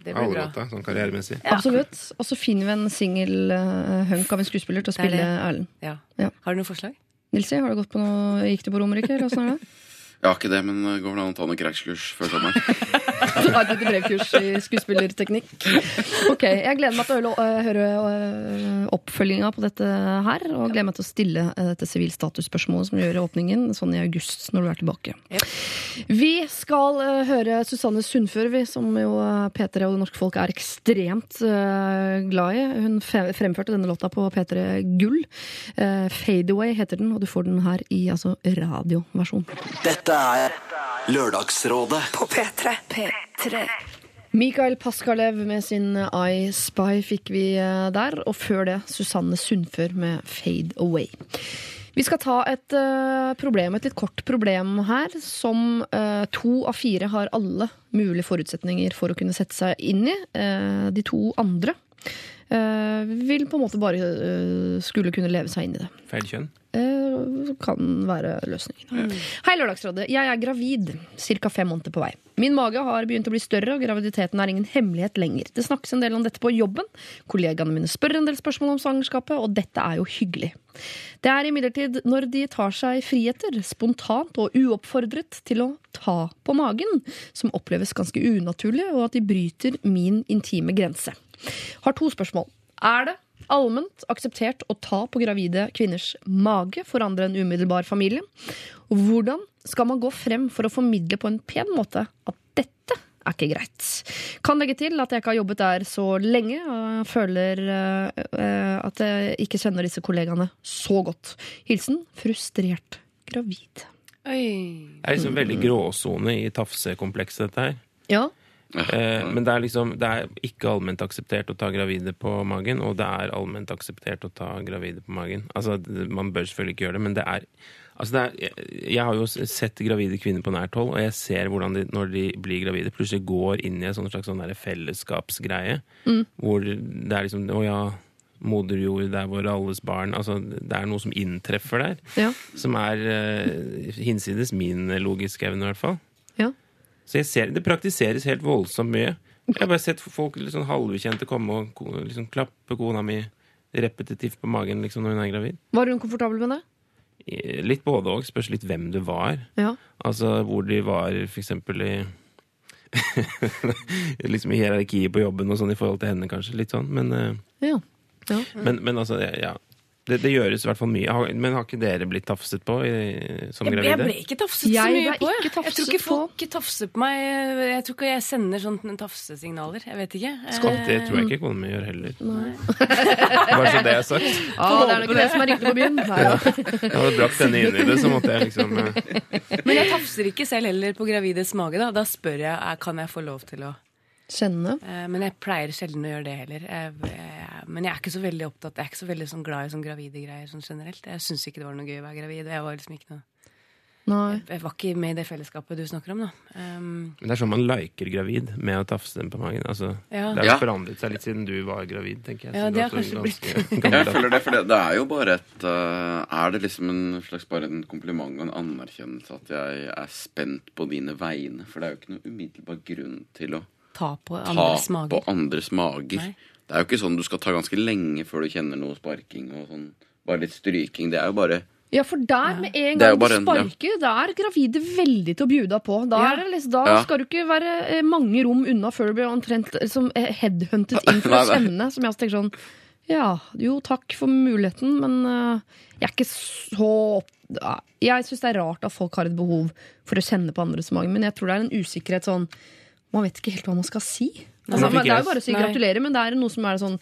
Det blir bra. overgått sånn karrieremessig. Ja. Absolutt. Og så finner vi en singel uh, hunk av en skuespiller til å spille det. Erlend. Ja. Ja. Har du noen forslag? Nilsi, har du gått på noe Gikk du på Romerike, eller åssen er det? Jeg har ikke det, men går vel an å ta noen crackskurs før sommeren. Du har et brevkurs i skuespillerteknikk. Ok, Jeg gleder meg til å høre, øh, øh, oppfølginga på dette her. Og gleder meg til å stille øh, dette sivilstatusspørsmålet som gjør åpningen sånn i august, når du er tilbake. Vi skal høre Susanne Sundfør, vi, som jo øh, P3 og det norske folk er ekstremt glad i. Hun fremførte denne låta på P3 Gull. Fadeaway heter den, og du får den her i altså radioversjon. Dette er Lørdagsrådet På P3. P3. Mikael Paskalev med sin I Spy fikk vi eh, der, og før det Susanne Sundfør med Fade Away. Vi skal ta et eh, problem, et litt kort problem her, som eh, to av fire har alle mulige forutsetninger for å kunne sette seg inn i. De to andre vil på en måte bare eh, skulle kunne leve seg inn i det. Feil kjønn. Eh, kan være løsningen. Hei, Lørdagsrådet. Jeg er gravid. Ca. fem måneder på vei. Min mage har begynt å bli større, og graviditeten er ingen hemmelighet lenger. Det snakkes en del om dette på jobben. Kollegaene mine spør en del spørsmål om svangerskapet, og dette er jo hyggelig. Det er imidlertid når de tar seg friheter, spontant og uoppfordret, til å ta på magen, som oppleves ganske unaturlig, og at de bryter min intime grense. Har to spørsmål. Er det allment akseptert å ta på gravide kvinners mage for andre enn umiddelbar familie? Og hvordan skal man gå frem for å formidle på en pen måte at dette er ikke greit? Kan legge til at jeg ikke har jobbet der så lenge, og føler eh, eh, at jeg ikke kjenner disse kollegaene så godt. Hilsen frustrert gravid. Oi. Det er liksom veldig gråsone i tafsekomplekset, dette her. Ja, Eh, men det er liksom Det er ikke allment akseptert å ta gravide på magen, og det er allment akseptert å ta gravide på magen. Altså, Man bør selvfølgelig ikke gjøre det, men det er Altså det er, jeg, jeg har jo sett gravide kvinner på nært hold, og jeg ser hvordan de, når de blir gravide, plutselig går inn i en sånn slags sånn der fellesskapsgreie. Hvor det er liksom Å ja, moder jord, det er våre alles barn. Altså, det er noe som inntreffer der. ja, Som er eh, hinsides min logiske evne, i hvert fall. ja. Så jeg ser, det praktiseres helt voldsomt mye. Jeg har bare sett folk litt sånn halvkjente komme og liksom klappe kona mi repetitivt på magen liksom, når hun er gravid. Var hun komfortabel med det? Litt både òg. Spørs litt hvem du var. Ja. Altså hvor de var eksempel i Liksom i hierarkiet på jobben og sånn i forhold til henne, kanskje. Litt sånn. Men, eh, ja. ja. men, men altså, ja. Det, det gjøres i hvert fall mye. Men har ikke dere blitt tafset på i, som Jeg, jeg ble ikke tafset så mye på. Jeg. jeg tror ikke folk tafser på meg. Jeg tror ikke jeg sender sånne tafsesignaler. Jeg vet ikke. Skål. Det tror jeg ikke kona mi gjør heller. Bare så det er sagt. Ah, det er nok det som er riktig på byen. Nei, ja. Jeg hadde brakt henne inn i det, så måtte jeg liksom eh, Men jeg tafser ikke selv heller på gravides mage. Da, da spør jeg kan jeg få lov til å Kjenne. Eh, Men jeg pleier sjelden å gjøre det heller. Men jeg er ikke så veldig opptatt Jeg er ikke så veldig sånn glad i sånn gravide greier sånn generelt. Jeg syns ikke det var noe gøy å være gravid. Jeg var liksom ikke noe Nei. Jeg var ikke med i det fellesskapet du snakker om, da. Um, Men det er sånn man liker gravid med å tafse dem på magen. Altså, Ja. Det har Ja. forandret seg litt siden du var gravid, tenker jeg. Ja, det har kanskje blitt Jeg føler det, for det, det er jo bare et uh, Er det liksom en slags bare en kompliment og en anerkjennelse at jeg er spent på dine vegne? For det er jo ikke noe umiddelbar grunn til å ta på ta andres på mager. andres mager. Nei. Det er jo ikke sånn du skal ta ganske lenge før du kjenner noe sparking og sånn. Bare litt stryking. Det er jo bare Ja, for der med en gang du sparker, en- ja. da er gravide veldig til å bjuda på. Da, Ja. er det liksom, da Ja. skal du ikke være eh, mange rom unna før du blir omtrent eh, som eh, headhuntet inn for å kjenne. Som jeg tenker sånn Ja, jo, takk for muligheten, men uh, jeg er ikke så Jeg syns det er rart at folk har et behov for å kjenne på andres mage, men jeg tror det er en usikkerhet sånn Man vet ikke helt hva man skal si. Altså, det er jo bare å si Nei. gratulerer, men det er noe som er sånn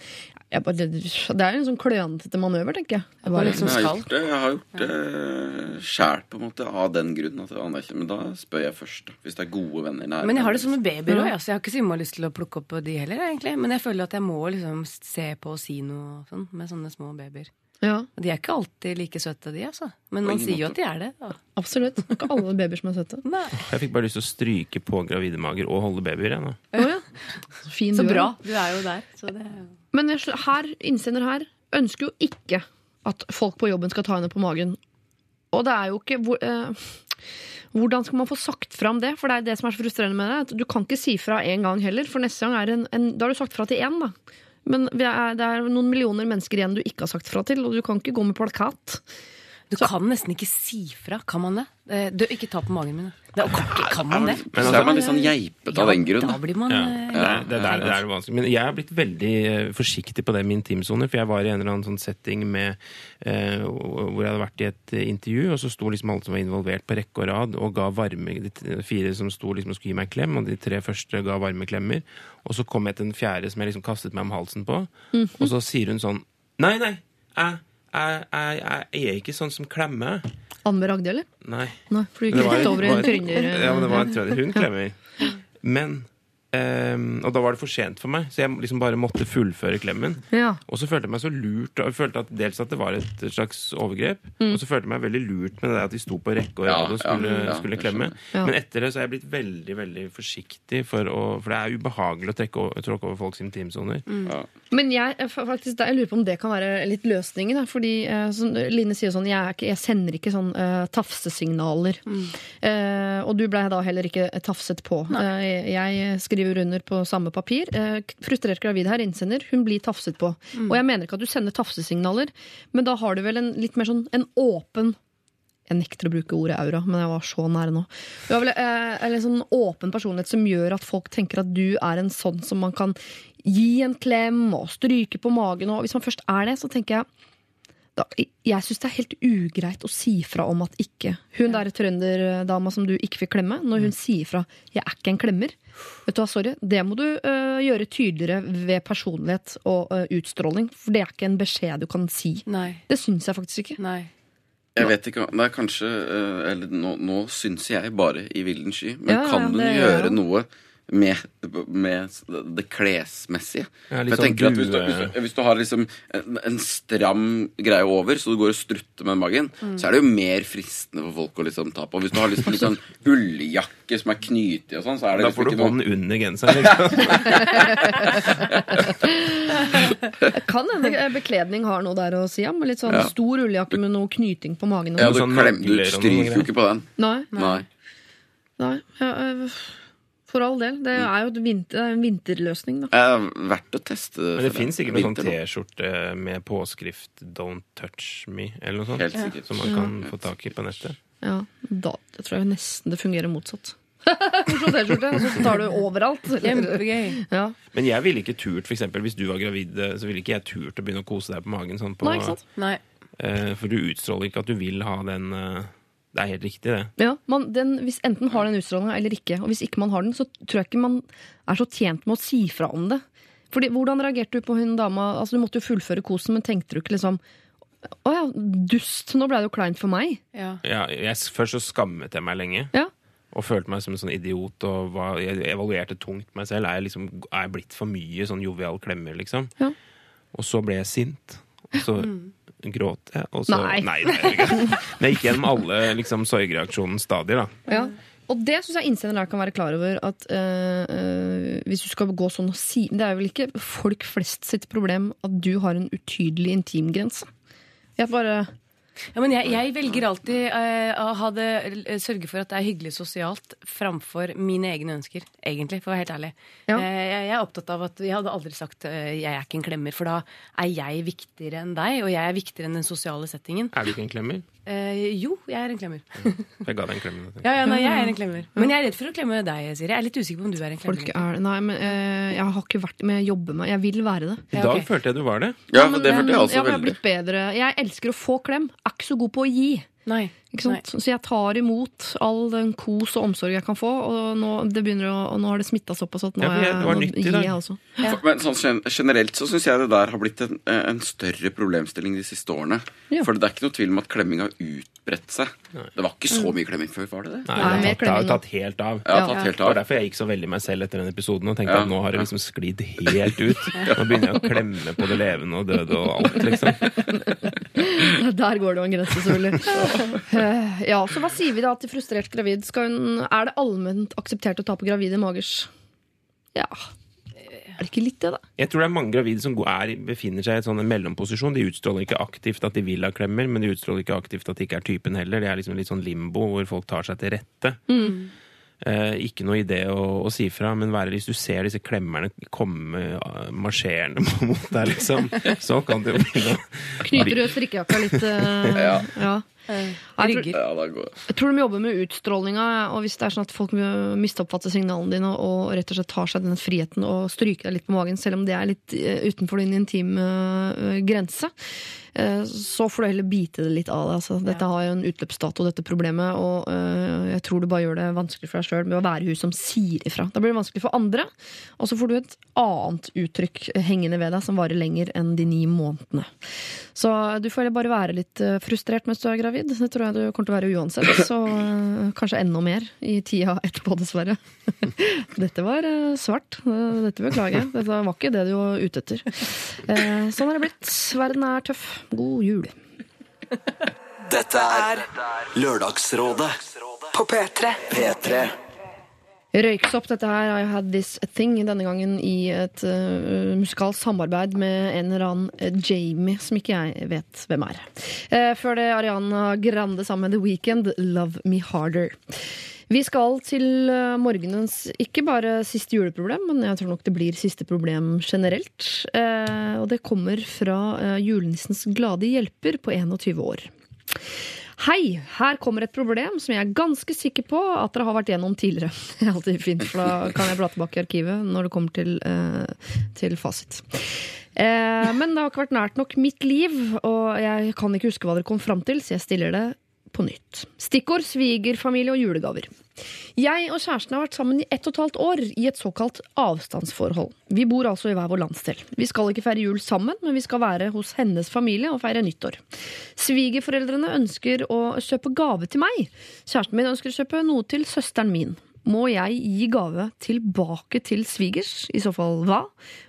jeg bare, Det er en sånn klønete manøver, tenker jeg. jeg man bare, liksom jeg har gjort det, jeg har gjort det sjæl, på en måte, av den grunn. At jeg anerkjenner. Men da spør jeg først, da. Hvis det er gode venner nære. Men jeg har det som med babyer òg, så jeg har ikke så innmari lyst til å plukke opp de heller. egentlig Men jeg føler at jeg må liksom se på og si noe sånn med sånne små babyer. Ja. De er ikke alltid like søte, de, altså. Men man sier jo at de er det. Da. Absolutt. Det er Ikke alle babyer som er søte. Nei. Jeg fikk bare lyst til å stryke på gravide mager og holde babyer. Jeg, nå. Oh, ja. Så fin Så du er. bra. Du er jo der. Så det er jo Men jeg, her, innsender her ønsker jo ikke at folk på jobben skal ta henne på magen. Og det er jo ikke hvor, eh, Hvordan skal man få sagt fram det? For det er det som er så frustrerende med det. At du kan ikke si fra én gang heller, for neste gang er en, en Da har du sagt fra til én, da. Men er, det er noen millioner mennesker igjen du ikke har sagt fra til, og du kan ikke gå med plakat. Du kan nesten ikke si fra, kan man det? Eh, Du, ikke ta på magen min. Det, kan, kan man det? Men Så altså- er man litt sånn geipete av den grunn. da blir man Ja, Ja. det, er, det, er, det er vanskelig. Men jeg har blitt veldig eh, forsiktig på det med intimsone. For jeg var i en eller annen sånn setting med, eh, hvor jeg hadde vært i et eh, intervju, og så sto liksom alle som var involvert på rekke og rad og ga varme De fire som sto liksom og skulle gi meg en klem, og de tre første ga varme klemmer. Og så kom jeg til den fjerde som jeg liksom kastet meg om halsen på, og så sier hun sånn Nei, nei, jeg, jeg, jeg, jeg er ikke sånn som klemmer. Anne. Ragde, eller? Nei. Nei, for du gikk rett over i en trønder... Ja, men det var en trønder. Hun klemmer. Men Ehm, og da var det for sent for meg, så jeg liksom bare måtte fullføre klemmen. Ja. Og så følte jeg meg så lurt. Og jeg følte at dels at det var et slags overgrep, og så følte jeg meg veldig lurt med det at de sto på rekke og rad og skulle, ja, ja, skulle klemme. Ja. Men etter det så er jeg blitt veldig veldig forsiktig, for, å, for det er ubehagelig å trekke, tråkke over folks intimsoner. Ja. Men jeg, faktisk, jeg lurer på om det kan være litt løsningen. Da, fordi eh, som Line sier sånn, jeg, er ikke, jeg sender ikke sånn uh, tafsesignaler. Eh, og du blei da heller ikke tafset på. Eh, jeg skriver under på samme papir. Eh, frustrert gravid her, innsender. Hun blir tafset på. Og jeg mener ikke at du sender tafsesignaler, men da har du vel en litt mer sånn en åpen jeg nekter å bruke ordet aura, men jeg var så nære nå. Du har vel eh, en sånn åpen personlighet som gjør at folk tenker at du er en sånn som man kan gi en klem og stryke på magen. Og hvis man først er det, så tenker jeg da, Jeg syns det er helt ugreit å si fra om at ikke Hun der trønderdama som du ikke fikk klemme, når hun sier fra 'jeg er ikke en klemmer', vet du hva, sorry, det må du uh, gjøre tydeligere ved personlighet og uh, utstråling. For det er ikke en beskjed du kan si. Nei. Det syns jeg faktisk ikke. Nei. Jeg vet ikke, det er kanskje eh, Eller nå, nå syns jeg bare i villen sky. Men Ja, kan ja, hun gjøre ja. noe med, med det klesmessige? Ja, For jeg sånn tenker at hvis du, hvis, du, hvis du har liksom en, en stram greie over, så du går og strutter med magen, så er det jo mer fristende for folk å liksom ta på. Hvis du har liksom litt sånn ulljakke som er knytig og sånn, så er det Da liksom får du hånden noe hånden under genseren. Liksom. Kan hende bekledning har noe der å si, om. Litt sånn Ja. stor ulljakke med noe knyting på magen. Ja, du, sånn klem, du stryker jo ikke på den. Nei, Nei. nei. Ja, øh, for all del. Det er jo et vinter, det er en vinterløsning, da. Det er verdt å teste det. Men det fins sikkert noen sånn. T-skjorte med påskrift 'Don't touch me' eller noe sånt. Helt sikkert. Som man kan få tak i på nettet. Ja, da det tror jeg nesten det fungerer motsatt. Morsom T-skjorte, og så tar du overalt. Kjempegøy. Ja. Men jeg ville ikke turt, for eksempel, hvis du var gravid, så ville ikke jeg turt å begynne å kose deg på magen. Sånn på, Nei, ikke sant? Nei. Eh, for du utstråler ikke at du vil ha den eh, Det er helt riktig, det. Ja, man, den, hvis enten har den utstrålinga eller ikke, og hvis ikke man har den, så tror jeg ikke man er så tjent med å si fra om det. Fordi, hvordan reagerte du på hun dama? Altså, du måtte jo fullføre kosen, men tenkte du ikke liksom Å ja, dust, nå ble det jo kleint for meg. Ja. Ja, jeg, først så skammet jeg meg lenge. Ja. Og følte meg som en sånn idiot. Og var, jeg evaluerte tungt meg selv. Er jeg, liksom, er jeg blitt for mye sånn jovial klemmer, liksom? Ja. Og så ble jeg sint. Og så gråt jeg. Og så, Nei. nei det ikke. Men jeg gikk gjennom alle liksom, sorgreaksjonens stadier. da. Ja. Og det syns jeg innsenderen kan være klar over. At øh, hvis du skal gå sånn og si Det er vel ikke folk flest sitt problem at du har en utydelig intimgrense. Jeg bare Ja, men jeg, jeg velger alltid eh, å ha det, eh, sørge for at det er hyggelig sosialt framfor mine egne ønsker, egentlig, for å være helt ærlig. Ja. Uh, jeg, jeg er opptatt av at Jeg hadde aldri sagt uh, 'jeg er ikke en klemmer', for da er jeg viktigere enn deg, og jeg er viktigere enn den sosiale settingen. Er du ikke en klemmer? Eh, jo, jeg er en klemmer. Jeg ga deg en klem. Ja, ja, nei, jeg er en klemmer. Men jeg er redd for å klemme deg, Siri. Jeg er litt usikker på om du er en klemmer. Er Nei, men øh, jeg har ikke vært Men jeg jobber med Jeg vil være det. I dag okay. følte jeg du var det. Ja, men det følte jeg også ja, men jeg veldig. blitt bedre. Jeg elsker å få klem. Er ikke så god på å gi. Nei. Ikke sant? Så jeg tar imot all den kos og omsorg jeg kan få, og nå, det begynner å, og nå har det smitta såpass at nå, Ja, er jeg- jeg, det var nå nytt gir jeg altså. For- Men sånn generelt så syns jeg det der har blitt en, en større problemstilling de siste årene. Ja. For det er ikke noe tvil om at klemming har utbredt seg. Det var ikke så mye klemming før, var det det? Nei, Nei, det har tatt, tatt helt av. Ja. tatt helt Det var derfor jeg gikk så veldig meg selv etter den episoden og tenkte Ja, at nå har det liksom sklidd helt ut. Nå begynner jeg å klemme på det levende og døde og alt, liksom. Der går det jo en grense, selvfølgelig. Eh, ja, så hva sier vi da til frustrert gravid? Skal hun, er det allment akseptert å ta på gravide magers? Ja. Er det ikke litt det, da? Jeg tror det er mange gravide som er, befinner seg i sånn en mellomposisjon. De utstråler ikke aktivt at de vil ha klemmer, men de utstråler ikke aktivt at de ikke er typen heller. Det er liksom litt sånn limbo hvor folk tar seg til rette. Eh, ikke noe idé å, å si fra, men være, hvis du ser disse klemmerne komme eh, marsjerende mot deg, liksom, så kan det jo bli å Knyter du strikkejakka litt? Uh, Ja. ja. Jeg tror, Ja, da går jeg tror de jobber med utstrålinga, og hvis det er sånn at folk misoppfatter signalene dine og rett og slett tar seg den friheten og stryker deg litt på magen, selv om det er litt eh, utenfor din intime eh, grense, eh, så får du heller bite det litt av det. Altså. Dette har jo en utløpsdato, dette problemet, og eh, jeg tror du bare gjør det vanskelig for deg sjøl med å være hun som sier ifra. Da blir det vanskelig for andre, og så får du et annet uttrykk hengende ved deg som varer lenger enn de ni månedene. Så du får heller bare være litt eh, frustrert mens du er gravid. Gravid. Det tror jeg du kommer til å være uansett. Så eh, kanskje enda mer i tida etterpå, dessverre. Dette var eh, svart. Eh, Dette beklager jeg. Dette var ikke det du var ute etter. Eh, Sånn er det blitt. Verden er tøff. God jul. Dette er Lørdagsrådet På P3. P3. Røyksopp, dette her I Had This Thing, denne gangen i et uh, musikalsk samarbeid med en eller annen eh, Jamie, som ikke jeg vet hvem er. Uh, før det Ariana Grande sammen med The Weeknd, Love Me Harder. Vi skal til eh, morgenens ikke bare siste juleproblem, men jeg tror nok det blir siste problem generelt. Eh, og det kommer fra eh, julenissens glade hjelper på 21 år. Hei, her kommer et problem som jeg er ganske sikker på at dere har vært gjennom tidligere. Det er alltid fint, for da kan jeg bla tilbake i arkivet når det kommer til, eh, til fasit. Eh, men det har ikke vært nært nok mitt liv, og jeg kan ikke huske hva dere kom fram til, så jeg stiller det på nytt. Stikkord svigerfamilie og julegaver. Jeg og kjæresten har vært sammen i ett og et halvt år i et såkalt avstandsforhold. Vi bor altså i hver vår landsdel. Vi skal ikke feire jul sammen, men vi skal være hos hennes familie og feire nyttår. Svigerforeldrene ønsker å kjøpe gave til meg. Kjæresten min ønsker å kjøpe noe til søsteren min. Må jeg gi gave tilbake til svigers? I så fall hva?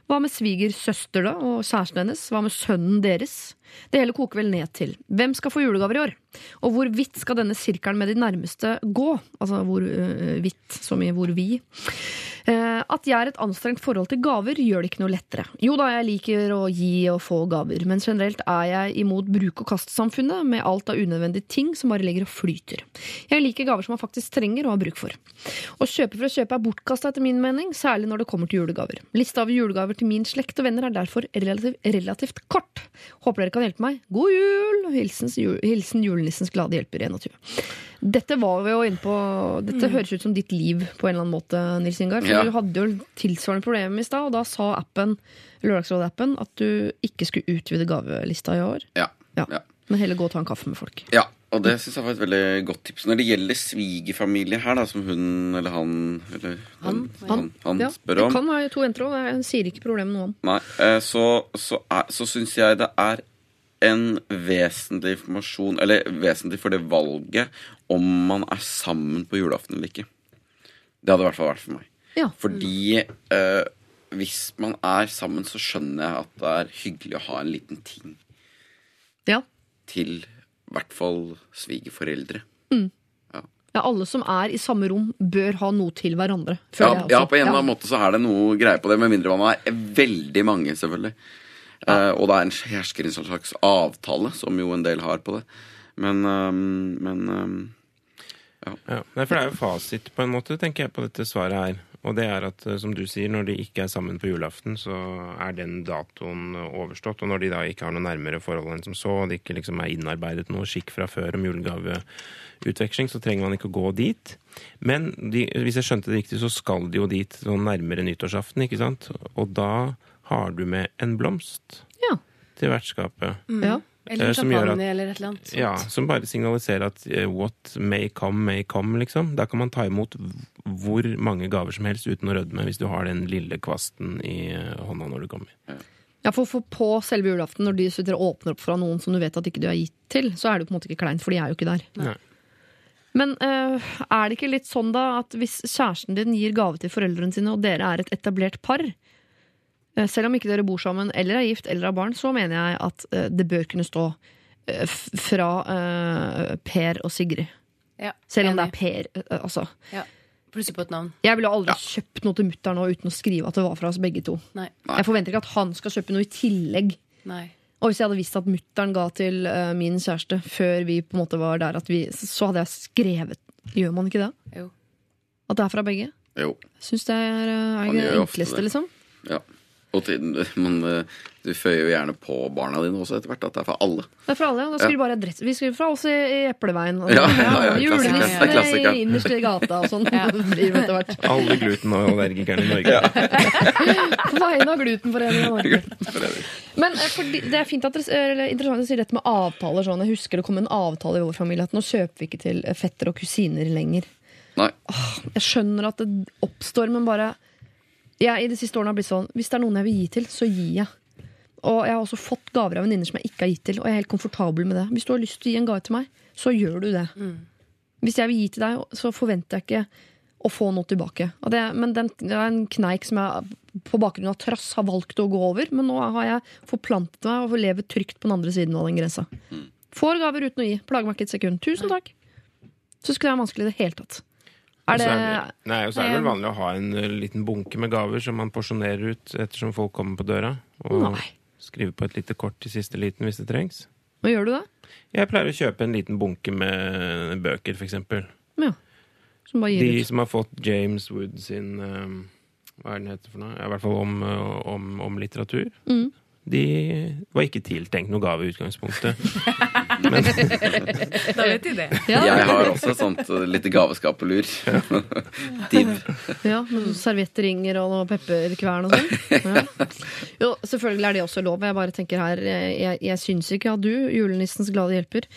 Hva med svigersøster da, og kjæresten hennes? Hva med sønnen deres? Det hele koker vel ned til hvem skal få julegaver i år? Og hvor vidt skal denne sirkelen med de nærmeste gå? Altså hvor øh, vidt, som i hvor vi. Eh, at jeg er et anstrengt forhold til gaver, gjør det ikke noe lettere. Jo da, jeg liker å gi og få gaver, men generelt er jeg imot bruk-og-kast-samfunnet med alt av unødvendige ting som bare ligger og flyter. Jeg liker gaver som man faktisk trenger og har bruk for. Å kjøpe for å kjøpe er bortkasta etter min mening, særlig når det kommer til julegaver. Lista av julegaver til min slekt og venner er derfor relativt, relativt kort. Håper dere kan hjelpe meg. God jul! Hilsens, jul, hilsen julenissens glade hjelper 21. Dette var vi jo inne på Dette høres ut som ditt liv på en eller annen måte, Nils Ingar. For Ja. du hadde jo tilsvarende problemer i stad, og da sa appen, Lørdagsrådet-appen at du ikke skulle utvide gavelista i år. Ja. Ja. Ja. Men heller gå og ta en kaffe med folk. Ja, og det syns jeg var et veldig godt tips. Når det gjelder svigerfamilie her, da, som hun eller han eller Han, den, han, han Ja, spør det kan være to jenter òg, jeg sier ikke problemet noe om. Nei, eh, så, så, er- så syns jeg det er en vesentlig informasjon Eller vesentlig for det valget om man er sammen på julaften eller ikke. Det hadde i hvert fall vært for meg. Ja. Fordi eh, hvis man er sammen, så skjønner jeg at det er hyggelig å ha en liten ting Ja. til i hvert fall svigerforeldre. ja, alle som er i samme rom, bør ha noe til hverandre. Ja, ja, på en eller annen måte så er det noe greie på det, med mindre man er veldig mange, selvfølgelig. Eh, og det er en hersker en slags avtale, som jo en del har på det. Men, um, men øhm, Ja, Nei, for det er jo fasit på en måte, tenker jeg, på dette svaret her. Og det er at, eh, som du sier, når de ikke er sammen på julaften, så er den datoen overstått. Og når de da ikke har noe nærmere forhold enn som så, og det ikke liksom er innarbeidet noe skikk fra før om julegaveutveksling, så trenger man ikke å gå dit. Men de, hvis jeg skjønte det riktig, så skal de jo dit sånn nærmere nyttårsaften, ikke sant? Og da har du med en blomst Ja. til vertskapet. Ja. Eller Eh, champagne at- eller et eller annet. sånt. Ja, som bare signaliserer at eh, what may come, may come, liksom. Da kan man ta imot hvor mange gaver som helst uten å rødme, hvis du har den lille kvasten i eh, hånda når du kommer. Ja, for, for på selve julaften, når de sitter og åpner opp fra noen som du vet at ikke du er gitt til, så er det på en måte ikke kleint, for de er jo ikke der. Nei. Men eh, er det ikke litt sånn da at hvis kjæresten din gir gave til foreldrene sine, og dere er et etablert par, selv om ikke dere bor sammen eller er gift eller har barn, så mener jeg at eh, det bør kunne stå eh, fra eh, Per og Sigrid. Ja, Selv om det er Per. eh, altså. Ja. Plutselig på et navn. Jeg ville aldri kjøpt noe til mutter'n uten å skrive at det var fra oss begge to. Nei. Jeg forventer ikke at han skal kjøpe noe i tillegg. Nei. Og hvis jeg hadde visst at mutter'n ga til eh, min kjæreste før vi på en måte var der, at vi, så hadde jeg skrevet Gjør man ikke det? Jo. At det er fra begge? jo. Syns det er, eh, er det enkleste, liksom. Ja. Og til, men øh, du føyer jo gjerne på barna dine også etter hvert, at det er for alle. Det er fra alle. ja. Da skriver vi bare adresse. Vi skriver fra oss i, i Epleveien. Og, Ja, ja, ja, Julenissene er innerst i gata og sånn. Ja. blir etter hvert. Alle glutenallergikerne i Norge. På vegne av Glutenforeningen i Norge. Men eh, fordi, det er fint at dere, er interessant å si dette med avtaler. Sånn. Jeg husker det kom en avtale i vår familie at nå kjøper vi ikke til eh, fetter og kusiner lenger. Nei. Jeg skjønner at det oppstår, men bare jeg i de siste årene har blitt sånn Hvis det er noen jeg vil gi til, så gir jeg. Og jeg har også fått gaver av venninner som jeg ikke har gitt til, og jeg er helt komfortabel med det. Hvis du har lyst til å gi en gave til meg, så gjør du det. Hvis jeg vil gi til deg, så forventer jeg ikke å få noe tilbake. Og det, men den, det er en kneik som jeg på bakgrunn av trass har valgt å gå over. Men nå har jeg forplantet meg og lever trygt på den andre siden av den grensa. Får gaver uten å gi. Plager meg ikke et sekund. Tusen takk. Så skulle det være vanskelig i det hele tatt. Er det det, nei, og så er det vel vanlig å ha en eh, liten bunke med gaver som man porsjonerer ut ettersom folk kommer på døra. Og Nei. skrive på et lite kort til siste liten hvis det trengs. Hva gjør du da? Jeg pleier å kjøpe en liten bunke med bøker, for eksempel. Ja. Som bare gir De ut. som har fått James Wood sin um, Hva er den heter for noe? I hvert fall om, uh, om, om litteratur. Mm. De var ikke tiltenkt noe gave i utgangspunktet. Da vet de det. Ja, Jeg har også et sånt lite gaveskap på lur. Div. ja, med serviettringer og noe pepperkvern og sånn. Ja. Jo, selvfølgelig er det også lov. Jeg bare tenker her Jeg, jeg, syns ikke at du, julenissens glade hjelper,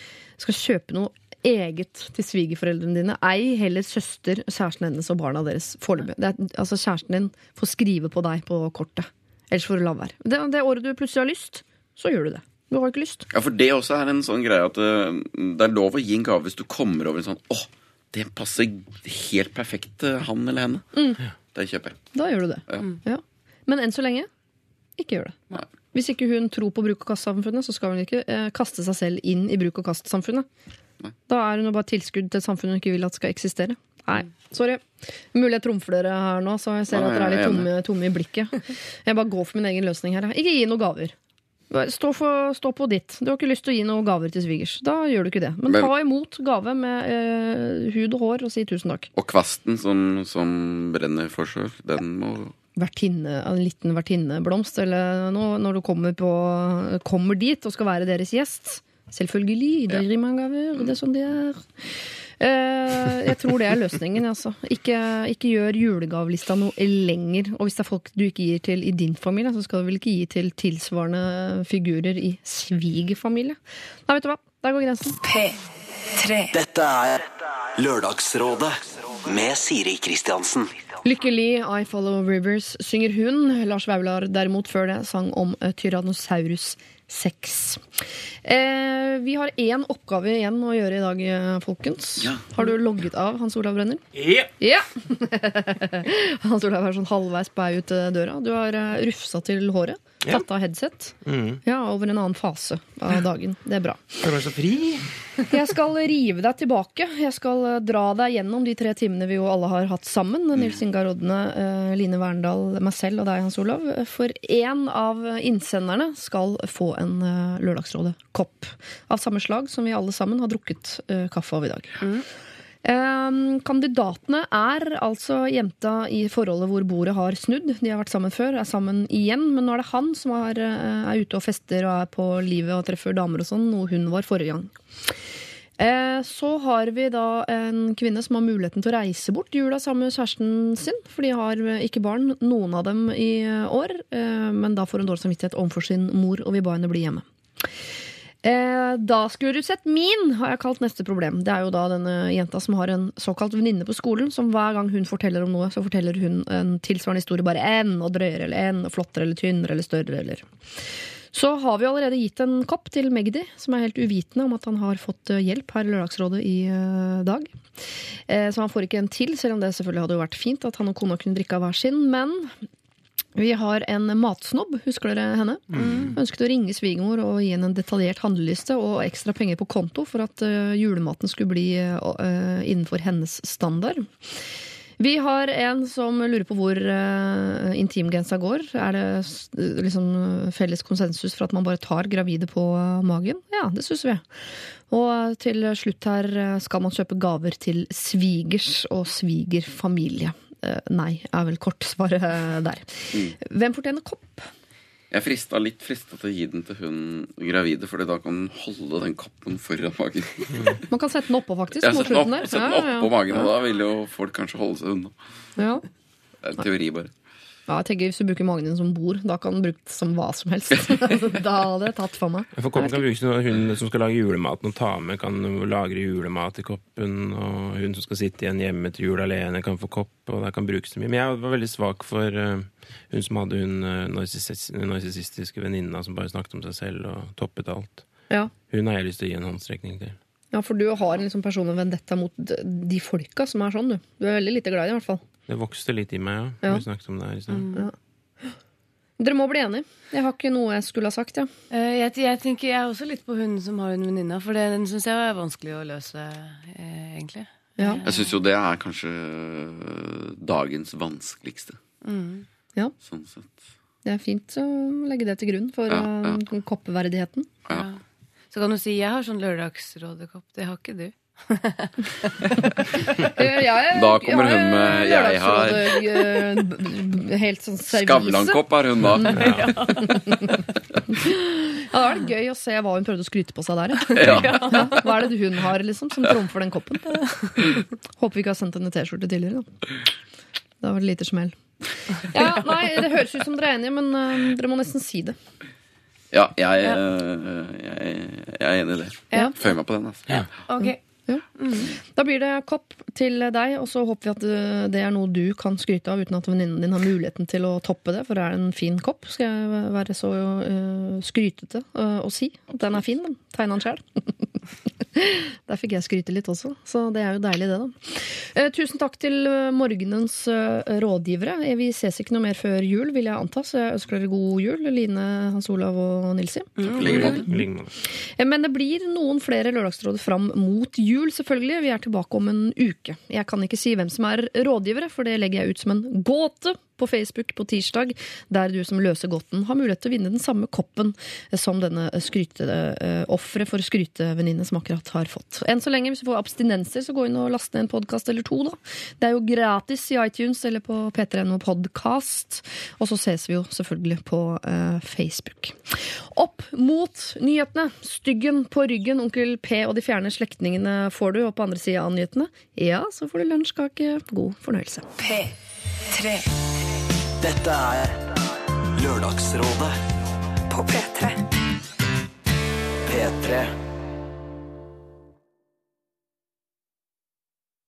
skal kjøpe noe eget til svigerforeldrene dine. Ei heller søster, kjæresten hennes og barna deres foreløpig. Altså, kjæresten din får skrive på deg på kortet. Ellers får du la være. Det, det året du plutselig har lyst, så gjør du det. Du har ikke lyst. Ja, for det også er en sånn greie at uh, det er lov å gi en gave hvis du kommer over en sånn åh, det passer helt perfekt til han eller henne. Det kjøper jeg. Da gjør du det. Ja. Ja. Men enn så lenge, ikke gjør det. Nei. Hvis ikke hun tror på bruk- og kastsamfunnet, så skal hun ikke eh, kaste seg selv inn i bruk- og kastsamfunnet. Da er hun jo bare tilskudd til et samfunn hun ikke vil at skal eksistere. Nei, sorry. Mulig jeg trumfer dere her nå, så jeg ser at dere er litt tomme, tomme i blikket. Jeg bare går for min egen løsning her. Ikke gi noen gaver. Stå, for, stå på ditt. Du har ikke lyst til å gi noen gaver til svigers. Da gjør du ikke det. Men, Men- ta imot gave med eh, hud og hår og si tusen takk. Og kvasten som, som brenner for sjøl, den må vertinne, en liten vertinneblomst, eller noe, når du kommer, på, kommer dit og skal være deres gjest. Selvfølgelig. Det gir man gaver. Det er sånn det er. Eh, jeg tror det er løsningen. Altså. Ikke, ikke gjør julegavelista noe lenger. Og hvis det er folk du ikke gir til i din familie, så skal du vel ikke gi til tilsvarende figurer i svigerfamilie. Nei, vet du hva. Der går grensen. P3. Dette er Lørdagsrådet med Siri Kristiansen. Lykkelig, I Follow Rivers, synger hun. Lars Vaular derimot før det sang om eh, Tyrannosaurus 6. Eh, vi har én oppgave igjen å gjøre i dag, eh, folkens. Ja. Har du logget av Hans Olav Brenner? Ja. Ja! Hans Olav er sånn halvveis på vei ut eh, døra. Du har eh, rufsa til håret. Ja. Tatt av headset. Mm. Ja, over en annen fase av dagen. Det er bra. Skal du være så fri? Jeg skal rive deg tilbake. Jeg skal eh, dra deg gjennom de tre timene vi jo alle har hatt sammen. Nils Ingar Rodne, eh, Line Verndal, meg selv og deg, Hans Olav. For én av innsenderne skal få en eh, Lørdagsrådet-kopp. Av samme slag som vi alle sammen har drukket kaffe av i dag. Eh, kandidatene er altså jenta i forholdet hvor bordet har snudd. De har vært sammen før, er sammen igjen. Men nå er det han som er, eh, er ute og fester og er på livet og treffer damer og sånn, noe hun var forrige gang. Eh, Så har vi da en kvinne som har muligheten til å reise bort jula sammen med kjæresten sin. For de har eh, ikke barn, noen av dem i år. Men da får hun dårlig samvittighet overfor sin mor og vil ba henne bli hjemme. Eh, Da skulle du sett min, har jeg kalt neste problem. Det er jo da denne jenta som har en såkalt venninne på skolen, som hver gang hun forteller om noe, så forteller hun en tilsvarende historie bare enda drøyere eller enda flottere eller tynnere eller større eller så har vi allerede gitt en kopp til Magdi, som er helt uvitende om at han har fått eh, hjelp her i Lørdagsrådet i eh, dag. Så han får ikke en til, selv om det selvfølgelig hadde jo vært fint at han og kona kunne drikke av hver sin. Men vi har en matsnobb, husker dere henne? Ønsket å ringe svigermor og gi henne en detaljert handleliste og ekstra penger på konto for at eh, julematen skulle bli eh, innenfor hennes standard. Vi har en som lurer på hvor uh, intimgrensa går. Er det liksom felles konsensus for at man bare tar gravide på eh, magen? Ja, det syns vi. Og til slutt her eh, skal man kjøpe gaver til svigers og svigerfamilie. Eh, nei, er vel kortsvaret svaret der. Hvem fortjener kopp? Jeg frista litt frista til å gi den til hun gravide, fordi da kan hun holde den koppen foran magen. Man kan sette den oppå, faktisk. Ja, sette den opp, slutten der. Ja, ja, oppå magen, og da vil jo folk kanskje holde seg unna. ja. Det er en teori, bare. Ja, jeg tenker Hvis du bruker magen din som bord, da kan den brukes som hva som helst. da hadde jeg tatt for meg. For koppen kan brukes når hun som skal lage julematen og ta med, kan lagre julemat i koppen. Og hun som skal sitte igjen hjemme til jul alene, kan få kopp. Og det kan brukes mye. Men jeg var veldig svak for eh, hun som hadde hun uh, narsissistiske venninna som bare snakket om seg selv og toppet alt. Ja. Hun har jeg lyst til å gi en håndstrekning til. Ja, for du har en liksom personlig vendetta mot de folka som er sånn, du. Du er veldig lite glad i det, i hvert fall. Det vokste litt i meg, Ja. ja. Vi snakket om det her i stad. Dere må bli enige. Jeg har ikke noe jeg skulle ha sagt, ja. Eh, jeg, jeg tenker jeg er også litt på hun som har en venninne, for den syns jeg er vanskelig å løse, eh, egentlig. Ja. Jeg syns jo det er kanskje dagens vanskeligste. Ja. Sånn sett. Det er fint å legge det til grunn for Ja, ja. eh, koppverdigheten. Ja. Så kan du si jeg har sånn lørdagsrådekopp. Det har ikke du. Jeg, Da kommer hun med, jeg har- har Helt sånn servise. Skavlan-kopp har hun da. Ja, da er det gøy å se hva hun prøvde å skryte på seg der. Ja. Ja, hva er det hun har liksom som trumfer den koppen? Håper vi ikke har sendt henne T-skjorte tidligere. Da. Det var et lite smell. Ja, nei, Det høres ut som dere er enige, men uh, dere må nesten si det. Ja, jeg, øh, jeg, jeg er enig i det. Ja. Føyer meg på den. Altså. Ok. Da blir det kopp til deg, og så håper vi at eh, det er noe du kan skryte av uten at venninnen din har muligheten til å toppe det, for det er en fin kopp. Skal jeg være så uh, skrytete uh, og si den er fin, den. Tegna den sjøl. Der fikk jeg skryte litt også, så det er jo deilig, det, da. Eh, tusen takk til morgenens eh, rådgivere. Vi ses ikke noe mer før jul, vil jeg anta, så jeg ønsker dere god jul, Line, Hans Olav og Nilsi. Mm. Eh, Men det blir noen flere lørdagsråd fram mot jul, selvfølgelig. Vi er tilbake om en uke. Jeg kan ikke si hvem som er rådgivere, for det legger jeg ut som en gåte på Facebook på tirsdag, der du som løser godten har mulighet til å vinne den samme koppen som denne offeret for skrytevenninne som akkurat har fått. Enn så lenge, hvis du får abstinenser, så gå inn og last ned en podkast eller to, da. Det er jo gratis i iTunes eller på p3.no podkast. Og så ses vi jo selvfølgelig på eh, Facebook. Opp mot nyhetene. Styggen på ryggen, Onkel P og de fjerne slektningene får du. Og på andre sida av nyhetene, ja, så får du lunsjkake. God fornøyelse. P3 dette er Lørdagsrådet på P3. P3.